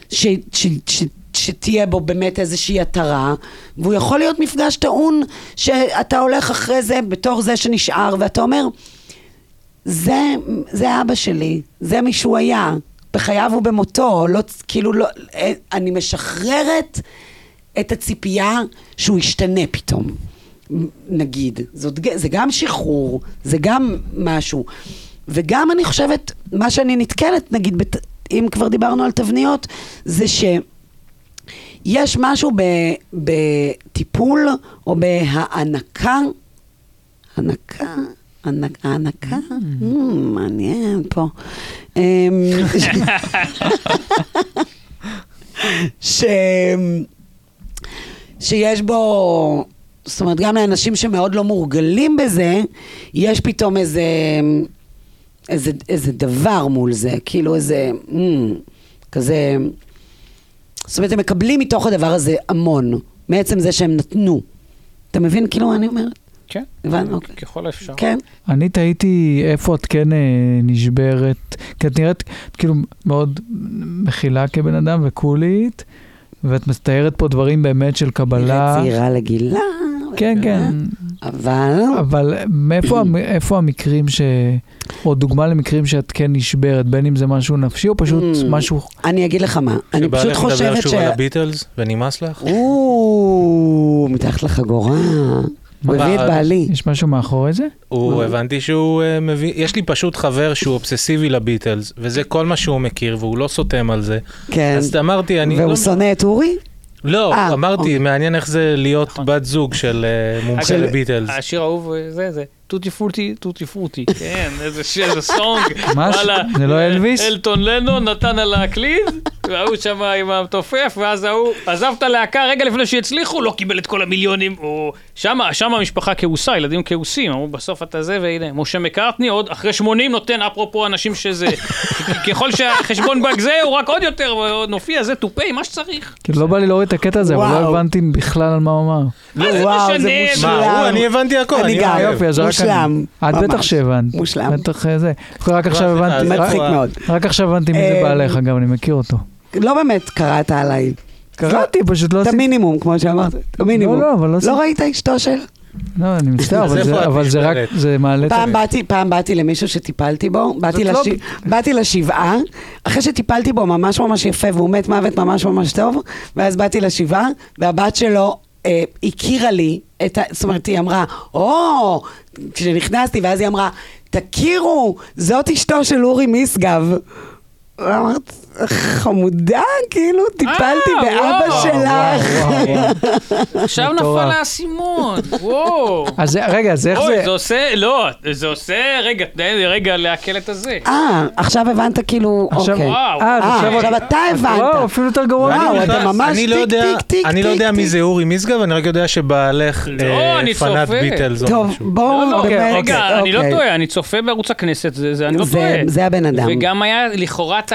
ש, ש, ש, שתהיה בו באמת איזושהי התרה, והוא יכול להיות מפגש טעון שאתה הולך אחרי זה בתור זה שנשאר, ואתה אומר, זה, זה אבא שלי, זה מי שהוא היה, בחייו ובמותו, לא, כאילו לא, אה, אני משחררת את הציפייה שהוא ישתנה פתאום, נגיד. זאת, זה גם שחרור, זה גם משהו. וגם אני חושבת, מה שאני נתקלת, נגיד, בת, אם כבר דיברנו על תבניות, זה שיש משהו בטיפול או בהענקה, הענקה, הענק- הענקה, Mm, מעניין פה. אמ, ש... שיש בו, זאת אומרת, גם לאנשים שמאוד לא מורגלים בזה, יש פתאום איזה, איזה, איזה דבר מול זה, כאילו איזה, mm, כזה, זאת אומרת, הם מקבלים מתוך הדבר הזה המון, מעצם זה שהם נתנו. אתה מבין כאילו מה אני אומרת? כן, הבנו, אוקיי. ככל האפשר. כן. אני תהיתי איפה את כן אה, נשברת, כי את נראית כאילו מאוד מכילה כבן אדם וקולית, ואת מתארת פה דברים באמת של קבלה. נראית צעירה לגילה. כן, כן. אבל... אבל מאיפה המ- איפה המקרים ש... או דוגמה למקרים שאת כן נשברת, בין אם זה משהו נפשי או פשוט Mm. משהו... אני אגיד לך מה, אני פשוט שבעלך מדבר חושבת שוב ש... על הביטלס ונמאס לך? או, מתחת לחגורה. הוא הביא את בעלי. יש משהו מאחורי זה? הוא, הבנתי שהוא אה, מביא, יש לי פשוט חבר שהוא אובססיבי לביטלס, וזה כל מה שהוא מכיר, והוא לא סותם על זה. כן. אז אמרתי, אני... והוא לא- שונא את אורי? לא, אה, אמרתי, אוקיי. מעניין איך זה להיות בת זוג של אה, מומחה לביטלס. השיר האהוב אה, זה, זה, טוטי פרוטי, טוטי פרוטי. כן, איזה שיר, איזה סונג. מה ש- וואלה, זה לא אה, אלוויס? אלטון לנון נתן על להקליד, וההוא שם עם המתופף, ואז ההוא עזב את הלהקה רגע לפני שהצליחו, לא קיבל את כל המיליונים. שם, שם המשפחה כעוסה, ילדים כעוסים, אמרו בסוף אתה זה, והנה, משה מקארטני עוד אחרי 80 נותן, אפרופו אנשים שזה, ככל שהחשבון בנק זה, הוא רק עוד יותר נופיע, זה טופי, מה שצריך. כאילו לא בא לי להוריד את הקטע הזה, אבל לא. הבנתי בכלל על מה הוא אמר. מה זה וואו, משנה? אני הבנתי הכל, אני. אוהב. מושלם. את. בטח שהבנת. מושלם. בטח אה, זה. רק עכשיו הבנתי. מצחיק מאוד. רק עכשיו הבנתי מי זה אה, בעלך, אגב, אני מכיר אותו. לא באמת קראת עליי. קראתי, פשוט לא את עשיתי... המינימום, כמו שאמרת. את המינימום. לא, לא, אבל לא עשיתי... לא ראית אשתו של? לא, אני מצטער, אבל זה- את אבל זה רק? זה מעלה את... פעם באתי, פעם באתי למישהו שטיפלתי בו, לא-. באתי לשבעה, אחרי שטיפלתי בו ממש ממש יפה והוא מת מוות ממש ממש טוב, ואז באתי לשבעה, והבת שלו אה, הכירה לי, את ה... זאת אומרת, היא אמרה, או, כשנכנסתי, ואז היא אמרה, תכירו, זאת אשתו של אורי משגב. אמרת, חמודה, כאילו, טיפלתי אה, באבא וואו, שלך. עכשיו. נפל האסימון, וואו. אז זה- רגע, אז איך אוי, זה... זה עושה, לא, זה עושה, רגע, תן לי רגע לעכל את הזה. אה, עכשיו הבנת כאילו, עכשיו- אוקיי. אה, אה, עכשיו- אתה הבנת. וואו, אפילו יותר גרוע. וואו, אתה ממש אני לא טיק, יודע- טיק, טיק, אני לא טיק, יודע מי טיק. זה אורי משגב, אני רק יודע שבעלך לא, פנת. ביטלס או טוב. בואו לא, באמת, רגע, אני לא אוקיי. טועה, אני צופה בערוץ הכנסת, זה, זה, אני לא זה- טועה. זה הבן אדם. וגם היה לכאורה את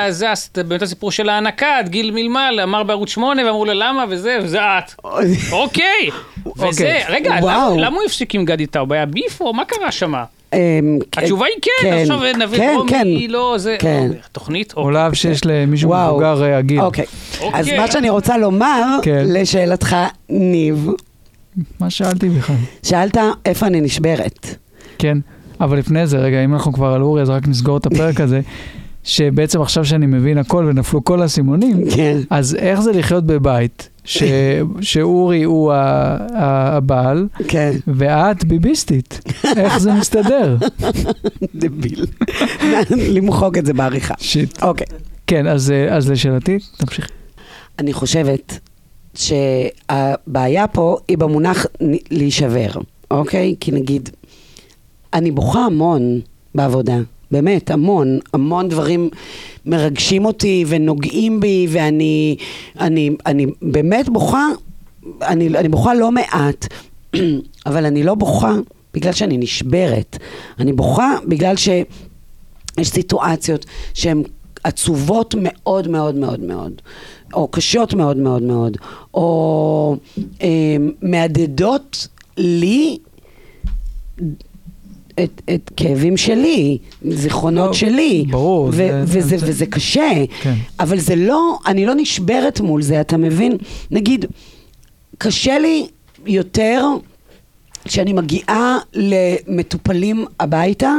באמת הסיפור של ההענקה, את גיל מלמל, אמר בערוץ 8, ואמרו לו למה, וזה, וזה את. אוקיי. וזה, אוקיי. רגע, וואו. למה, הוא הפסיק עם גדי טאוב? היה ביף או מה קרה שם? אמ, התשובה היא כן, עכשיו נביא כן, דרומי, כן. לא, זה, כן. אוקיי, תוכנית, או אוקיי. להב שיש למישהו. מבוגר אה, עגיל. אוקיי. אז מה שאני רוצה לומר, כן. לשאלתך, ניב, מה שאלתי בכלל? שאלת איפה אני נשברת. כן, אבל לפני זה, רגע, אם אנחנו כבר על אורי, אז רק נסגור את הפרק הזה, שבעצם עכשיו שאני מבין הכל ונפלו כל האסימונים, כן. אז איך זה לחיות בבית ש... שאורי הוא ה... ה... הבעל כן, ואת ביביסטית? איך זה מסתדר? דביל. למחוק את זה בעריכה. שיט. אוקיי. כן, אז, אז לשאלתי, תמשיך. אני חושבת שהבעיה פה היא במונח להישבר, אוקיי? כי נגיד, אני בוכה המון בעבודה, באמת, המון, המון דברים מרגשים אותי ונוגעים בי, ואני אני, אני באמת בוכה, אני, אני בוכה לא מעט, אבל אני לא בוכה בגלל שאני נשברת. אני בוכה בגלל ש... יש סיטואציות שהן עצובות מאוד מאוד מאוד מאוד, או קשות מאוד מאוד מאוד, או אה, מהדהדות לי את, את כאבים שלי, זיכרונות לא, שלי. ברור, ו- זה- וזה, זה- וזה קשה, כן. אבל זה לא, אני לא נשברת מול זה, אתה מבין? נגיד, קשה לי יותר כשאני מגיעה למטופלים הביתה,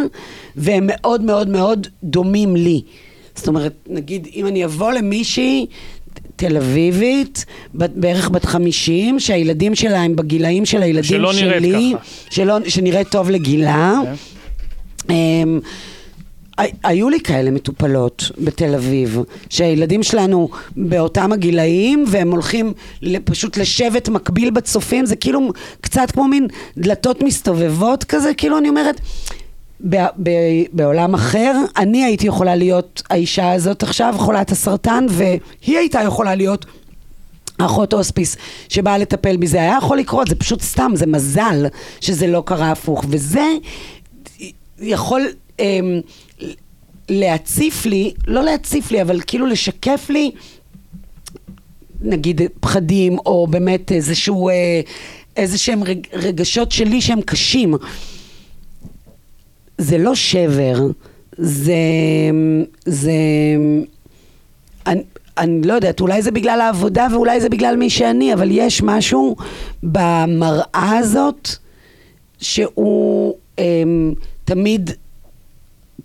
והם מאוד מאוד מאוד דומים לי. זאת אומרת, נגיד, אם אני אבוא למישהי תל אביבית, בת- בערך בת 50, שהילדים שלה הם בגילאים של הילדים שלא נראית שלי, ככה. שלא, שנראית טוב לגילה. כן. אמ, הי- היו לי כאלה מטופלות בתל אביב, שהילדים שלנו באותם הגילאים, והם הולכים פשוט לשבת מקביל בצופים, זה כאילו קצת כמו מין דלתות מסתובבות כזה, כאילו אני אומרת, בעולם אחר, אני הייתי יכולה להיות האישה הזאת עכשיו, חולת הסרטן, והיא הייתה יכולה להיות אחות הוספיס שבאה לטפל בי, זה היה יכול לקרות, זה פשוט סתם, זה מזל שזה לא קרה הפוך. וזה יכול אמ, להציף לי, לא להציף לי, אבל כאילו לשקף לי, נגיד פחדים, או באמת איזשהו, אה, איזה שהם רג, רגשות שלי שהם קשים. זה לא שבר, זה... זה... אני, אני לא יודעת, אולי זה בגלל העבודה ואולי זה בגלל מי שאני, אבל יש משהו במראה הזאת שהוא אמ, תמיד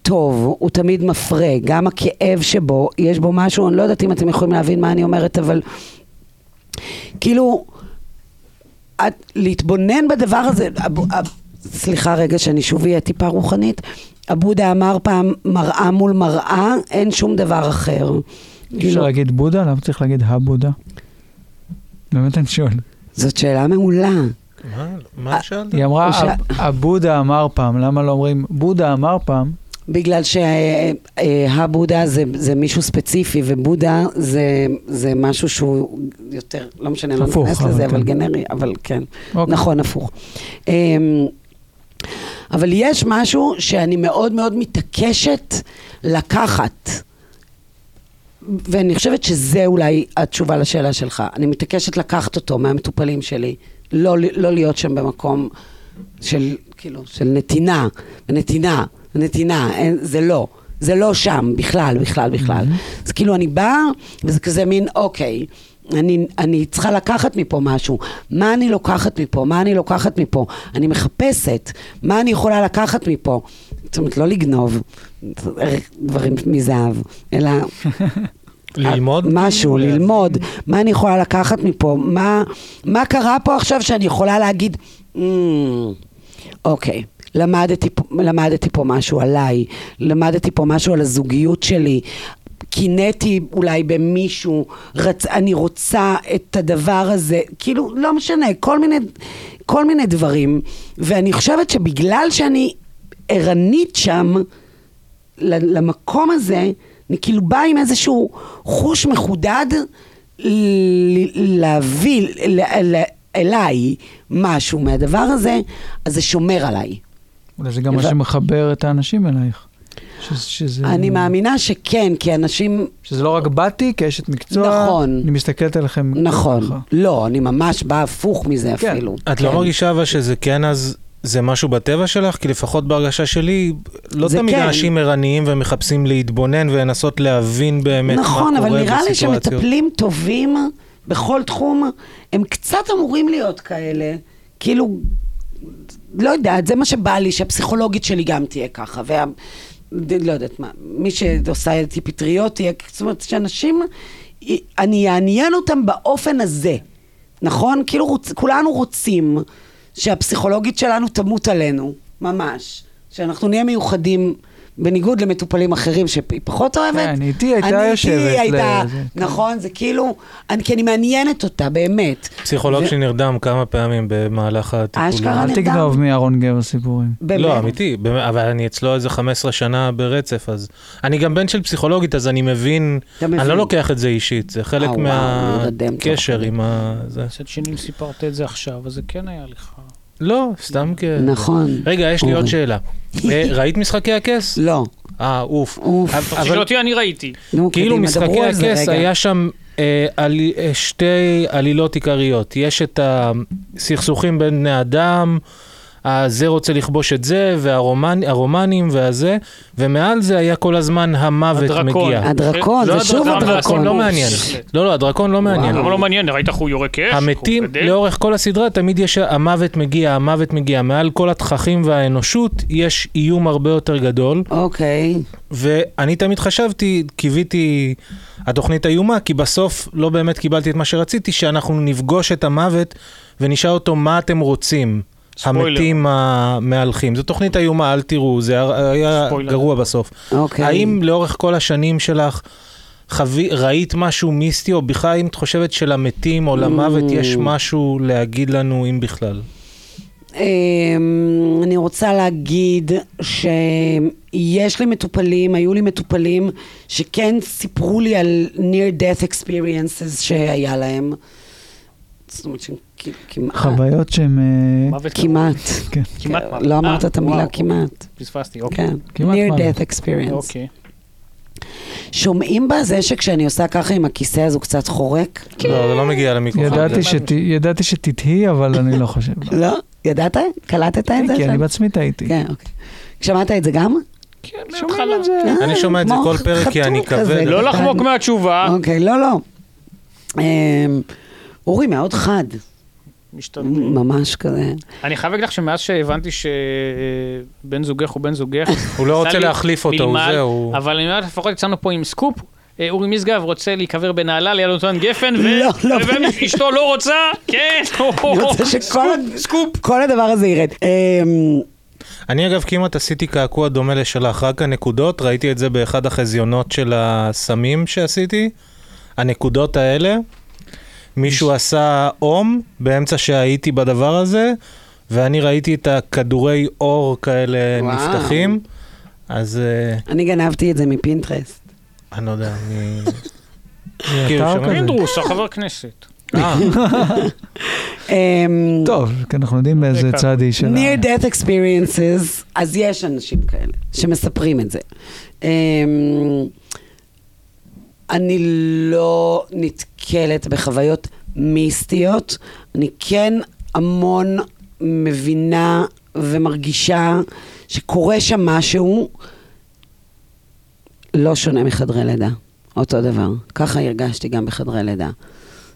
טוב, הוא תמיד מפרה, גם הכאב שבו, יש בו משהו, אני לא יודעת אם אתם יכולים להבין מה אני אומרת, אבל כאילו, את, להתבונן בדבר הזה, סליחה רגע שאני שוב אהיה טיפה רוחנית, הבודה אמר פעם, מראה מול מראה, אין שום דבר אחר. אי אפשר כאילו, להגיד בודה? למה צריך להגיד הבודה? באמת אני שואל. זאת שאלה מעולה. מה? מה שאלת? היא אמרה, הוא שאל- "הב- הבודה אמר פעם, למה לא אומרים, בודה אמר פעם? בגלל שהבודה זה, זה מישהו ספציפי, ובודה זה, זה משהו שהוא יותר, לא משנה, לא ניכנס אבל לזה, כן. אבל גנרי, אבל כן, אוקיי. נכון, הפוך. אבל יש משהו שאני מאוד מאוד מתעקשת לקחת, ואני חושבת שזה אולי התשובה לשאלה שלך. אני מתעקשת לקחת אותו מהמטופלים שלי, לא, לא להיות שם במקום של, כאילו, של נתינה, ונתינה, ונתינה, אין, זה לא. זה לא שם, בכלל, בכלל, בכלל. אז כאילו אני באה, וזה כזה מין, אוקיי, אני, אני צריכה לקחת מפה משהו. מה אני לוקחת מפה? מה אני לוקחת מפה? אני מחפשת, מה אני יכולה לקחת מפה? זאת אומרת, לא לגנוב דברים מזהב, אלא ללמוד? משהו, ללמוד, מה אני יכולה לקחת מפה, מה, מה קרה פה עכשיו שאני יכולה להגיד, "אמ, אוקיי, למדתי, פה- למדתי פה משהו עליי, למדתי פה משהו על הזוגיות שלי, קינאתי אולי במישהו, רצ... אני רוצה את הדבר הזה, כאילו, לא משנה, כל מיני, כל מיני דברים, ואני חושבת שבגלל שאני ערנית שם, למקום הזה, אני כאילו באה עם איזשהו חוש מחודד להביא ל- ל- אליי משהו מהדבר הזה, אז זה שומר עליי. אולי זה גם מה שמחבר את האנשים אלייך. ש- שזה, אני מאמינה שכן, כי אנשים... שזה לא רק באתי כאשת מקצוע, נכון. אני מסתכלת עליכם. נכון. ככה. לא, אני ממש באה הפוך מזה כן. אפילו. את לא כן. מרגישה אבל שזה כן אז... זה משהו בטבע שלך? כי לפחות בהרגשה שלי, לא תמיד כן. אנשים ערניים ומחפשים להתבונן ולנסות להבין באמת מה קורה נכון, בסיטואציות. אבל נראה לי שמטפלים טובים בכל תחום, הם קצת אמורים להיות כאלה. כאילו, לא יודעת, זה מה שבא לי, שהפסיכולוגית שלי גם תהיה ככה. וה... לא יודעת מה, מי שעושה איתי פטריות זאת אומרת, שאנשים, אני אעניין אותם באופן הזה, נכון? כאילו רוצ, כולנו רוצים שהפסיכולוגית שלנו תמות עלינו, ממש. שאנחנו נהיה מיוחדים, בניגוד למטופלים אחרים שהיא פחות אוהבת. כן, איתי הייתה אני יושבת איתי הייתה, לזה, כן. נכון? זה כאילו, אני, כי אני מעניינת אותה, באמת. פסיכולוג ו- שנרדם כמה פעמים במהלך הטיפולים. אשכרה אל נרדם. תגנוב מאהרון גבע סיפורים. באמת. לא, אמיתי, באמת, אבל אני אצלו איזה 15 שנה ברצף, אז... אני גם בן של פסיכולוגית, אז אני מבין, אתה אני מבין. לא לוקח את זה אישית, זה חלק אה, מהקשר תוך עם ה... זה. מצד שני, אם סיפרת את זה עכשיו, אז זה כן היה לך. לא, סתם כ... נכון. רגע, יש לי עוד. שאלה. אה, ראית משחקי הכס? לא. אה, אוף. אוף. אבל- אותי, אני ראיתי. נו, כאילו משחקי הכס. היה שם אה, אה, שתי עלילות עיקריות. יש את הסכסוכים בין בני אדם, הזה רוצה לכבוש את זה, והרומנים והזה, ומעל זה היה כל הזמן המוות הדרקון. מגיע. הדרקון, לא זה שוב הדרקון, הדרקון. לא מעניין. לא, לא, הדרקון לא מעניין. למה לא מעניין? ראית איך הוא יורק אש? המתים? לאורך כל הסדרה, תמיד יש המוות מגיע, המוות מגיע. מעל כל התככים והאנושות, יש איום הרבה יותר גדול. אוקיי. ואני תמיד חשבתי, קיוויתי התוכנית איומה, כי בסוף לא באמת קיבלתי את מה שרציתי, שאנחנו נפגוש את המוות ונשאל אותו מה אתם רוצים. ספוילר. המתים המהלכים. זו תוכנית איומה, אל תראו, זה היה ספוילר. גרוע בסוף. אוקיי. האם לאורך כל השנים שלך חווי, ראית משהו מיסטי, או בכלל אם את חושבת שלמתים או למוות Mm. יש משהו להגיד לנו, אם בכלל? אמ, אני רוצה להגיד שיש לי מטופלים, היו לי מטופלים שכן סיפרו לי על near death experiences שהיה להם. זאת אומרת שכמעט, חוויות שהן... אה, מוות כמעט, כן. כמעט מוות. לא אמרת את המילה כמעט, פספסתי, אוקיי. כן, כמעט near מוות. death experience. אוקיי. שומעים בזה שכשאני עושה ככה עם הכיסא אז הוא קצת חורק? לא, זה לא מגיע למיקרופון. ידעתי שתתהי, אבל אני לא חושב. לא? ידעת? קלטת את זה? כי אני? בעצמי טעיתי. כן, אוקיי. שמעת את זה גם? כן, שומעים מההתחלה. את זה. אה, אני שומע את זה כל פרק כי אני כבד. לא. לחמוק מהתשובה. אוקיי, לא, לא. אמ, אורי מאוד חד, משתדלים. ממש כזה. אני חייב להגיד לך שמאז שהבנתי שבן זוגך הוא בן זוגך, הוא לא רוצה לי להחליף אותו, זהו. אבל אני אומר, לפחות יצאנו פה עם סקופ. אה, אורי משגב רוצה להיקבר בנהלל ליד אותן גפן, ו- לא, לא. ואשתו לא רוצה, כן, אני רוצה שכל סקופ, סקופ. כל הדבר הזה ירד. אמ, אני אגב כמעט עשיתי קעקוע דומה לשלך, רק הנקודות, ראיתי את זה באחד החזיונות של הסמים שעשיתי, הנקודות האלה, מישהו עשה אום באמצע שהייתי בדבר הזה, ואני ראיתי את הכדורי אור כאלה וואו. נפתחים, אז אה, אני גנבתי את זה מפינטרסט. אני לא יודע, אני... כאילו. פינדרוס, החבר כנסת. אה, אמ, טוב, כי אנחנו יודעים באיזה זה צד היא של... ה- near death experiences, אז יש אנשים כאלה שמספרים את זה. אמ, אני לא נתקלת בחוויות מיסטיות, אני כן המון מבינה ומרגישה שקורה שם משהו לא שונה מחדרי לידה, אותו דבר. ככה הרגשתי גם בחדרי לידה.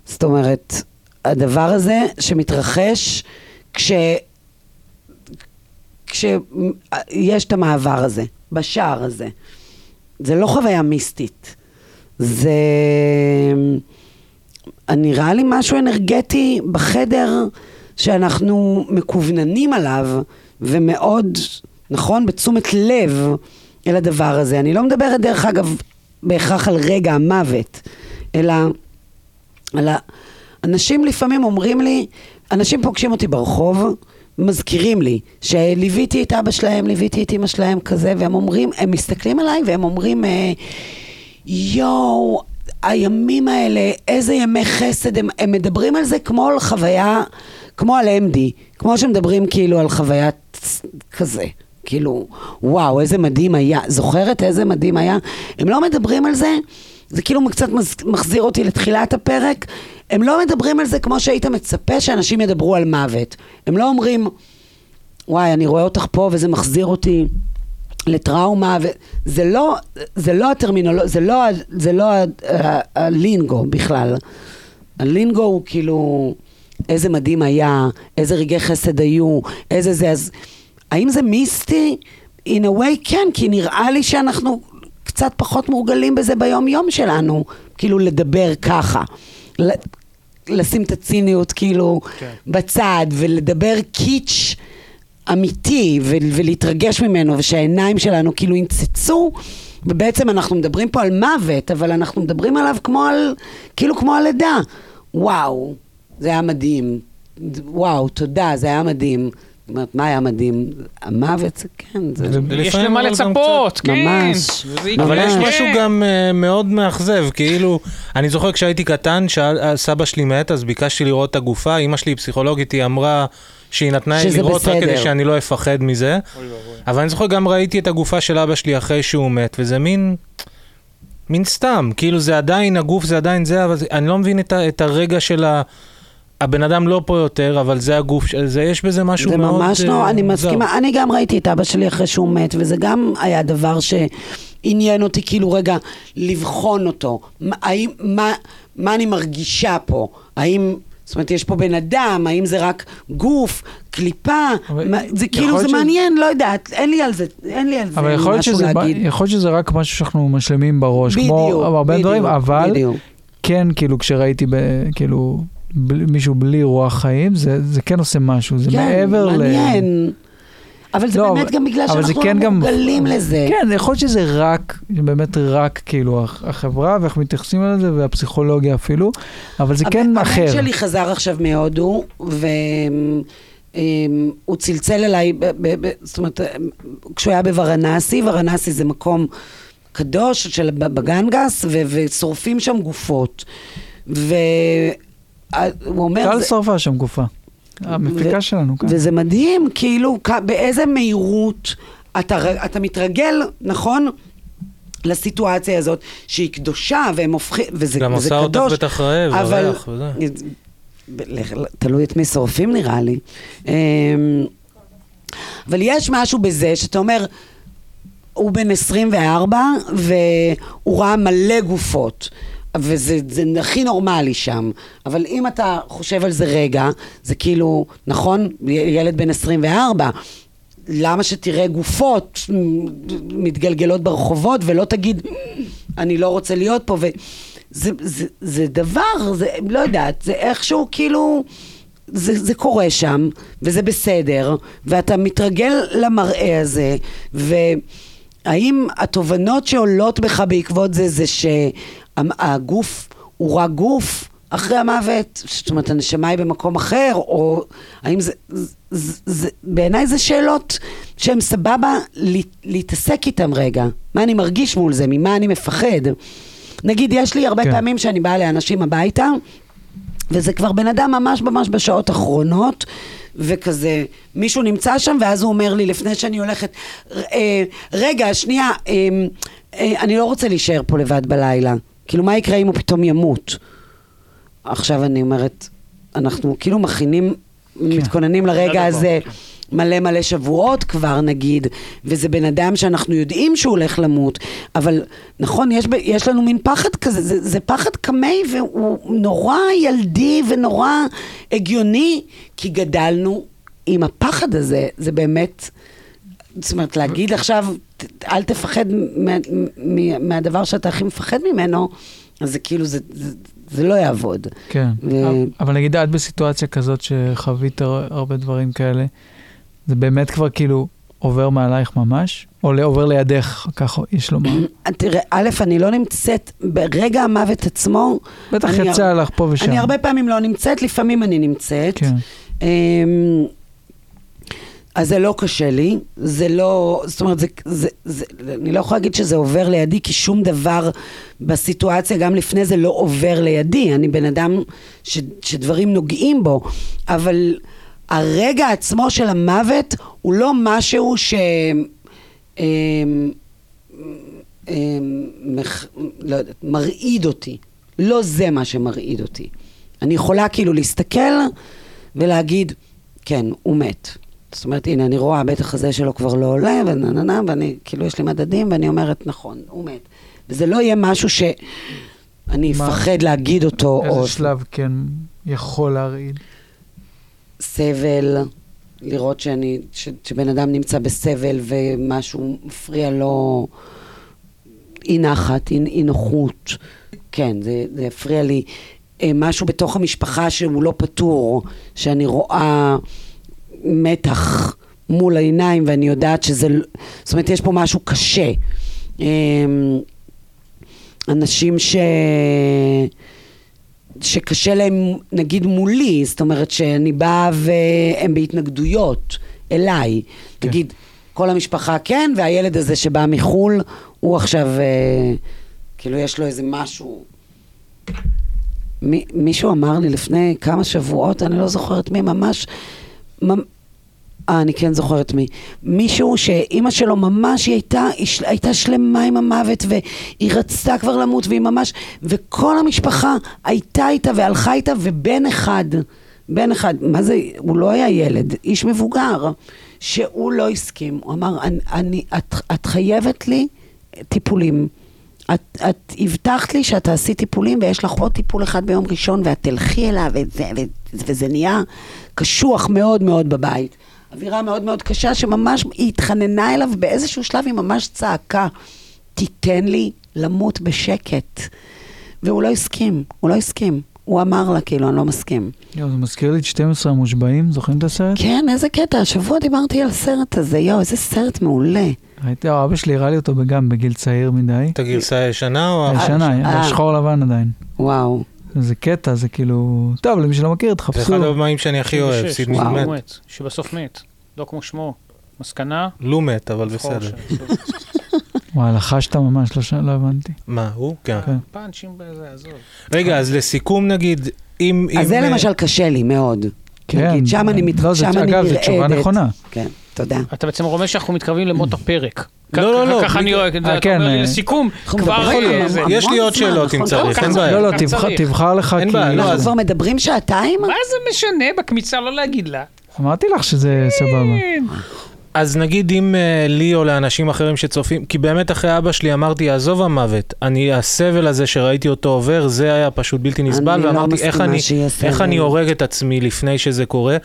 זאת אומרת, הדבר הזה שמתרחש כש... כשיש את המעבר הזה, בשער הזה. זה לא חוויה מיסטית. זה נראה לי משהו אנרגטי בחדר שאנחנו מקווננים עליו, ומאוד, נכון, בתשומת לב אל הדבר הזה. אני לא מדברת, דרך אגב, בהכרח על רגע המוות, אלא על ה... אנשים לפעמים אומרים לי, אנשים פוגשים אותי ברחוב, מזכירים לי שליוויתי את אבא שלהם, ליוויתי את אמא שלהם כזה, והם אומרים, הם מסתכלים עליי והם אומרים, אה, יואו, הימים האלה, איזה ימי חסד, הם, הם מדברים על זה כמו על חוויה, כמו על MD, כמו שמדברים כאילו על חוויה כזה. כאילו, וואו, איזה מדהים היה. זוכרת איזה מדהים היה? הם לא מדברים על זה, זה כאילו קצת מחזיר אותי לתחילת הפרק. הם לא מדברים על זה כמו שהיית מצפה שאנשים ידברו על מוות. הם לא אומרים, וואי, אני רואה אותך פה וזה מחזיר אותי לטראומה, וזה לא, זה לא הטרמינולוגיה, זה לא, זה לא ה- ה- הלינגו בכלל. הלינגו הוא כאילו, איזה מדהים היה, איזה רגעי חסד היו, איזה זה, אז האם זה מיסטי? In a way כן, כי נראה לי שאנחנו קצת פחות מורגלים בזה ביום יום שלנו, כאילו לדבר ככה. לשים את הציניות כאילו כן. בצד ולדבר קיץ' אמיתי ו- ולהתרגש ממנו ושהעיניים שלנו כאילו ינצצו ובעצם אנחנו מדברים פה על מוות אבל אנחנו מדברים עליו כמו על כאילו כמו על לידה וואו זה היה מדהים וואו תודה זה היה מדהים זאת אומרת מה היה מדהים המוות זה כן זה יש למה לצפות, כן. ממש. אבל יש. משהו גם uh, מאוד מאכזב, כאילו, אני זוכר כשהייתי קטן, שסבא שלי מת, אז ביקשתי לראות את הגופה, אימא שלי פסיכולוגית, היא אמרה שהיא נתנה לי שזה לראות רק כדי בסדר. שאני לא אפחד מזה, אוי ואבוי. אבל אני זוכר גם ראיתי את הגופה של אבא שלי אחרי שהוא מת, וזה מין, מין סתם, כאילו זה עדיין הגוף, זה עדיין זה, אבל זה, אני לא מבין את, ה, את הרגע של ה... הבן אדם לא פה יותר, אבל זה הגוף, זה, יש בזה משהו זה מאוד... ממש אה, לא, אני מוזר. מסכימה, אני גם ראיתי את אבא שלי אחרי שהוא מת, וזה גם היה דבר שעניין אותי כאילו רגע לבחון אותו. מה- האם, מה, מה אני מרגישה פה? האם, זאת אומרת, יש פה בן אדם, האם זה רק גוף, קליפה? אבל מה, זה כאילו, זה ש- מעניין, לא יודעת, אין לי על זה, אין לי על זה אבל להיות, משהו שזה, להגיד. יכול להיות שזה רק משהו שאנחנו משלמים בראש, בדיוק, כמו הרבה בדיוק, דברים, אבל בדיוק. כן, כאילו, כשראיתי, ב, כאילו, ב, מישהו בלי רוח חיים, זה, זה כן עושה משהו, זה כן, מעבר ל... אבל זה לא, באמת אבל- גם בגלל אבל שאנחנו כן לא גם- מורגלים לזה. כן, יכול להיות שזה רק, באמת רק, כאילו, הח- החברה ואיך מתייחסים לזה, והפסיכולוגיה אפילו, אבל זה כן אחר. הבן שלי חזר עכשיו מהודו, והוא צלצל אליי, ב- ב- ב- זאת אומרת, כשהוא היה בוורנסי, וורנסי זה מקום קדוש של בגנגס, ו- ושורפים שם גופות. והוא אומר... טל זה- שרפה שם גופה. המפיקה ו- שלנו כאן. וזה מדהים, כאילו, כ- באיזה מהירות אתה, אתה מתרגל, נכון? לסיטואציה הזאת, שהיא קדושה, והם הופכים, וזה, גם וזה עושה אותך קדוש. בטח רעב, אבל... וזה. תלוי את מי שורפים נראה לי. אמ, אבל יש משהו בזה שאתה אומר, הוא בן 24 והוא ראה מלא גופות. וזה זה הכי נורמלי שם. אבל אם אתה חושב על זה רגע, זה כאילו, נכון? ילד בן 24. למה שתראה גופות מתגלגלות ברחובות ולא תגיד, אני לא רוצה להיות פה, וזה זה, זה דבר, זה, לא יודעת, זה איכשהו כאילו, זה, זה קורה שם, וזה בסדר, ואתה מתרגל למראה הזה, והאם התובנות שעולות בך בעקבות זה, זה שהגוף הוא רק גוף? אחרי המוות, זאת אומרת, הנשמה היא במקום אחר, או האם זה... זה, זה בעיניי זה שאלות שהן סבבה להתעסק איתן רגע. מה אני מרגיש מול זה? ממה אני מפחד? נגיד, יש לי הרבה כן. פעמים שאני באה לאנשים הביתה, וזה כבר בן אדם ממש ממש בשעות האחרונות, וכזה, מישהו נמצא שם, ואז הוא אומר לי, לפני שאני הולכת, אה, רגע, שנייה, אה, אה, אני לא רוצה להישאר פה לבד בלילה. כאילו, מה יקרה אם הוא פתאום ימות? עכשיו אני אומרת, אנחנו כאילו מכינים, כן. מתכוננים לרגע הזה. מלא מלא שבועות כבר נגיד, וזה בן אדם שאנחנו יודעים שהוא הולך למות, אבל נכון, יש, יש לנו מין פחד כזה, זה, זה פחד קמאי והוא נורא ילדי ונורא הגיוני, כי גדלנו עם הפחד הזה, זה באמת, זאת אומרת, להגיד עכשיו, אל תפחד מה, מה, מהדבר שאתה הכי מפחד ממנו, אז זה כאילו, זה, זה, זה לא יעבוד. כן, ו... אבל נגיד את בסיטואציה כזאת שחווית הרבה דברים כאלה, זה באמת כבר כאילו עובר מעלייך ממש? או עובר לידך, ככה יש לומר? תראה, א', אני לא נמצאת, ברגע המוות עצמו... בטח יצא לך פה ושם. אני הרבה פעמים לא נמצאת, לפעמים אני נמצאת. כן. אמ, אז זה לא קשה לי, זה לא, זאת אומרת, זה, זה, זה, אני לא יכולה להגיד שזה עובר לידי, כי שום דבר בסיטואציה, גם לפני זה, לא עובר לידי. אני בן אדם ש, שדברים נוגעים בו, אבל הרגע עצמו של המוות הוא לא משהו ש... אה, מח, לא יודעת, מרעיד אותי. לא זה מה שמרעיד אותי. אני יכולה כאילו להסתכל ולהגיד, כן, הוא מת. זאת אומרת, הנה, אני רואה, הבטח הזה שלו כבר לא עולה, ונה נה נה, ואני, כאילו, יש לי מדדים, ואני אומרת, נכון, הוא מת. וזה לא יהיה משהו שאני אפחד להגיד אותו. איזה או... שלב כן יכול להרעיד? סבל, לראות שאני, ש, שבן אדם נמצא בסבל ומשהו מפריע לו, אי נחת, אי, אי נוחות. כן, זה, זה הפריע לי. אה, משהו בתוך המשפחה שהוא לא פתור, שאני רואה... מתח מול העיניים, ואני יודעת שזה, זאת אומרת, יש פה משהו קשה. אמ, אנשים ש... שקשה להם, נגיד מולי, זאת אומרת שאני באה והם בהתנגדויות אליי. כן. נגיד, כל המשפחה כן, והילד הזה שבא מחו"ל, הוא עכשיו, אה, כאילו יש לו איזה משהו. מי, מישהו אמר לי לפני כמה שבועות, אני לא זוכרת מי, ממש, אה, אני כן זוכרת מי. מישהו שאימא שלו ממש, היא הייתה, היא הייתה שלמה עם המוות, והיא רצתה כבר למות, והיא ממש... וכל המשפחה הייתה איתה והלכה איתה, ובן אחד, בן אחד, מה זה, הוא לא היה ילד, איש מבוגר, שהוא לא הסכים. הוא אמר, אני, אני, את, את חייבת לי טיפולים. את, את הבטחת לי שאת תעשי טיפולים ויש לך עוד טיפול אחד ביום ראשון ואת תלכי אליו וזה, וזה, וזה נהיה קשוח מאוד מאוד בבית. אווירה מאוד מאוד קשה, שממש היא התחננה אליו באיזשהו שלב, היא ממש צעקה, תיתן לי למות בשקט. והוא לא הסכים, הוא לא הסכים. הוא אמר לה, כאילו, אני לא מסכים. יואו, זה מזכיר לי את 12 המושבעים, זוכרים את הסרט? כן, איזה קטע, השבוע דיברתי על הסרט הזה, יואו, איזה סרט מעולה. ראיתי, אבא שלי הראה לי אותו גם בגיל צעיר מדי. את הגרסה הישנה או... הישנה, אה. שחור לבן עדיין. וואו. זה קטע, זה כאילו... טוב, למי שלא מכיר, תחפשו. זה אחד הבמאים שאני הכי אוהב, סידני מת. שבסוף מת, לא כמו שמו. מסקנה? לו מת, אבל בסדר. וואי, לחשת ממש, לא, לא הבנתי. מה, הוא? כן. כן. פאנצ'ים בזה, עזוב. רגע, אז לסיכום נגיד, אם... אז זה למשל קשה לי מאוד. כן. נגיד, שם אני מתחשבת, שם אני נרעדת. אגב, זו תשובה נכונה. כן, תודה. אתה בעצם רומז שאנחנו מתקרבים למות הפרק. לא, לא, לא. ככה אני רואה, אתה אומר לי לסיכום, כבר... יש לי עוד שאלות אם נכון? צריך, אין בעיה. לא, לא, תבחר לך, אין בעיה, אנחנו כבר מדברים שעתיים? מה זה משנה בקמיצה לא להגיד לה? אמרתי לך שזה סבבה. אז נגיד אם uh, לי או לאנשים אחרים שצופים, כי באמת אחרי אבא שלי אמרתי, עזוב המוות, אני, הסבל הזה שראיתי אותו עובר, זה היה פשוט בלתי נסבל, ואמרתי, לא איך, אני, איך אני הורג את עצמי לפני שזה קורה.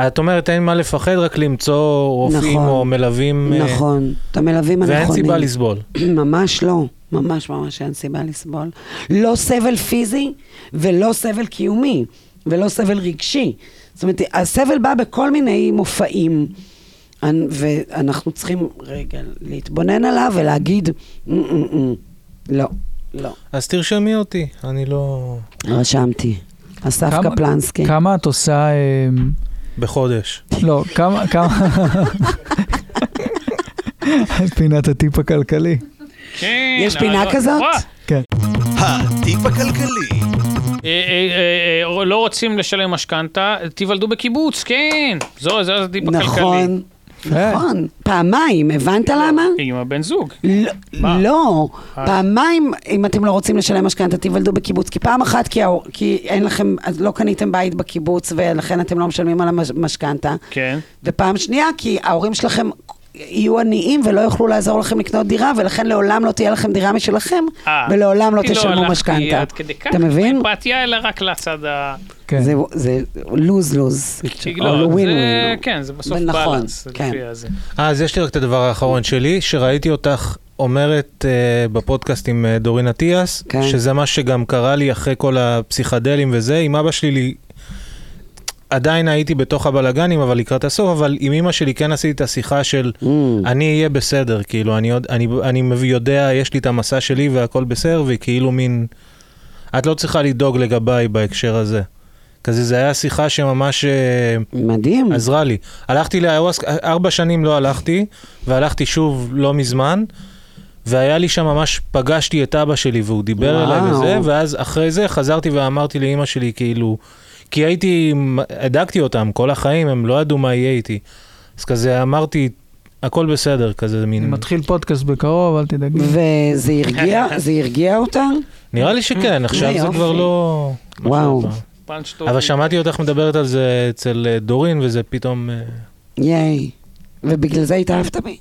את אומרת, אין מה לפחד, רק למצוא רופאים נכון. או מלווים. אה, נכון, את המלווים הנכונים. ואין סיבה לסבול. ממש לא, ממש ממש אין סיבה לסבול. לא סבל פיזי ולא סבל קיומי, ולא סבל רגשי. זאת אומרת, הסבל בא בכל מיני מופעים, אנ- ואנחנו צריכים רגע להתבונן עליו ולהגיד. לא, לא. אז תרשמי אותי, אני לא... רשמתי. אסף כמה- קפלנסקי. כמה את עושה... בחודש. לא, כמה... כמה... פינת הטיפ הכלכלי. כן, יש פינה כזאת? כן. הטיפ הכלכלי. אה, אה, אה, לא רוצים לשלם משכנתה, תיוולדו בקיבוץ, כן. זו, זה הטיפ הכלכלי. נכון. נכון. פעמיים, הבנת למה? עם הבן זוג. לא? לא, אה. פעמיים אם אתם לא רוצים לשלם משכנתה תיוולדו בקיבוץ, כי פעם אחת כי, אין לכם, אז לא קניתם בית בקיבוץ ולכן אתם לא משלמים על המשכנתה, כן. ופעם שנייה כי ההורים שלכם יהיו עניים ולא יוכלו לעזור לכם לקנות דירה ולכן לעולם לא תהיה לכם דירה משלכם אה, ולעולם לא כי תשלמו משכנתה. אתה מבין? אמפתיה, אלא רק לצד ה... כן. זה- זה לוז-לוז, לא, ווין זה, ווין. כן, זה בסוף נכון, בלנס. כן. לפי הזה. אה, אז יש לי רק את הדבר האחרון שלי, שראיתי אותך אומרת uh, בפודקאסט עם uh, דורין אטיאס, כן. שזה מה שגם קרה לי אחרי כל הפסיכדלים וזה, עם אבא שלי, לי- עדיין הייתי בתוך הבלגנים, אבל לקראת הסוף, אבל עם אמא שלי כן עשיתי את השיחה של Mm. אני אהיה בסדר, כאילו, אני, אני, אני יודע, יש לי את המסע שלי והכל בסדר, וכאילו מין, את לא צריכה לדאוג לגביי בהקשר הזה. כזה, זה היה שיחה שממש... אה, מדהים. עזרה לי. הלכתי לאיוואסק, ארבע שנים לא הלכתי, והלכתי שוב לא מזמן, והיה לי שם ממש, פגשתי את אבא שלי והוא דיבר וואו. אליי וזה, ואז אחרי זה חזרתי ואמרתי לאימא שלי כאילו, כי הייתי, הדקתי אותם כל החיים, הם לא ידעו מה יהיה איתי. אז כזה אמרתי, הכל בסדר, כזה אני מין... מתחיל פודקאסט בקרוב, אל תדאגי. וזה הרגיע, זה הרגיע אותה? נראה לי שכן, עכשיו זה. כבר לא... וואו. אבל שמעתי אותך מדברת על זה אצל אה, דורין, וזה פתאום... אה, ייי. ובגלל זה התאהבת בי?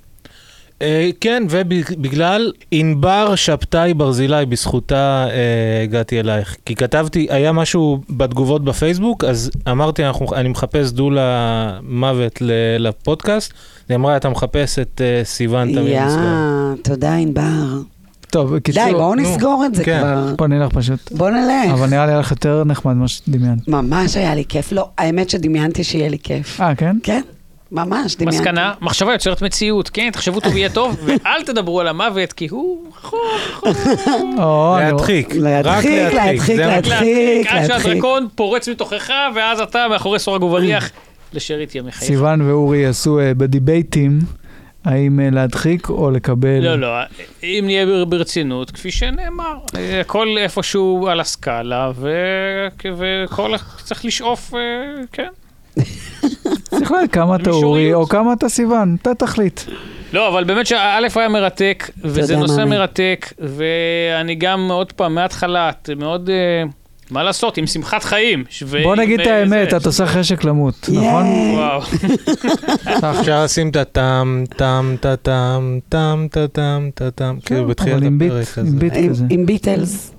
אה, כן, ובגלל ענבר שבתאי ברזילי, בזכותה אה, הגעתי אלייך. כי כתבתי, היה משהו בתגובות בפייסבוק, אז אמרתי, אנחנו, אני מחפש דולה מוות לפודקאסט. היא אמרה, אתה מחפש את אה, סיוון תמיר יא, מסגר. תודה ענבר. טוב, בקיצור, די, בואו נו. נסגור את זה כן. כבר. בוא נלך פשוט. בוא נלך. אבל נראה לי היה לך יותר נחמד ממה שדמיינת. ממש היה לי כיף. לא, האמת שדמיינתי שיהיה לי כיף. אה, כן? כן, ממש דמיינתי. מסקנה, מחשבה יוצרת מציאות, כן, תחשבו טוב יהיה טוב, ואל תדברו על המוות, כי הוא רחוק, רחוק. אני- להדחיק, להדחיק, להדחיק, להדחיק, עד. שהדרקון פורץ מתוכך, ואז אתה מאחורי סורג ובריח לשארית ימי חייך. סיוון ואורי יעשו אה, בדיבייטים, האם אה, להדחיק או לקבל... לא, לא, אם נהיה בר- ברצינות, כפי שנאמר, אה, הכל איפשהו על הסקאלה, וכל, צריך לשאוף, כן. צריך לדעת כמה אתה אורי. או כמה אתה סיוון, אתה תחליט. לא, אבל באמת שא' היה מרתק, וזה נושא. מרתק, ואני גם, עוד פעם, מההתחלה, את מאוד, אה, מה לעשות, עם שמחת חיים. בוא נגיד את וזה, האמת, את עושה חשק למות, נכון? וואו. אפשר לשים את הטם, טם, טה טם, טם, טה טם, טה טם, כאילו בתחילת כן, ביט, הפרק הזה. עם- ביטלס.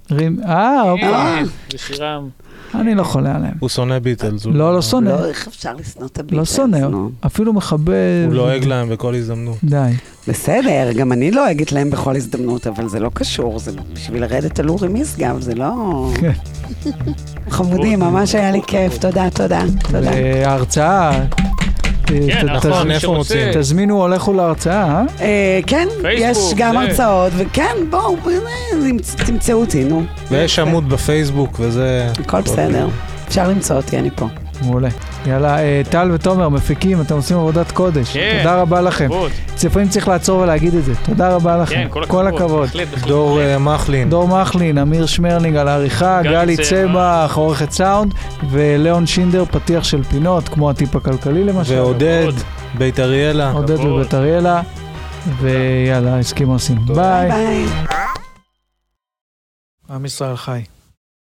אה, זה שירם. אני לא חולה עליהם. הוא שונא ביטלס. לא, לא שונא, לא, איך אפשר לשנוא את הביטלס? לא שונא. אפילו מחבב. הוא לועג להם בכל הזדמנות. די. בסדר, גם אני לועגת להם בכל הזדמנות, אבל זה לא קשור, זה בשביל לרדת על אורי משגב, זה לא... כן. חמודים, ממש היה לי כיף, תודה, תודה, תודה. ההרצאה, כן, נכון, מי איפה שרוצה. תזמינו, הולכו להרצאה, אה? אה, כן, יש גם. הרצאות, וכן, בואו, אה, תמצאו אותי, נו. ויש עמוד בפייסבוק וזה... הכל בסדר. אפשר למצוא אותי, אני פה. מעולה. יאללה, אה, טל ותומר, מפיקים, אתם עושים עבודת קודש. כן. תודה רבה לכם. לפעמים צריך לעצור ולהגיד את זה. תודה רבה לכם. כן, כל כל הכבוד. הכבוד. בהחלט, בהחלט. דור אה, מחלין. דור מחלין, אמיר שמרלינג על העריכה, גלי צמח. צמח, עורכת סאונד, ולאון שינדר, פתיח של פינות, כמו הטיפ הכלכלי למשל. ועודד. בית אריאלה. עודד כבוד. בבית אריאלה, ויאללה, הסכימוסים. ביי. ביי. עם ישראל חי.